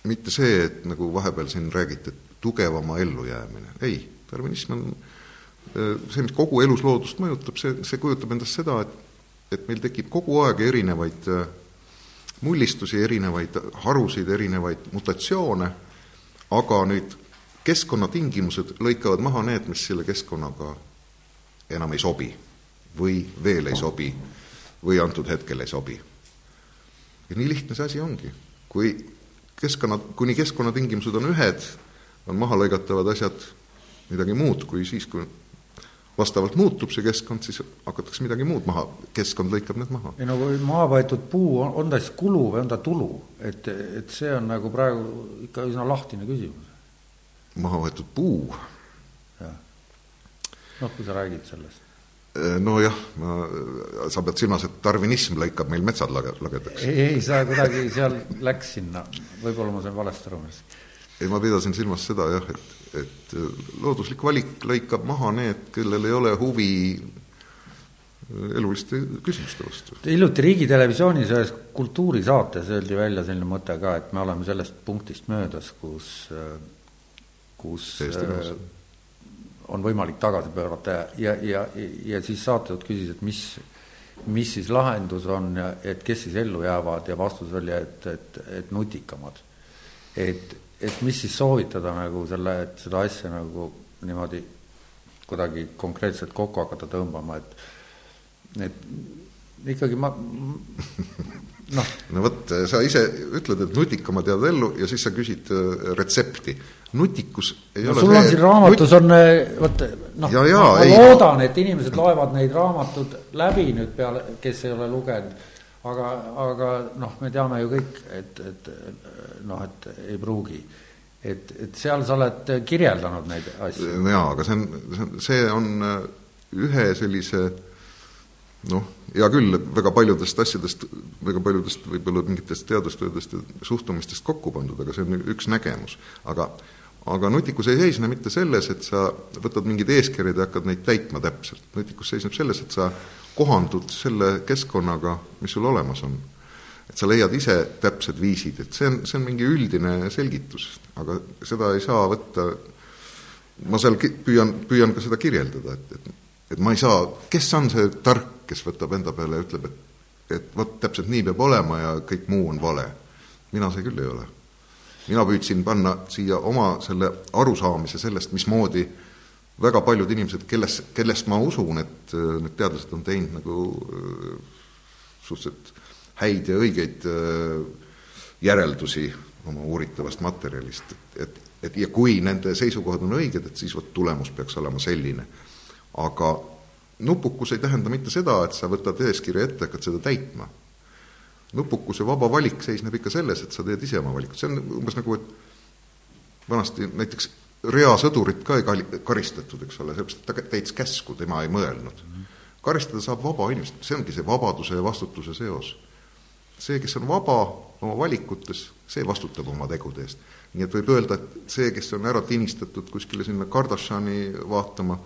mitte see, et nagu vahepeal siin räägiti, et tugevama ellujäämine, ei, tarvinism on see, mis kogu elusloodust mõjutab, see, see kujutab endast seda, et et meil tekib kogu aeg erinevaid äh, mullistusi, erinevaid harusid, erinevaid mutatsioone, aga nüüd keskkonnatingimused lõikavad maha need, mis selle keskkonnaga enam ei sobi või veel ei sobi või antud hetkel ei sobi. ja nii lihtne see asi ongi. kui keskkonna, kuni keskkonnatingimused on ühed, on mahalõigatavad asjad midagi muud kui siis, kui vastavalt muutub see keskkond, siis hakatakse midagi muud maha, keskkond lõikab need maha. ei no kui maha võetud puu, on, ta siis kulu või on ta tulu, et, et see on nagu praegu ikka üsna lahtine küsimus. maha võetud puu? jah. noh, kui sa räägid sellest. Äh, nojah, ma, sa pead silmas, et tarvinism lõikab meil metsad lage, lagedaks? ei, ei, sa kuidagi seal läks sinna, võib-olla ma sain valesti aru ei, ma pidasin silmas seda jah, et et äh, looduslik valik lõikab maha need, kellel ei ole huvi äh, eluliste küsimuste vastu. hiljuti Riigitelevisioonis ühes kultuurisaates öeldi välja selline mõte ka, et me oleme sellest punktist möödas, kus, äh, kus on võimalik tagasi pöörata ja, ja, ja, ja siis saatejuht küsis, et mis, mis siis lahendus on ja et kes siis ellu jäävad ja vastus oli, et, et, et nutikamad. et, et mis siis soovitada nagu selle, et seda asja nagu niimoodi kuidagi konkreetselt kokku hakata tõmbama, et et ikkagi ma noh. [laughs] no vot, sa ise ütled, et nutikamad jäävad ellu ja siis sa küsid äh, retsepti. Nutikus ei no, ole sul on siin raamatus nut... on, äh, vot noh, ma ei, loodan, et inimesed loevad neid raamatud läbi nüüd peale, kes ei ole lugenud aga, aga noh, me teame ju kõik, et, et noh, et ei pruugi. et, et seal sa oled kirjeldanud neid asju. jaa, aga see on, see on äh, ühe sellise noh, hea küll, väga paljudest asjadest, väga paljudest võib-olla mingitest teadustöödest ja suhtumistest kokku pandud, aga see on üks nägemus. aga aga nutikus ei seisne mitte selles, et sa võtad mingid eeskirjad ja hakkad neid täitma täpselt. nutikus seisneb selles, et sa kohandud selle keskkonnaga, mis sul olemas on. et sa leiad ise täpsed viisid, et see on, see on mingi üldine selgitus, aga seda ei saa võtta, ma seal püüan, püüan ka seda kirjeldada, et, et et ma ei saa, kes on see tark, kes võtab enda peale ja ütleb, et et vot täpselt nii peab olema ja kõik muu on vale. mina see küll ei ole mina püüdsin panna siia oma selle arusaamise sellest, mismoodi väga paljud inimesed, kelles, kellest ma usun, et äh, need teadlased on teinud nagu äh, suhteliselt häid ja õigeid järeldusi oma uuritavast materjalist, et, et, et ja kui nende seisukohad on õiged, et siis vot tulemus peaks olema selline. aga nupukus ei tähenda mitte seda, et sa võtad eeskirja ette, hakkad seda täitma. Nupukuse vaba valik seisneb ikka selles, et sa teed ise oma valikut, see on umbes nagu, et vanasti näiteks reasõdurit ka ei kali-, karistatud, eks ole, sellepärast et ta täitis käsku, tema ei mõelnud. karistada saab vaba inimest, see ongi see vabaduse ja vastutuse seos. see, kes on vaba oma valikutes, see vastutab oma tegude eest. nii et võib öelda, et see, kes on ära tinistatud kuskile sinna Kardashani vaatama,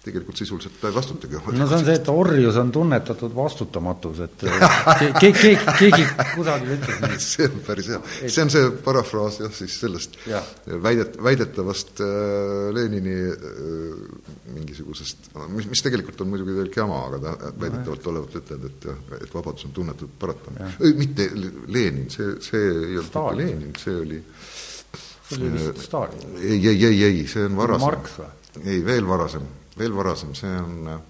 tegelikult sisuliselt ta ei vastutagi oma no see on see, et orjus on tunnetatud vastutamatus, et [laughs] keegi, keegi, keegi kusagil ütles nii. [laughs] see on päris hea, see on see parafraas jah, siis sellest ja. väidet-, väidetavast äh, Lenini äh, mingisugusest, mis, mis tegelikult on muidugi täielik jama, aga ta väidetavalt olevat ütelnud, et jah, et vabadus on tunnetud paratamatu. mitte Lenin, see, see ei olnud mitte Lenin, see oli see oli vist Stalin. ei, ei, ei, ei, see on varasem. Ei, veel varasem veel varasem, see on äh,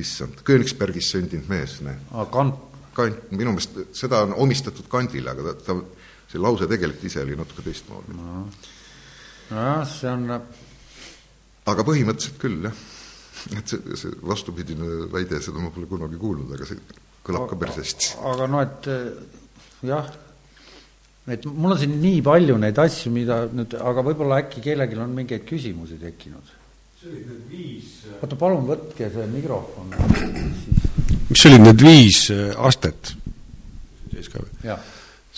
issand, Königsbergis sündinud mees, noh. Kant. Kant, minu meelest seda on omistatud Kandile, aga ta, ta, see lause tegelikult ise oli natuke teistmoodi no.. nojah, see on äh, aga põhimõtteliselt küll, jah. et see, see vastupidine väide, seda ma pole kunagi kuulnud, aga see kõlab aga, ka päris hästi. aga noh, et jah, et mul on siin nii palju neid asju, mida nüüd, aga võib-olla äkki kellelgi on mingeid küsimusi tekkinud äh, oota, palun võtke see mikrofon mis olid need viis äh, astet?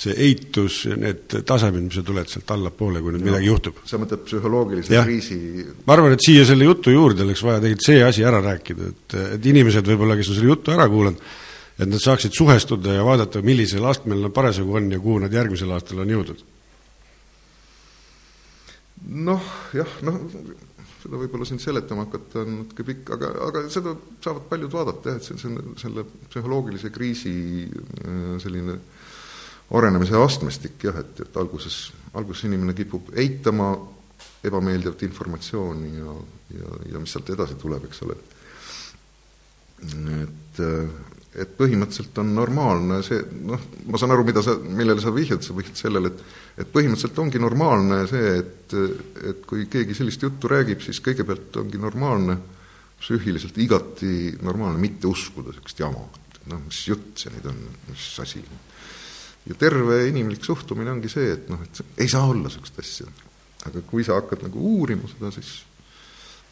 see eitus, need tasemed, mis sa tuled sealt allapoole, kui nüüd no, midagi juhtub. sa mõtled psühholoogilise ja. kriisi ma arvan, et siia selle jutu juurde oleks vaja tegelikult see asi ära rääkida, et, et inimesed võib-olla, kes on selle jutu ära kuulanud, et nad saaksid suhestuda ja vaadata, millisel astmel nad parasjagu on ja kuhu nad järgmisel aastal on jõudnud. noh, jah, noh seda võib-olla siin seletama hakata on natuke pikk, aga, aga seda saavad paljud vaadata jah, et see, on selle psühholoogilise kriisi äh, selline arenemise astmestik jah, et, et alguses, alguses inimene kipub eitama ebameeldivat informatsiooni ja, ja, ja mis sealt edasi tuleb, eks ole. et, et põhimõtteliselt on normaalne see, noh, ma saan aru, mida sa, millele sa vihjad, sa vihjad sellele, et et põhimõtteliselt ongi normaalne see, et, et kui keegi sellist juttu räägib, siis kõigepealt ongi normaalne, psüühiliselt igati normaalne mitte uskuda niisugust jama, et noh, mis jutt see nüüd on, mis asi. ja terve inimlik suhtumine ongi see, et noh, et ei saa olla niisugust asja. aga kui sa hakkad nagu uurima seda, siis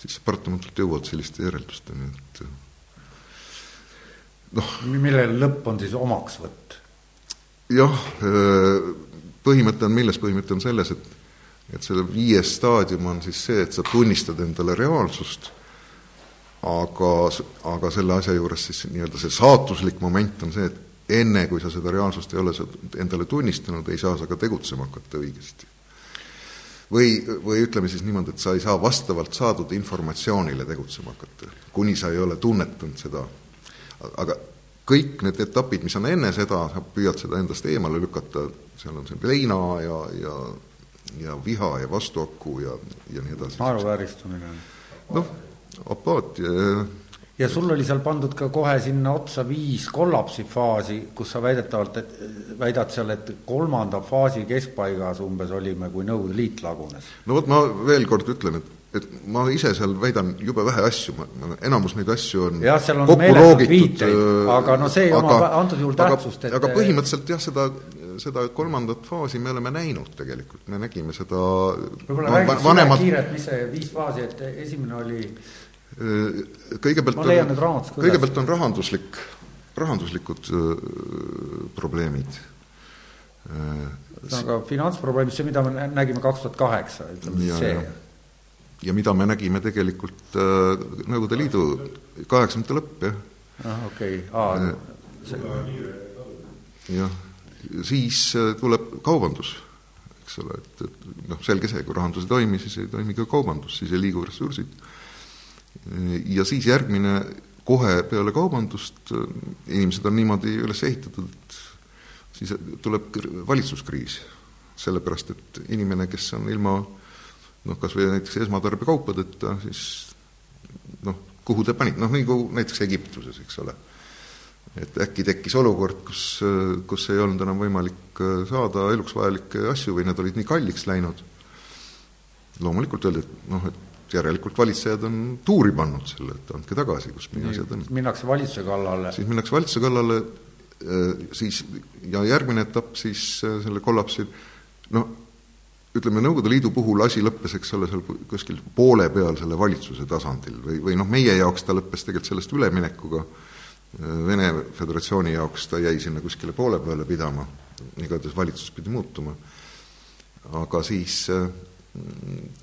siis sa paratamatult jõuad selliste järeldusteni, et noh. millel lõpp on siis omaksvõtt? jah, äh, põhimõte on milles, põhimõte on selles, et et selle viies staadium on siis see, et sa tunnistad endale reaalsust, aga, aga selle asja juures siis nii-öelda see saatuslik moment on see, et enne, kui sa seda reaalsust ei ole endale tunnistanud, ei saa sa ka tegutsema hakata õigesti. või, või ütleme siis niimoodi, et sa ei saa vastavalt saadud informatsioonile tegutsema hakata, kuni sa ei ole tunnetanud seda aga kõik need etapid, mis on enne seda, sa püüad seda endast eemale lükata, seal on see leina ja, ja ja viha ja vastuaku ja, ja nii edasi. naeruvääristumine. noh, apaatia ja sul oli seal pandud ka kohe sinna otsa viis kollapsifaasi, kus sa väidetavalt, et väidad seal, et kolmanda faasi keskpaigas umbes olime, kui Nõukogude Liit lagunes. no vot, ma veel kord ütlen, et et ma ise seal väidan jube vähe asju, ma, enamus neid asju on jah, seal on meeletult viiteid, äh, aga no see ei oma antud juhul tähtsust, et aga põhimõtteliselt jah, seda, seda kolmandat faasi me oleme näinud tegelikult, me nägime seda võib-olla no, räägiks vanemad... kiirelt, mis see viis faasi, et esimene oli? Äh, kõigepealt ma leian need raamatus kõigepealt on rahanduslik, rahanduslikud öö, probleemid. Ühesõnaga finantsprobleemid, see, mida me nägime kaks tuhat kaheksa, ütleme siis see ja mida me nägime tegelikult äh, Nõukogude Liidu kaheksakümnendate lõpp, jah. ah, okei okay., jah, siis äh, tuleb kaubandus, eks ole, et, et noh, selge see, kui rahandus ei toimi, siis ei toimi ka kaubandus, siis ei liigu ressursid. ja siis järgmine, kohe peale kaubandust, inimesed on niimoodi üles ehitatud, et siis tuleb valitsuskriis sellepärast et inimene, kes on ilma noh, kas või näiteks esmatarbekaupadeta, siis noh, kuhu te panite, noh nagu näiteks Egiptuses, eks ole. et äkki tekkis olukord, kus, kus ei olnud enam võimalik saada eluks vajalikke asju või need olid nii kalliks läinud. loomulikult öeldi, et noh, et järelikult valitsejad on tuuri pannud selle, et andke tagasi, kus meie asjad on. minnakse valitsuse kallale. siis minnakse valitsuse kallale, siis ja järgmine etapp siis selle kollapsil, no ütleme, Nõukogude Liidu puhul asi lõppes, eks ole, seal kuskil poole peal selle valitsuse tasandil või, või noh, meie jaoks ta lõppes tegelikult sellest üleminekuga, Vene Föderatsiooni jaoks ta jäi sinna kuskile poole peale pidama, igatahes valitsus pidi muutuma, aga siis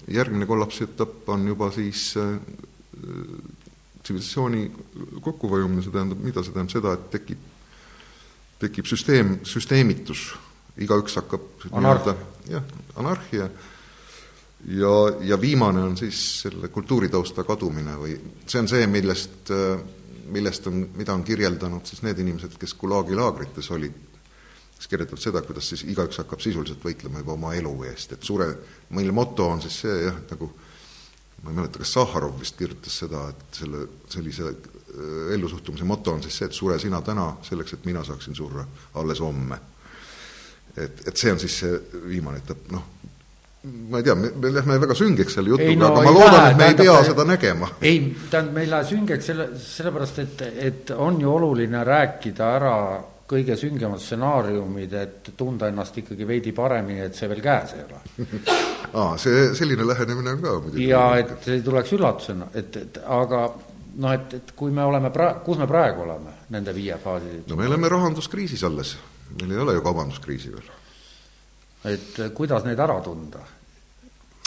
järgmine kollapsi etapp on juba siis tsivilisatsiooni kokkuvajumine, see tähendab, mida see tähendab, seda, et tekib, tekib süsteem, süsteemitus igaüks hakkab nii-öelda jah, anarhia. Ja, ja viimane on siis selle kultuuritausta kadumine või see on see, millest, millest on, mida on kirjeldanud siis need inimesed, kes Gulagi laagrites olid, kes kirjeldavad seda, kuidas siis igaüks hakkab sisuliselt võitlema juba oma elu eest, et sure, mille moto on siis see jah, nagu ma ei mäleta, kas Sahharov vist kirjutas seda, et selle, sellise ellusuhtumise moto on siis see, et sure sina täna selleks, et mina saaksin surra alles homme et, et see on siis see viimane etapp, noh, ma ei tea, me, me lähme väga süngeks selle jutuga, no, aga ma loodan, et me ei pea seda nägema. ei, tähendab, me ei lähe süngeks selle, sellepärast et, et on ju oluline rääkida ära kõige süngemad stsenaariumid, et tunda ennast ikkagi veidi paremini, et see veel käes ei ole [laughs] aa, see, selline lähenemine on ka muidugi. ja et see tuleks üllatusena, et, et aga noh, et, et kui me oleme pra-, kus me praegu oleme nende viie faasi no me oleme rahanduskriisis alles meil ei ole ju kaubanduskriisi veel. et eh, kuidas neid ära tunda?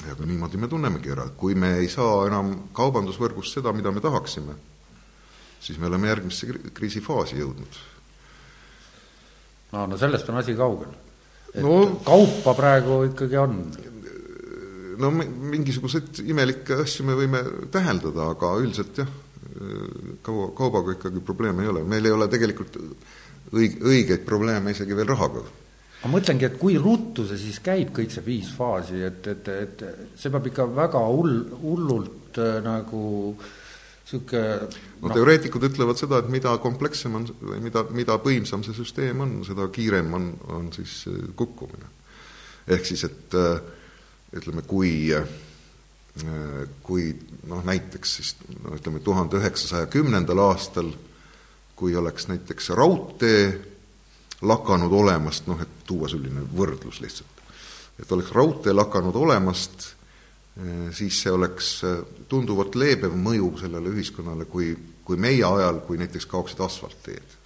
ja aga niimoodi me tunnemegi ära, et kui me ei saa enam kaubandusvõrgust seda, mida me tahaksime, siis me oleme järgmisse kriisifaasi jõudnud. aa, no sellest on asi kaugel. et no, kaupa praegu ikkagi on? no mingisuguseid imelikke asju me võime täheldada, aga üldiselt jah, kaua, kaubaga ikkagi probleeme ei ole, meil ei ole tegelikult õig-, õigeid probleeme isegi veel rahaga. ma mõtlengi, et kui ruttu see siis käib, kõik see viis faasi, et, et, et see peab ikka väga hull, hullult äh, nagu niisugune no, no teoreetikud ütlevad seda, et mida komplekssem on või mida, mida põimsam see süsteem on, seda kiirem on, on siis äh, kukkumine. ehk siis, et äh, ütleme, kui kui noh, näiteks siis no ütleme, tuhande üheksasaja kümnendal aastal kui oleks näiteks raudtee lakanud olemast, noh et tuua selline võrdlus lihtsalt, et oleks raudtee lakanud olemast, eh, siis see oleks eh, tunduvalt leebem mõju sellele ühiskonnale, kui, kui meie ajal, kui näiteks kaoksid asfaltteed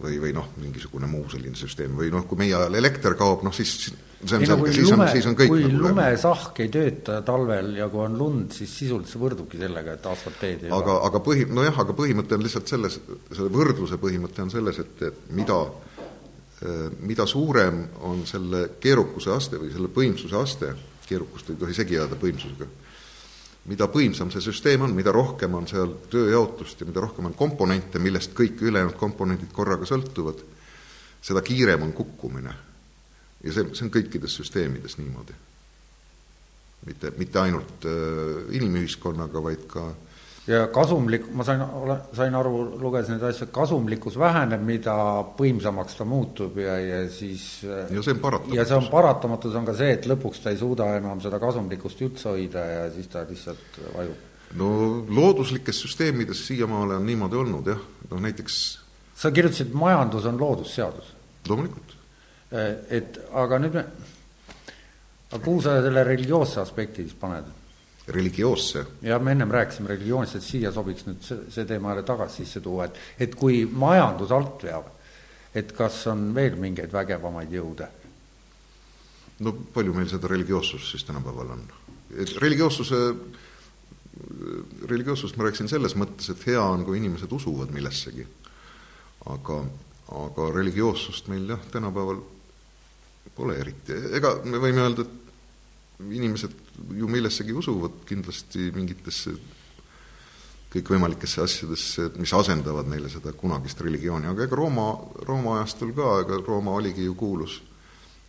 või, või noh, mingisugune muu selline süsteem või noh, kui meie ajal elekter kaob, noh siis see on selge, siis on, siis on kõik kui nagu lumesahk ei tööta talvel ja kui on lund, siis sisuliselt võrdubki sellega, et asfaltteed ei aga, aga põhi, nojah, aga põhimõte on lihtsalt selles, selle võrdluse põhimõte on selles, et, et mida mida suurem on selle keerukuse aste või selle põimsuse aste, keerukust ei tohi segi ajada põimsusega mida põimsam see süsteem on, mida rohkem on seal tööjaotust ja mida rohkem on komponente, millest kõik ülejäänud komponendid korraga sõltuvad, seda kiirem on kukkumine. ja see, see on kõikides süsteemides niimoodi. mitte, mitte ainult äh, inimühiskonnaga, vaid ka äh, ja kasumlik, ma sain, sain aru, lugesin neid asju, kasumlikkus väheneb, mida võimsamaks ta muutub ja, ja siis ja see on paratamatus. ja see on paratamatus, on ka see, et lõpuks ta ei suuda enam seda kasumlikkust üldse hoida ja siis ta lihtsalt vajub. no looduslikes süsteemides siiamaale on niimoodi olnud jah, noh näiteks sa kirjutasid, majandus on loodusseadus? loomulikult. Et aga nüüd me, aga kuhu sa selle religioosse aspekti siis paned? Religioosse. ja me ennem rääkisime religioonist, et siia sobiks nüüd see, see teema jälle tagasi sisse tuua, et et kui majandus alt veab, et kas on veel mingeid vägevamaid jõude? no palju meil seda religioossust siis tänapäeval on? et religioossuse, religioossusest ma rääkisin selles mõttes, et hea on, kui inimesed usuvad millessegi. aga, aga religioossust meil jah, tänapäeval pole eriti, ega me võime öelda, et inimesed ju millessegi usuvad kindlasti mingitesse kõikvõimalikesse asjadesse, mis asendavad neile seda kunagist religiooni, aga ega Rooma, Rooma ajastul ka, ega Rooma oligi ju kuulus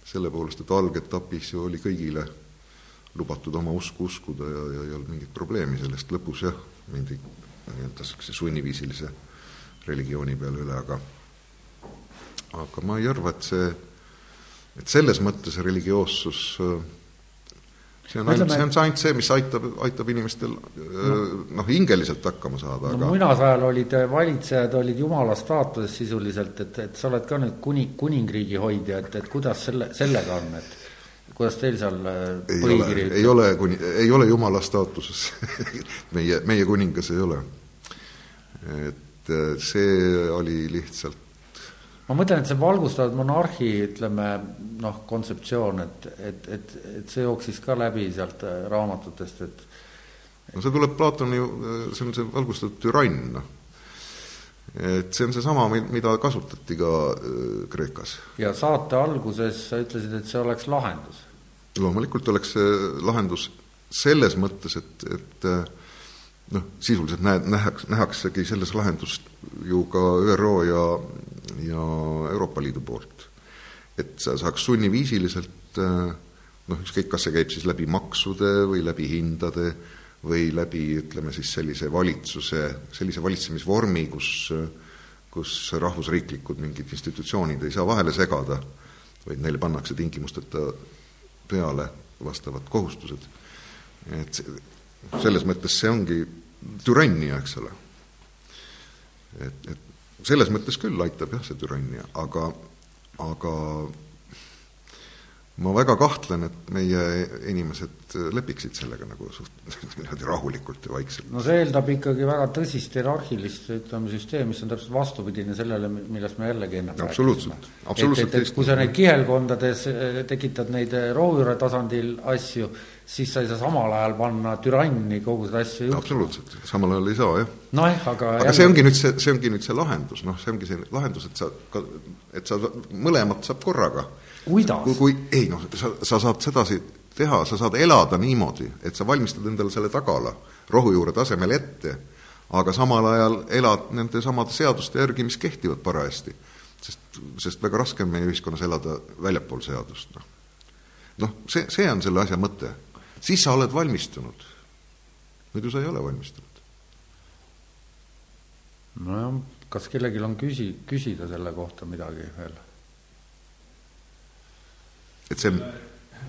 selle poolest, et algetapis ju oli kõigile lubatud oma usku uskuda ja, ja ei olnud mingit probleemi sellest, lõpus jah, mindi nii-öelda niisuguse sunniviisilise religiooni peale üle, aga aga ma ei arva, et see, et selles mõttes religioossus see on ainult, see on ainult see, mis aitab, aitab inimestel noh, hingeliselt hakkama saada, no aga muinasajal olid valitsejad, olid jumala staatuses sisuliselt, et, et sa oled ka nüüd kuni, kuningriigi hoidja, et, et kuidas selle, sellega on, et kuidas teil seal äh, ei põhikiri ole, ei ole kuni, ei ole jumala staatuses [laughs] meie, meie kuningas ei ole. et äh, see oli lihtsalt ma mõtlen, et see valgustatud monarhi, ütleme noh, kontseptsioon, et, et, et, et see jooksis ka läbi sealt äh, raamatutest, et no see tuleb Platoni, see on see valgustatud türann, noh. et see on seesama, mida kasutati ka äh, Kreekas. ja saate alguses sa ütlesid, et see oleks lahendus. loomulikult oleks see lahendus selles mõttes, et, et äh, noh, sisuliselt näed, nähaks, nähaksegi selles lahendust ju ka ÜRO ja, ja Euroopa Liidu poolt. et sa saaks sunniviisiliselt noh, ükskõik, kas see käib siis läbi maksude või läbi hindade või läbi, ütleme siis sellise valitsuse, sellise valitsemisvormi, kus kus rahvusriiklikud mingid institutsioonid ei saa vahele segada, vaid neile pannakse tingimusteta peale vastavad kohustused. et selles mõttes see ongi türannia, eks ole. et, et selles mõttes küll aitab jah, see türannia, aga, aga ma väga kahtlen, et meie inimesed lepiksid sellega nagu suht- [laughs] niimoodi rahulikult ja vaikselt. no see eeldab ikkagi väga tõsist hierarhilist, ütleme, süsteemi, mis on täpselt vastupidine sellele, millest me jällegi enne Absoluutselt. rääkisime. Absoluutselt et kui sa neid kihelkondades eh, tekitad neid eh, rohujuure tasandil asju, siis sa ei saa samal ajal panna türanni kogu seda asja juhtuma. absoluutselt, samal ajal ei saa, jah. nojah, aga aga see ongi nüüd see, see ongi nüüd see lahendus, noh, see ongi see lahendus, et sa et sa mõlemat saab korraga. kuidas? kui, kui, ei noh, sa, sa saad sedasi teha, sa saad elada niimoodi, et sa valmistad endale selle tagala rohujuure tasemel ette, aga samal ajal elad nende samade seaduste järgi, mis kehtivad parajasti. sest, sest väga raske on meie ühiskonnas elada väljapool seadust, noh. noh, see, see on selle asja mõte. Siis sa oled valmistunud. muidu sa ei ole valmistunud. nojah, kas kellelgi on küsi-, küsida selle kohta midagi veel? et see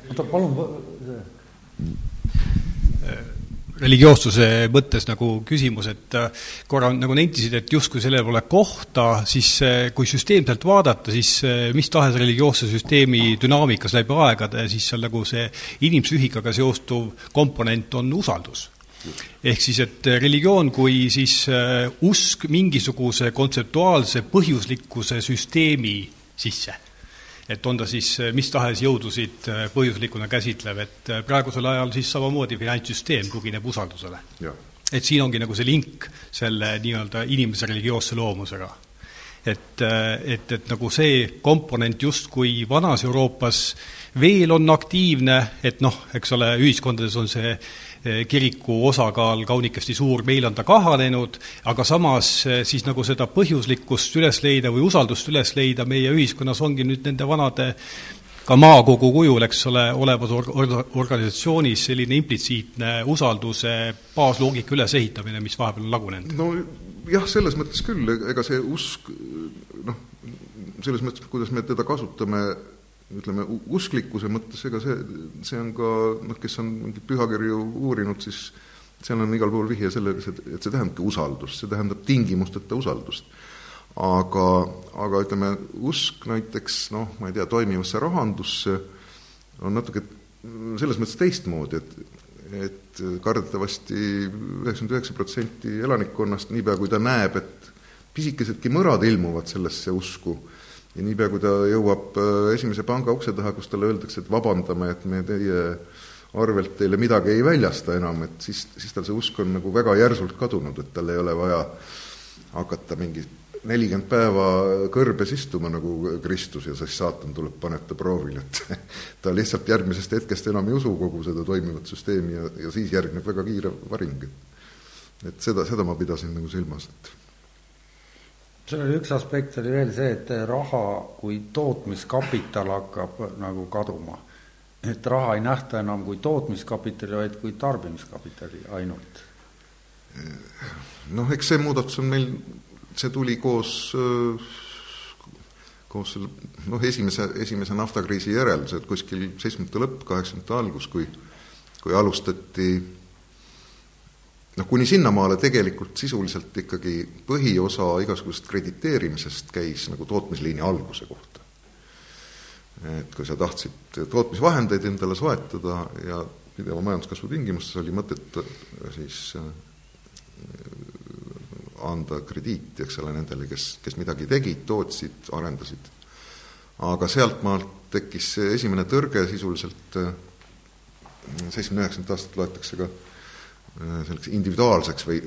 oota, palun religioossuse mõttes nagu küsimus, et äh, korra nagu nentisid, et justkui sellel pole kohta, siis äh, kui süsteemselt vaadata, siis äh, mis tahes religioosse süsteemi dünaamikas läbi aegade, siis seal nagu see inimpsüühikaga seostuv komponent on usaldus. ehk siis, et religioon kui siis usk mingisuguse kontseptuaalse põhjuslikkuse süsteemi sisse et on ta siis mis tahes jõudusid põhjuslikuna käsitlev, et praegusel ajal siis samamoodi finantssüsteem tugineb usaldusele. et siin ongi nagu see link selle nii-öelda inimese religioosse loomusega. et, et, et nagu see komponent justkui vanas Euroopas veel on aktiivne, et noh, eks ole, ühiskondades on see kiriku osakaal kaunikesti suur, meil on ta kahanenud, aga samas siis nagu seda põhjuslikkust üles leida või usaldust üles leida meie ühiskonnas ongi nüüd nende vanade ka maakogu kujul, eks ole, olevas or-, organisatsioonis selline implitsiitne usalduse baasloogika ülesehitamine, mis vahepeal on lagunenud. no jah, selles mõttes küll, ega see usk noh, selles mõttes, kuidas me teda kasutame, ütleme, usklikkuse mõttes, ega see, see on ka noh, kes on mingeid pühakirju uurinud, siis seal on igal pool vihje sellele, et see tähendabki usaldust, see tähendab tingimusteta usaldust. aga, aga ütleme, usk näiteks noh, ma ei tea, toimivasse rahandusse on natuke selles mõttes teistmoodi, et et kardetavasti üheksakümmend üheksa protsenti elanikkonnast, niipea kui ta näeb, et pisikesedki mõrad ilmuvad sellesse usku, ja niipea, kui ta jõuab esimese panga ukse taha, kus talle öeldakse, et vabandame, et me teie arvelt teile midagi ei väljasta enam, et siis, siis tal see usk on nagu väga järsult kadunud, et tal ei ole vaja hakata mingi nelikümmend päeva kõrbes istuma nagu Kristus ja siis saatan tuleb, paneb ta proovile, et [laughs] ta lihtsalt järgmisest hetkest enam ei usu kogu seda toimivat süsteemi ja, ja siis järgneb väga kiire varing. et seda, seda ma pidasin nagu silmas, et seal oli üks aspekt oli veel see, et raha kui tootmiskapital hakkab nagu kaduma. et raha ei nähta enam kui tootmiskapitali, vaid kui tarbimiskapitali ainult. noh, eks see muudatus on meil, see tuli koos koos selle noh, esimese, esimese naftakriisi järel, see kuskil seitsmekümnendate lõpp, kaheksakümnendate algus, kui kui alustati noh, kuni sinnamaale tegelikult sisuliselt ikkagi põhiosa igasugusest krediteerimisest käis nagu tootmisliini alguse kohta. et kui sa tahtsid tootmisvahendeid endale soetada ja pideva majanduskasvu tingimustes oli mõtet äh, siis äh, anda krediiti, eks ole, nendele, kes, kes midagi tegid, tootsid, arendasid. aga sealtmaalt tekkis esimene tõrge sisuliselt, äh, seitsmekümne üheksandat aastat loetakse ka Äh, selleks individuaalseks või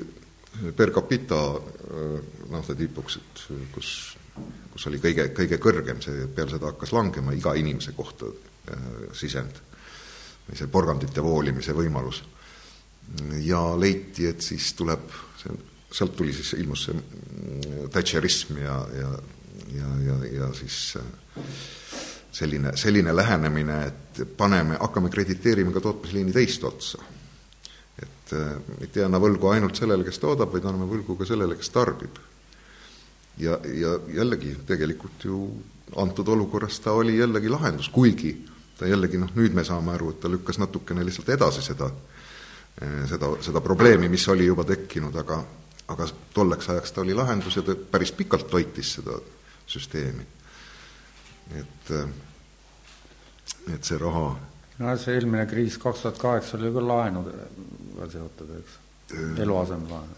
per capita äh, naftatipuks, et kus, kus oli kõige, kõige kõrgem, see, peale seda hakkas langema iga inimese kohta äh, sisend või see porgandite voolimise võimalus. ja leiti, et siis tuleb, see, sealt tuli siis, ilmus see Thatcherism ja, ja, ja, ja, ja siis selline, selline lähenemine, et paneme, hakkame krediteerima ka tootmisliini teist otsa et äh, mitte ei anna võlgu ainult sellele, kes toodab, vaid anname võlgu ka sellele, kes tarbib. ja, ja jällegi tegelikult ju antud olukorras ta oli jällegi lahendus, kuigi ta jällegi noh, nüüd me saame aru, et ta lükkas natukene lihtsalt edasi seda, äh, seda, seda probleemi, mis oli juba tekkinud, aga aga tolleks ajaks ta oli lahendus ja ta päris pikalt toitis seda süsteemi. et, äh, et see raha no see eelmine kriis kaks tuhat kaheksa oli ka seotud, eks, eluasemelaen.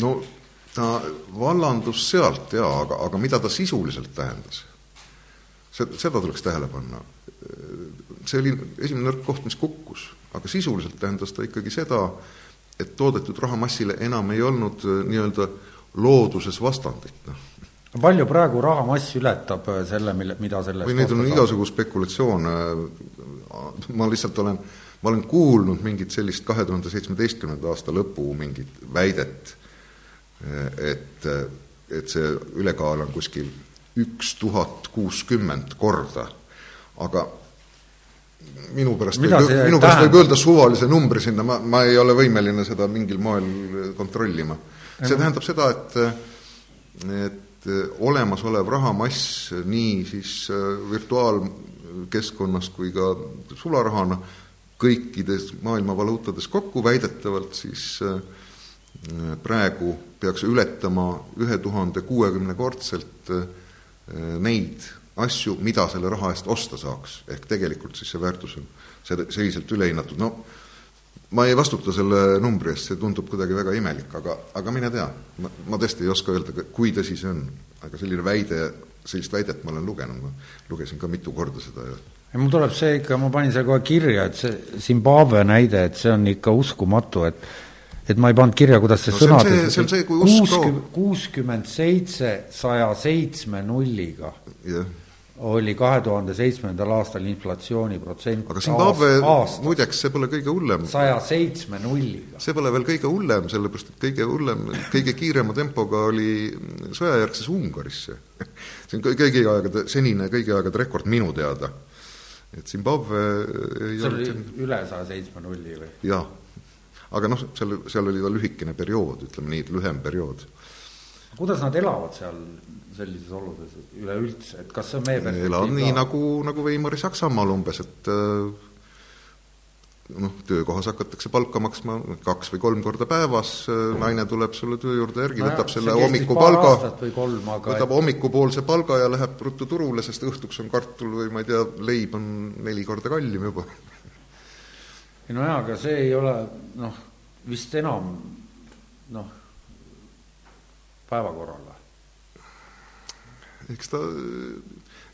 no ta vallandus sealt jaa, aga, aga mida ta sisuliselt tähendas? see, seda tuleks tähele panna. see oli esimene nõrk koht, mis kukkus, aga sisuliselt tähendas ta ikkagi seda, et toodetud rahamassile enam ei olnud äh, nii-öelda looduses vastandit, noh palju praegu rahamass ületab äh, selle, mille, mida sellest või neid on igasugu spekulatsioone, ma lihtsalt olen, ma olen kuulnud mingit sellist kahe tuhande seitsmeteistkümnenda aasta lõpu mingit väidet, et, et see ülekaal on kuskil üks tuhat kuuskümmend korda, aga minu pärast Mida võib, minu pärast võib öelda suvalise numbri sinna, ma, ma ei ole võimeline seda mingil moel kontrollima. see tähendab seda, et, et olemasolev rahamass nii siis virtuaal- keskkonnas kui ka sularahana kõikides maailma valuutades kokku, väidetavalt siis äh, praegu peaks ületama ühe tuhande kuuekümnekordselt äh, neid asju, mida selle raha eest osta saaks. ehk tegelikult siis see väärtus on selliselt ülehinnatud, no ma ei vastuta selle numbri eest, see tundub kuidagi väga imelik, aga, aga mine tea, ma, ma tõesti ei oska öelda, kui tõsi see on. aga selline väide sellist väidet ma olen lugenud, ma lugesin ka mitu korda seda ja mul tuleb see ikka, ma panin selle kohe kirja, et see Zimbabwe näide, et see on ikka uskumatu, et et ma ei pannud kirja, kuidas see no, sõnad see, see on see, kui usk kaob. kuuskümmend seitse saja seitsme nulliga yeah. oli kahe tuhande seitsmendal aastal inflatsiooniprotsent aga Zimbabwe, muideks, see pole kõige hullem. saja seitsme nulliga. see pole veel kõige hullem, sellepärast et kõige hullem, kõige kiirema tempoga oli sõjajärgses Ungaris see [laughs] see on kõigi aegade, senine kõigi aegade rekord minu teada. Et Zimbabwe ei see oli olnud... üle saja seitsme nulli või? jah, aga noh, seal, seal oli ta lühikene periood, ütleme nii, lühem periood. kuidas nad elavad seal sellises oludes üleüldse, et kas see on meie perspektiiv elavad nii, nagu, nagu Weimari Saksamaal umbes, et äh, noh, töökohas hakatakse palka maksma kaks või kolm korda päevas, naine tuleb sulle töö juurde järgi no, võtab selle hommikupalga, võtab hommikupoolse palga ja läheb ruttu turule, sest õhtuks on kartul või ma ei tea, leib on neli korda kallim juba. ei no jaa, aga see ei ole noh, vist enam noh, päevakorral või? eks ta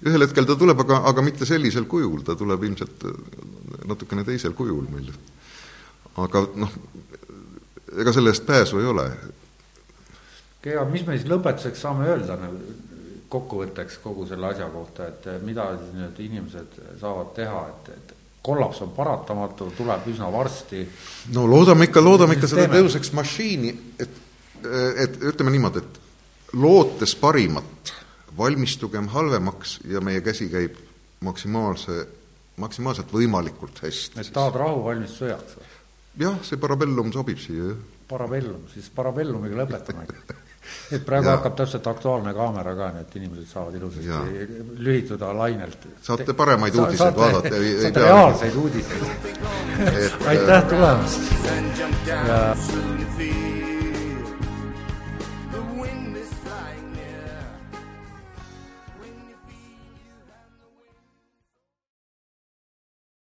ühel hetkel ta tuleb, aga, aga mitte sellisel kujul, ta tuleb ilmselt natukene teisel kujul meil. aga noh, ega selle eest pääsu ei ole. Gea, mis me siis lõpetuseks saame öelda nagu kokkuvõtteks kogu selle asja kohta, et mida siis nüüd inimesed saavad teha, et, et kollaps on paratamatu, tuleb üsna varsti. no loodame ikka, loodame ikka seda tõuseks mašiini, et, et ütleme niimoodi, et lootes parimat, valmistugem halvemaks ja meie käsi käib maksimaalse, maksimaalselt võimalikult hästi. et tahad rahu, valmis sõjaks või? jah, see parabellum sobib siia, jah. Parabellum, siis parabellumiga lõpetamegi. [laughs] et praegu ja. hakkab täpselt Aktuaalne kaamera ka, nii et inimesed saavad ilusasti ja. lühituda lainelt. saate paremaid Sa, uudiseid saate, vaadata. saate reaalseid uudiseid aitäh tulemast ja